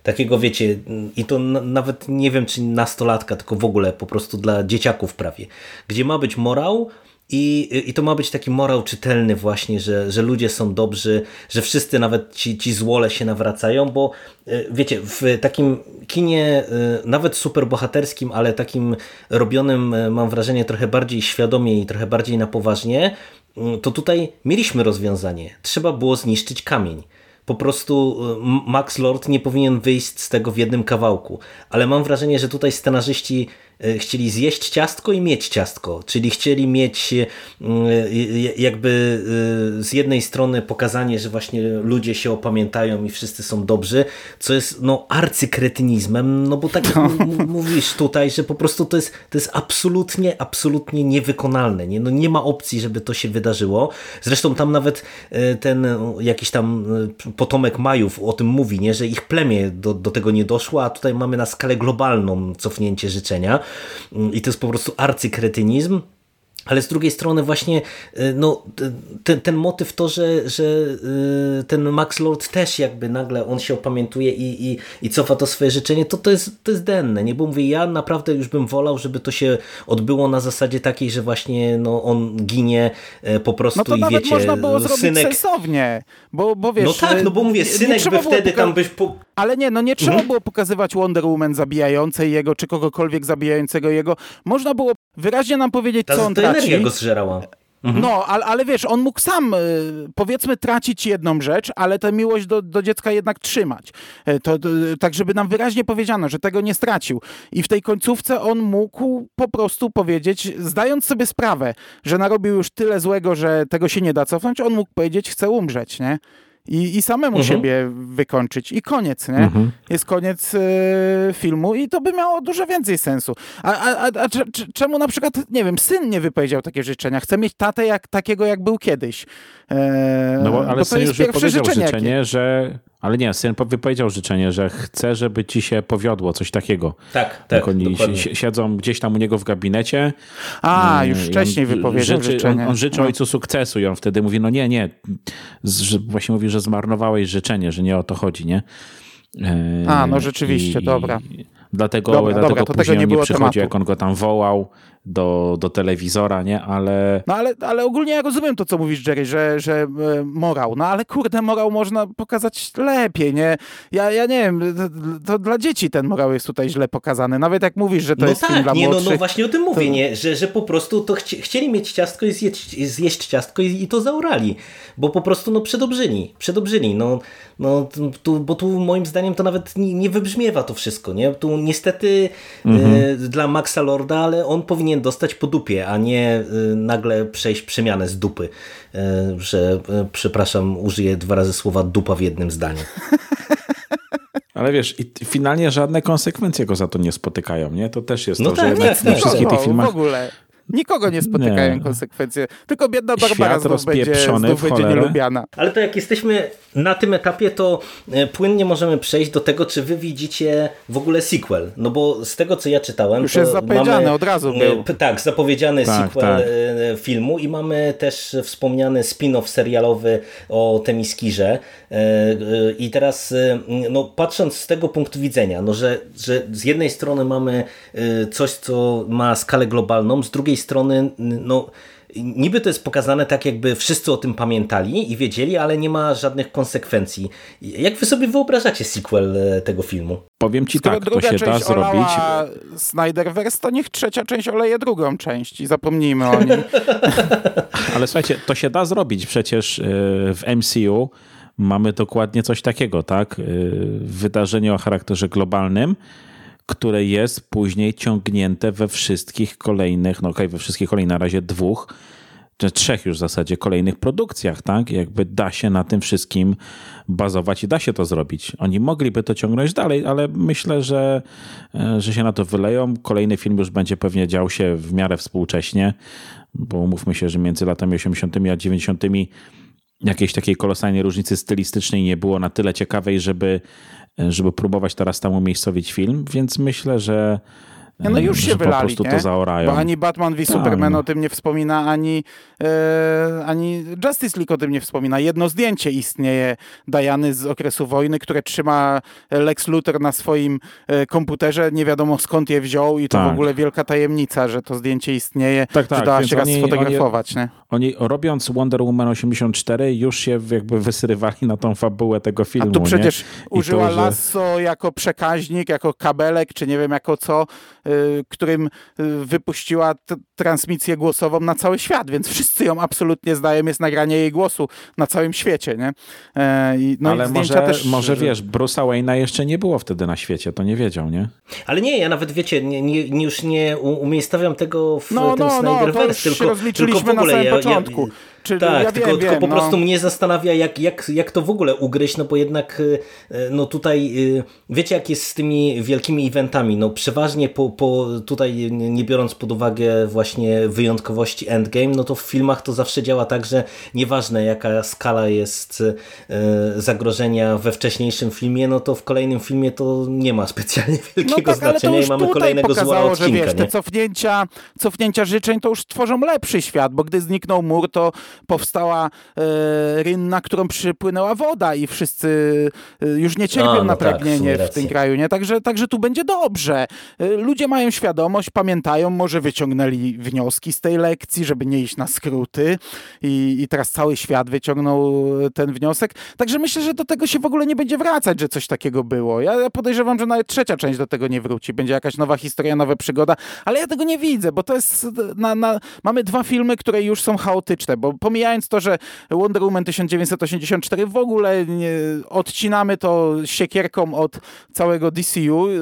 Takiego wiecie, i to na- nawet nie wiem czy nastolatka, tylko w ogóle po prostu dla dzieciaków prawie, gdzie ma być morał, i, I to ma być taki morał czytelny właśnie, że, że ludzie są dobrzy, że wszyscy nawet ci, ci złole się nawracają, bo e, wiecie, w takim kinie e, nawet superbohaterskim, ale takim robionym e, mam wrażenie trochę bardziej świadomie i trochę bardziej na poważnie, mm, to tutaj mieliśmy rozwiązanie. Trzeba było zniszczyć kamień. Po prostu Max Lord nie powinien wyjść z tego w jednym kawałku. Ale mam wrażenie, że tutaj scenarzyści chcieli zjeść ciastko i mieć ciastko. Czyli chcieli mieć y, y, jakby z jednej strony pokazanie, że właśnie ludzie się opamiętają i wszyscy są dobrzy, co jest no arcykretynizmem, no bo tak m- mówisz tutaj, że po prostu to jest, to jest absolutnie, absolutnie niewykonalne. Nie? No nie ma opcji, żeby to się wydarzyło. Zresztą tam nawet e, ten e, jakiś tam e, potomek Majów o tym mówi, nie? że ich plemię do, do tego nie doszło, a tutaj mamy na skalę globalną cofnięcie życzenia i to jest po prostu arcykretynizm. Ale z drugiej strony właśnie y, no, ten, ten motyw to, że, że y, ten Max Lord też jakby nagle on się opamiętuje i, i, i cofa to swoje życzenie, to to jest, to jest denne. Nie? Bo mówię, ja naprawdę już bym wolał, żeby to się odbyło na zasadzie takiej, że właśnie no, on ginie e, po prostu No to i nawet wiecie, można było zrobić synek... sensownie, bo, bo wiesz... No tak, no bo mówię, synek trzeba by wtedy tam byś... Po... Ale nie, no nie trzeba Mhm. było pokazywać Wonder Woman zabijającej jego, czy kogokolwiek zabijającego jego. Można było wyraźnie nam powiedzieć, co on traci. Energia go zżerała. No, ale, ale wiesz, on mógł sam, y, powiedzmy, tracić jedną rzecz, ale tę miłość do, do dziecka jednak trzymać. E, To, to, tak, żeby nam wyraźnie powiedziano, że tego nie stracił. I w tej końcówce on mógł po prostu powiedzieć, zdając sobie sprawę, że narobił już tyle złego, że tego się nie da cofnąć, on mógł powiedzieć, chcę umrzeć, nie? I, i samemu Mhm. siebie wykończyć. I koniec, nie? Mhm. Jest koniec e, filmu i to by miało dużo więcej sensu. A, a, a, a cze- cze- czemu na przykład, nie wiem, syn nie wypowiedział takie życzenia? Chce mieć tatę jak, takiego, jak był kiedyś. E, No bo, ale to syn już wypowiedział życzenie. życzenie, że... Ale nie, syn po- wypowiedział życzenie, że chce, żeby ci się powiodło, coś takiego. Tak, tak, oni dokładnie. si- siedzą gdzieś tam u niego w gabinecie. A, e, już i wcześniej wypowiedział życzy, życzenie. On, on życzy No. ojcu sukcesu i on wtedy mówi, no nie, nie. Z, właśnie mówi, że zmarnowałeś życzenie, że nie o to chodzi, nie? E, A, no rzeczywiście, dobra. Dlatego, Dobra, dlatego dobra, to tego później nie nie przychodzi, tematu. jak on go tam wołał do, do telewizora, nie? Ale... No ale, ale ogólnie ja rozumiem to, co mówisz, Jerry, że, że e, morał. No ale kurde, morał można pokazać lepiej, nie? Ja, ja nie wiem, to, dla dzieci ten morał jest tutaj źle pokazany. Nawet jak mówisz, że to no jest tak, film dla nie, no, młodszych. no właśnie o tym mówię, to- nie? Że, że po prostu to chci, chcieli mieć ciastko i zjeść, zjeść ciastko i, i to zaorali, bo po prostu no przedobrzyli, przedobrzyli, no, no tu, bo tu moim zdaniem to nawet nie, nie wybrzmiewa to wszystko, nie? Tu niestety e, dla Maxa Lorda, ale on powinien dostać po dupie, a nie e, nagle przejść przemianę z dupy, e, że e, przepraszam, użyję dwa razy słowa dupa w jednym zdaniu. Ale wiesz, i finalnie żadne konsekwencje go za to nie spotykają, nie? To też jest No to, tak, że jednak tak. we wszystkich tych No, filmach w ogóle. Nikogo nie spotykają Nie. konsekwencje. Tylko biedna Barbara znów będzie, znów będzie nielubiana. Ale to jak jesteśmy na tym etapie, to e, płynnie możemy przejść do tego, czy wy widzicie w ogóle sequel. No bo z tego, co ja czytałem, Już to jest zapowiedziany, mamy, od razu e, był. Tak, zapowiedziany Tak, sequel tak. e, filmu i mamy też wspomniany spin-off serialowy o Temiskirze. I teraz, no patrząc z tego punktu widzenia, no że, że z jednej strony mamy coś, co ma skalę globalną, z drugiej strony, n- no niby to jest pokazane tak, jakby wszyscy o tym pamiętali i wiedzieli, ale nie ma żadnych konsekwencji. Jak wy sobie wyobrażacie sequel e, tego filmu? powiem ci Skoro tak, to druga się da zrobić. Snyderverse, to niech trzecia część oleje drugą część i zapomnijmy o niej. Ale słuchajcie, to się da zrobić. Przecież y, w MCU mamy dokładnie coś takiego, tak? Y, Wydarzenie o charakterze globalnym, które jest później ciągnięte we wszystkich kolejnych, no okej, we wszystkich kolejnych na razie dwóch, czy trzech już w zasadzie kolejnych produkcjach, tak? Jakby da się na tym wszystkim bazować i da się to zrobić. Oni mogliby to ciągnąć dalej, ale myślę, że, e, że się na to wyleją. Kolejny film już będzie pewnie dział się w miarę współcześnie, bo umówmy się, że między latami 80. a 90. jakiejś takiej kolosalnej różnicy stylistycznej nie było na tyle ciekawej, żeby, żeby próbować teraz tam umiejscowić film, więc myślę, że Nie, no już się po wylali, prostu nie? to zaorają. Bo ani Batman v Tak, Superman no. o tym nie wspomina, ani, e, ani Justice League o tym nie wspomina. Jedno zdjęcie istnieje Diany z okresu wojny, które trzyma Lex Luthor na swoim e, komputerze. Nie wiadomo skąd je wziął i to Tak. w ogóle wielka tajemnica, że to zdjęcie istnieje, Tak, tak, dała się raz oni- sfotografować. Nie? Oni robiąc Wonder Woman 84 już się jakby wysrywali na tą fabułę tego A filmu. tu nie? przecież I użyła to, że- lasso jako przekaźnik, jako kabelek, czy nie wiem jako co, y, którym y, wypuściła t- transmisję głosową na cały świat, więc wszyscy ją absolutnie zdają, jest nagranie jej głosu na całym świecie, nie? E, no Ale może, też... może wiesz, Bruce'a Wayne'a jeszcze nie było wtedy na świecie, to nie wiedział, nie? Ale nie, ja nawet wiecie, nie, nie, nie- już nie u- umiejscawiam tego w No, tym no, no, Snyderverse, się tylko, rozliczyliśmy tylko w ogóle na samym ja, początku. Czy, tak, ja tylko, wiem, tylko wiem, po no. prostu mnie zastanawia, jak, jak, jak to w ogóle ugryźć, no bo jednak y, y, no tutaj y, wiecie jak jest z tymi wielkimi eventami, no przeważnie po, po tutaj nie biorąc pod uwagę właśnie wyjątkowości Endgame, no to w filmach to zawsze działa tak, że nieważne jaka skala jest zagrożenia we wcześniejszym filmie, no to w kolejnym filmie to nie ma specjalnie wielkiego No tak, znaczenia i mamy kolejnego zła pokazało, że odcinka. wiesz, nie? te cofnięcia, cofnięcia życzeń to już tworzą lepszy świat, bo gdy zniknął mur, to powstała e, rynna, którą przypłynęła woda i wszyscy e, już nie cierpią A, no na tak, w pragnienie w, tym kraju, nie? Także, także tu będzie dobrze. E, ludzie mają świadomość, pamiętają, może wyciągnęli wnioski z tej lekcji, żeby nie iść na skróty i, i teraz cały świat wyciągnął ten wniosek. Także myślę, że do tego się w ogóle nie będzie wracać, że coś takiego było. Ja, ja podejrzewam, że nawet trzecia część do tego nie wróci. Będzie jakaś nowa historia, nowa przygoda, ale ja tego nie widzę, bo to jest. Na, na, mamy dwa filmy, które już są chaotyczne, bo pomijając to, że Wonder Woman 1984 w ogóle nie, odcinamy to siekierką od całego DCU, y,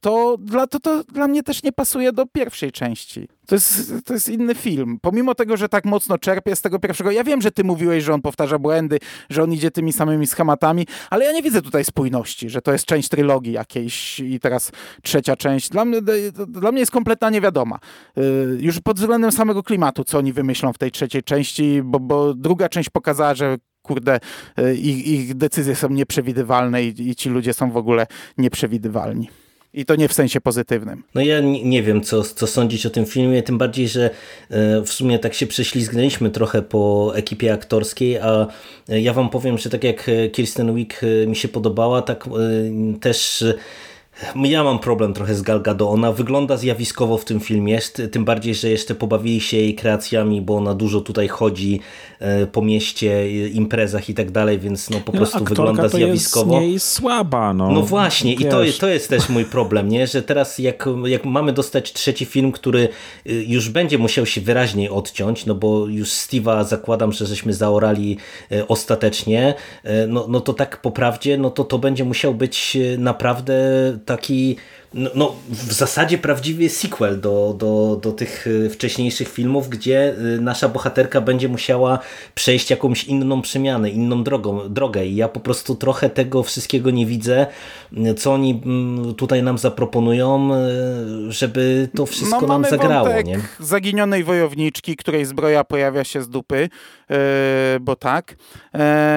to dla, to, to dla mnie też nie pasuje do pierwszej części. To jest, to jest inny film. Pomimo tego, że tak mocno czerpie z tego pierwszego, ja wiem, że ty mówiłeś, że on powtarza błędy, że on idzie tymi samymi schematami, ale ja nie widzę tutaj spójności, że to jest część trylogii jakiejś i teraz trzecia część. Dla mnie, dla mnie jest kompletna niewiadoma. Yy, Już pod względem samego klimatu, co oni wymyślą w tej trzeciej części, bo, bo druga część pokazała, że kurde, yy, ich, ich decyzje są nieprzewidywalne i, i ci ludzie są w ogóle nieprzewidywalni. I to nie w sensie pozytywnym. No ja nie, wiem, co, co sądzić o tym filmie, tym bardziej, że e, w sumie tak się prześlizgnęliśmy trochę po ekipie aktorskiej, a e, ja wam powiem, że tak jak e, Kirsten Wick mi się podobała, tak też ja mam problem trochę z Gal Gadot. Ona wygląda zjawiskowo w tym filmie, t- tym bardziej, że jeszcze pobawili się jej kreacjami, bo ona dużo tutaj chodzi e, po mieście, e, imprezach i tak dalej, więc no po No, prostu wygląda zjawiskowo. Jest, nie jest słaba, no. No właśnie, i to, Wiesz. to jest też mój problem, nie? że teraz jak, jak mamy dostać trzeci film, który y, już będzie musiał się wyraźniej odciąć, no bo już Steve'a zakładam, że żeśmy zaorali y, ostatecznie, y, no, no to tak po prawdzie, no to to będzie musiał być y, naprawdę taki no, no, w zasadzie prawdziwy sequel do, do, do tych y, wcześniejszych filmów, gdzie y, nasza bohaterka będzie musiała przejść jakąś inną przemianę, inną drogą, drogę i ja po prostu trochę tego wszystkiego nie widzę, co oni mm, tutaj nam zaproponują, y, żeby to wszystko no, nam zagrało. Nie? zaginionej wojowniczki, której zbroja pojawia się z dupy, bo tak,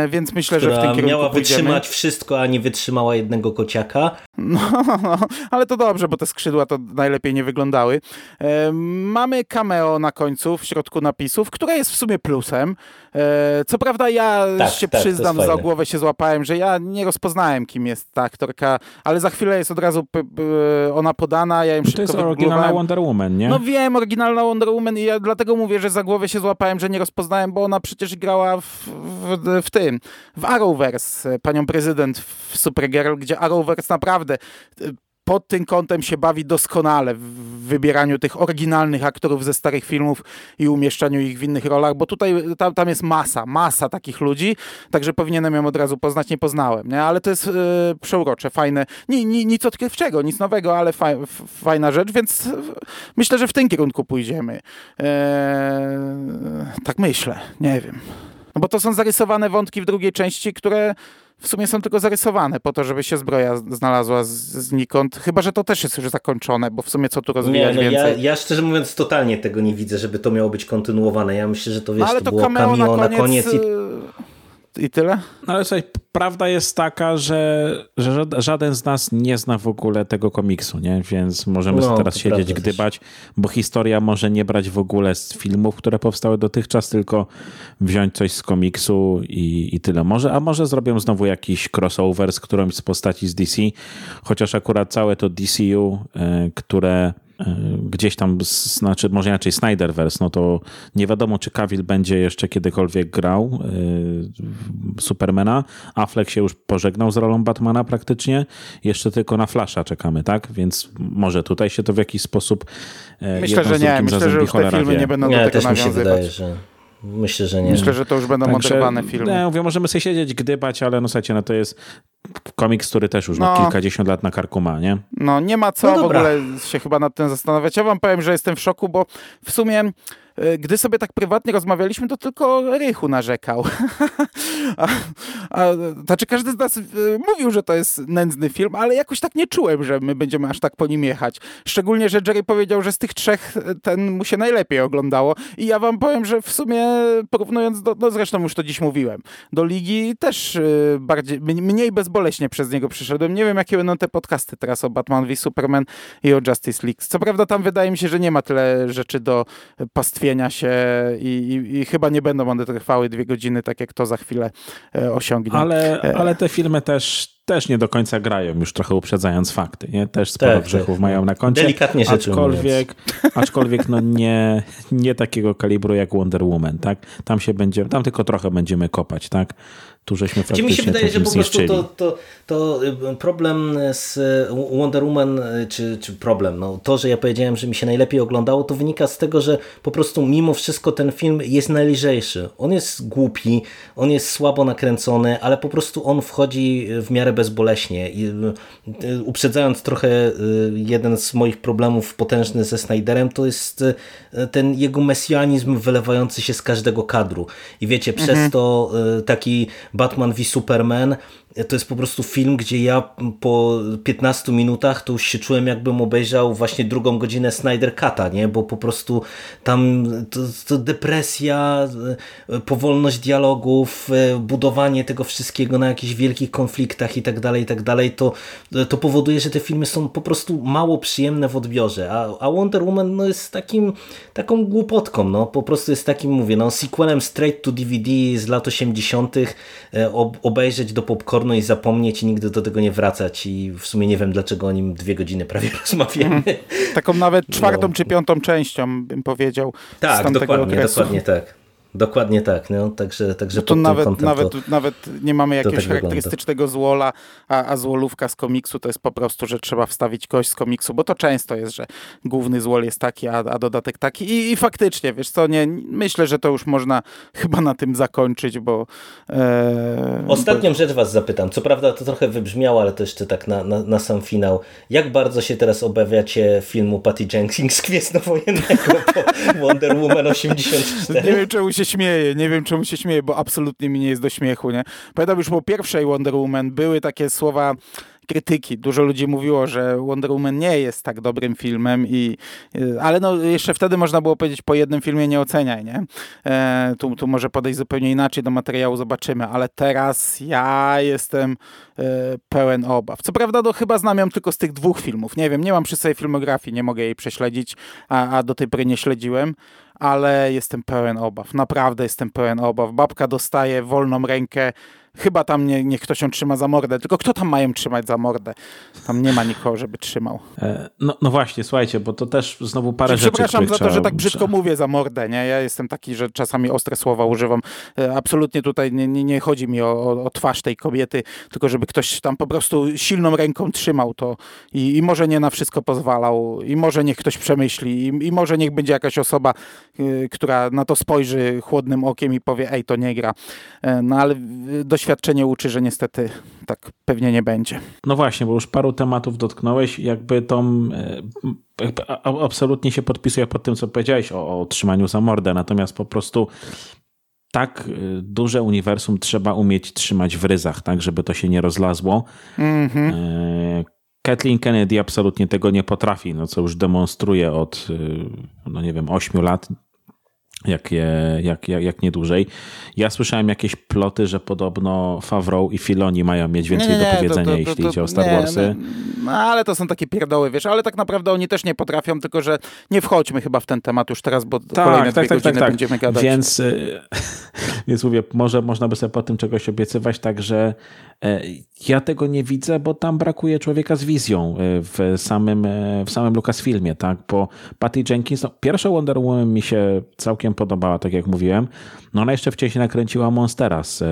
więc myślę, Która że w tym kierunku miała pójdziemy. wytrzymać wszystko, a nie wytrzymała jednego kociaka. No, no, ale to dobrze, bo te skrzydła to najlepiej nie wyglądały. E, mamy cameo na końcu, w środku napisów, które jest w sumie plusem. E, co prawda ja tak, się tak, przyznam, za głowę się złapałem, że ja nie rozpoznałem, kim jest ta aktorka, ale za chwilę jest od razu p- p- ona podana, ja ją szybko To jest oryginalna. Wonder Woman, nie? No wiem, oryginalna Wonder Woman i ja dlatego mówię, że za głowę się złapałem, że nie rozpoznałem, bo ona przecież grała w, w, w tym, w Arrowverse, panią prezydent w Supergirl, gdzie Arrowverse naprawdę pod tym kątem się bawi doskonale w wybieraniu tych oryginalnych aktorów ze starych filmów i umieszczaniu ich w innych rolach, bo tutaj tam, tam jest masa, masa takich ludzi, także powinienem ją od razu poznać, nie poznałem, nie? ale to jest e, przeurocze, fajne, ni, ni, nic odkrywczego, nic nowego, ale fajna rzecz, więc e, myślę, że w tym kierunku pójdziemy. E, tak myślę, nie wiem. No bo to są zarysowane wątki w drugiej części, które w sumie są tylko zarysowane po to, żeby się zbroja znalazła z, znikąd. Chyba, że to też jest już zakończone, bo w sumie co tu Nie, rozwijać no ja, więcej. ja szczerze mówiąc totalnie tego nie widzę, żeby to miało być kontynuowane. Ja myślę, że to wiesz, no ale to to było cameo, cameo na koniec, i y, i tyle? No ale słuchaj, prawda jest taka, że, że ża- żaden z nas nie zna w ogóle tego komiksu, nie? Więc możemy No, teraz siedzieć, gdybać, bo historia może nie brać w ogóle z filmów, które powstały dotychczas, tylko wziąć coś z komiksu i, i tyle. Może, a może zrobią znowu jakiś crossover z którąś z postaci z DC, chociaż akurat całe to DCU, e, które gdzieś tam, znaczy może inaczej Snyderverse, no to nie wiadomo, czy Cavill będzie jeszcze kiedykolwiek grał e, Supermana. Affleck się już pożegnał z rolą Batmana praktycznie. Jeszcze tylko na Flasha czekamy, tak? Więc może tutaj się to w jakiś sposób e, Myślę, że nie. Myślę, że już te filmy wie. nie będą do Nie, tego mi się nawiązywać. wydaje, że myślę, że nie. Myślę, że to już będą Także, moderowane filmy. Nie, mówię, możemy sobie siedzieć, gdybać, ale no słuchajcie, no to jest komiks, który też już no. No. kilkadziesiąt lat na karku ma, nie? No nie ma co No w ogóle się chyba nad tym zastanawiać. Ja wam powiem, że jestem w szoku, bo w sumie gdy sobie tak prywatnie rozmawialiśmy, to tylko Rychu narzekał. znaczy każdy z nas e, mówił, że to jest nędzny film, ale jakoś tak nie czułem, że my będziemy aż tak po nim jechać. Szczególnie, że Jerry powiedział, że z tych trzech e, ten mu się najlepiej oglądało i ja wam powiem, że w sumie porównując do, no zresztą już to dziś mówiłem, do Ligi też e, bardziej, mniej bezboleśnie przez niego przyszedłem. Nie wiem, jakie będą te podcasty teraz o Batman v Superman i o Justice League. Co prawda tam wydaje mi się, że nie ma tyle rzeczy do pastwienia się i, i, i chyba nie będą one trwały dwie godziny, tak jak to za chwilę e, osiągnie. Ale, ale te filmy też, też nie do końca grają, już trochę uprzedzając fakty. Nie? Też sporo Tak, grzechów tak. mają na koncie. Delikatnie rzecz aczkolwiek, aczkolwiek no nie, nie takiego kalibru jak Wonder Woman, tak? Tam się będzie, tam tylko trochę będziemy kopać, tak? Tu żeśmy Gdzie mi faktycznie się wydaje, że po prostu to, to, to y, problem z y, Wonder Woman, y, czy, czy problem, no to, że ja powiedziałem, że mi się najlepiej oglądało, to wynika z tego, że po prostu mimo wszystko ten film jest najlżejszy. On jest głupi, on jest słabo nakręcony, ale po prostu on wchodzi w miarę bezboleśnie. I, y, Uprzedzając trochę y, jeden z moich problemów potężny ze Snyderem, to jest y, ten jego mesjanizm wylewający się z każdego kadru. I wiecie, przez to taki Batman v Superman to jest po prostu film, gdzie ja po 15 minutach to już się czułem jakbym obejrzał właśnie drugą godzinę Snyder Cut'a, nie? Bo po prostu tam to, to depresja, y, powolność dialogów, y, budowanie tego wszystkiego na jakichś wielkich konfliktach i tak dalej, i tak dalej, to, to powoduje, że te filmy są po prostu mało przyjemne w odbiorze, a, a Wonder Woman no, jest takim, taką głupotką, no po prostu jest takim, mówię, no sequelem straight to DVD z lat 80., e, ob, obejrzeć do popcornu i zapomnieć i nigdy do tego nie wracać i w sumie nie wiem dlaczego o nim dwie godziny prawie rozmawiamy. Taką nawet czwartą No. czy piątą częścią, bym powiedział. Tak, dokładnie, okresu. dokładnie tak. Dokładnie tak. No, także, także no to nawet, nawet, to, nawet nie mamy jakiegoś tak charakterystycznego złola, a, a złolówka z komiksu to jest po prostu, że trzeba wstawić kość z komiksu, bo to często jest, że główny złol jest taki, a, a dodatek taki I, i faktycznie, wiesz co, nie, myślę, że to już można chyba na tym zakończyć, bo... E, Ostatnią bo... rzecz was zapytam, co prawda to trochę wybrzmiało, ale to jeszcze tak na, na, na sam finał. Jak bardzo się teraz obawiacie filmu Patty Jenkins Gwiezdnowojennego po Wonder Woman 84? Nie wiem, czemu się śmieję, nie wiem, czemu się śmieję, bo absolutnie mi nie jest do śmiechu, nie? Pamiętam już po pierwszej Wonder Woman były takie słowa krytyki. Dużo ludzi mówiło, że Wonder Woman nie jest tak dobrym filmem, i, y, ale no, jeszcze wtedy można było powiedzieć po jednym filmie nie oceniaj, nie? E, tu, tu może podejść zupełnie inaczej do materiału, zobaczymy, ale teraz ja jestem e, pełen obaw. Co prawda no, chyba znam ją tylko z tych dwóch filmów. Nie wiem, nie mam przy sobie filmografii, nie mogę jej prześledzić, a, a do tej pory nie śledziłem ale jestem pełen obaw. Naprawdę jestem pełen obaw. Babka dostaje wolną rękę Chyba tam nie, nie ktoś ją trzyma za mordę, tylko kto tam mają trzymać za mordę? Tam nie ma nikogo, żeby trzymał. E, no, no właśnie, słuchajcie, bo to też znowu parę rzeczy, Przepraszam za to, że tak brzydko mówię za mordę, nie? Ja jestem taki, że czasami ostre słowa używam. E, absolutnie tutaj nie, nie, nie chodzi mi o, o, twarz tej kobiety, tylko żeby ktoś tam po prostu silną ręką trzymał to i, i może nie na wszystko pozwalał i może niech ktoś przemyśli i, i może niech będzie jakaś osoba, y, która na to spojrzy chłodnym okiem i powie, ej, to nie gra. No ale dość doświadczenie uczy, że niestety tak pewnie nie będzie. No właśnie, bo już paru tematów dotknąłeś, jakby tą jakby absolutnie się podpisuję pod tym, co powiedziałeś o, o trzymaniu za mordę, natomiast po prostu tak y, duże uniwersum trzeba umieć trzymać w ryzach, tak, żeby to się nie rozlazło. Mm -hmm. Kathleen Kennedy absolutnie tego nie potrafi, no co już demonstruje od, no nie wiem, 8 lat, jak, jak, jak, jak nie dłużej. Ja słyszałem jakieś ploty, że podobno Favreau i Filoni mają mieć więcej nie, nie, do powiedzenia, to, to, jeśli to, idzie o Star Warsy. No, no, ale to są takie pierdoły, wiesz, ale tak naprawdę oni też nie potrafią, tylko że nie wchodźmy chyba w ten temat już teraz, bo tak, kolejne tak, dwie tak, tak, tak. będziemy gadać. Więc, y, więc mówię, może można by sobie po tym czegoś obiecywać, także e, ja tego nie widzę, bo tam brakuje człowieka z wizją e, w samym, e, w samym Lucasfilmie, tak, bo Patty Jenkins, no, pierwsza Wonder Woman mi się całkiem podobała, tak jak mówiłem. No ona jeszcze wcześniej nakręciła Monstera z e,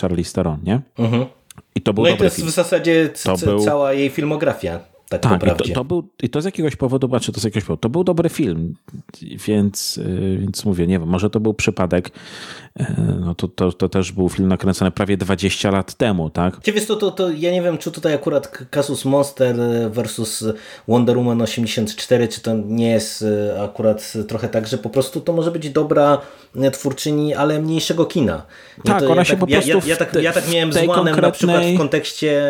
Charlize Theron, nie? Mhm. I to był no i to jest film. w zasadzie był... cała jej filmografia. Tak, tak i, to, to, był, i to z jakiegoś powodu, znaczy to z jakiegoś powodu, to był dobry film, więc, e, więc mówię, nie wiem, może to był przypadek, e, no to, to, to też był film nakręcony prawie 20 lat temu, tak? Ciebie to, to, to ja nie wiem, czy tutaj akurat Casus Monster versus Wonder Woman 84, czy to nie jest e, akurat trochę tak, że po prostu to może być dobra twórczyni, ale mniejszego kina. tak, ona ja się tak, po prostu ja, ja, ja, tak, ja tak miałem z Łanem na przykład w kontekście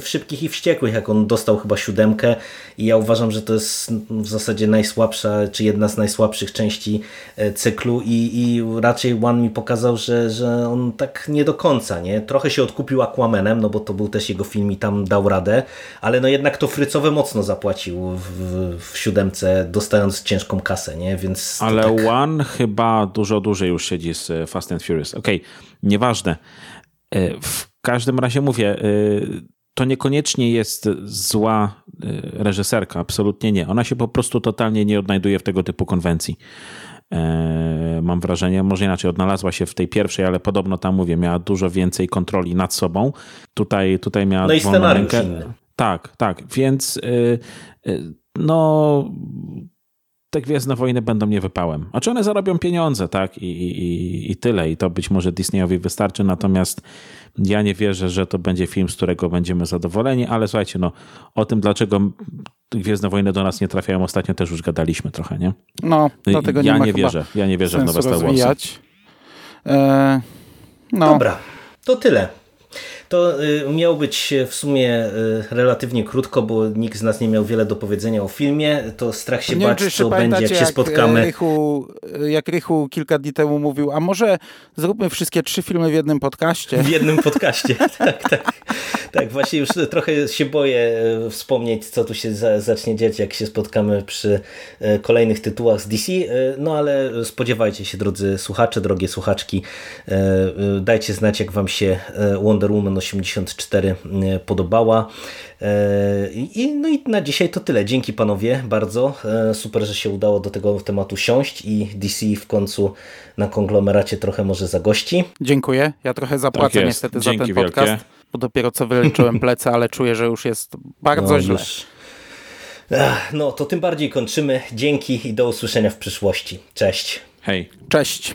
w Szybkich i Wściekłych, jak on dostał dostał chyba siódemkę i ja uważam, że to jest w zasadzie najsłabsza, czy jedna z najsłabszych części e, cyklu i, i raczej One mi pokazał, że, że on tak nie do końca, nie? Trochę się odkupił Aquamanem, no bo to był też jego film i tam dał radę, ale no jednak to frycowe mocno zapłacił w, w siódemce, dostając ciężką kasę, nie? Więc ale tak... One chyba dużo dłużej już siedzi z Fast and Furious. Okej, okay, nieważne. E, w każdym razie mówię, e, to niekoniecznie jest zła y, reżyserka, absolutnie nie. Ona się po prostu totalnie nie odnajduje w tego typu konwencji. E, mam wrażenie, może inaczej, odnalazła się w tej pierwszej, ale podobno tam mówię, miała dużo więcej kontroli nad sobą. Tutaj, tutaj miała no i rękę. Tak, tak, więc y, y, no te Gwiezdne Wojny będą nie wypałem. A czy one zarobią pieniądze, tak? I, i, I tyle. I to być może Disneyowi wystarczy, natomiast ja nie wierzę, że to będzie film, z którego będziemy zadowoleni, ale słuchajcie, no o tym, dlaczego Gwiezdne Wojny do nas nie trafiają ostatnio też już gadaliśmy trochę, nie? No, dlatego ja nie ma nie wierzę. Ja nie wierzę w nowe Star Warsy. E, no. Dobra, to tyle. To y, miało być w sumie y, relatywnie krótko, bo nikt z nas nie miał wiele do powiedzenia o filmie. To strach się nie bać, co będzie, jak się jak spotkamy. Rychu, jak Rychu kilka dni temu mówił, a może zróbmy wszystkie trzy filmy w jednym podcaście. W jednym podcaście, tak, tak. Tak, właśnie już trochę się boję y, wspomnieć, co tu się za, zacznie dziać, jak się spotkamy przy kolejnych tytułach z DC. No ale spodziewajcie się, drodzy słuchacze, drogie słuchaczki. Dajcie znać, jak wam się Wonder Woman 84 podobała. I, no i na dzisiaj to tyle. Dzięki panowie bardzo. Super, że się udało do tego tematu siąść i DC w końcu na konglomeracie trochę może zagości. Dziękuję. Ja trochę zapłacę Tak niestety Dzięki za ten podcast, wielkie. bo dopiero co wyleczyłem plecy, ale czuję, że już jest bardzo No, źle. już- No to tym bardziej kończymy. Dzięki i do usłyszenia w przyszłości. Cześć. Hej. Cześć.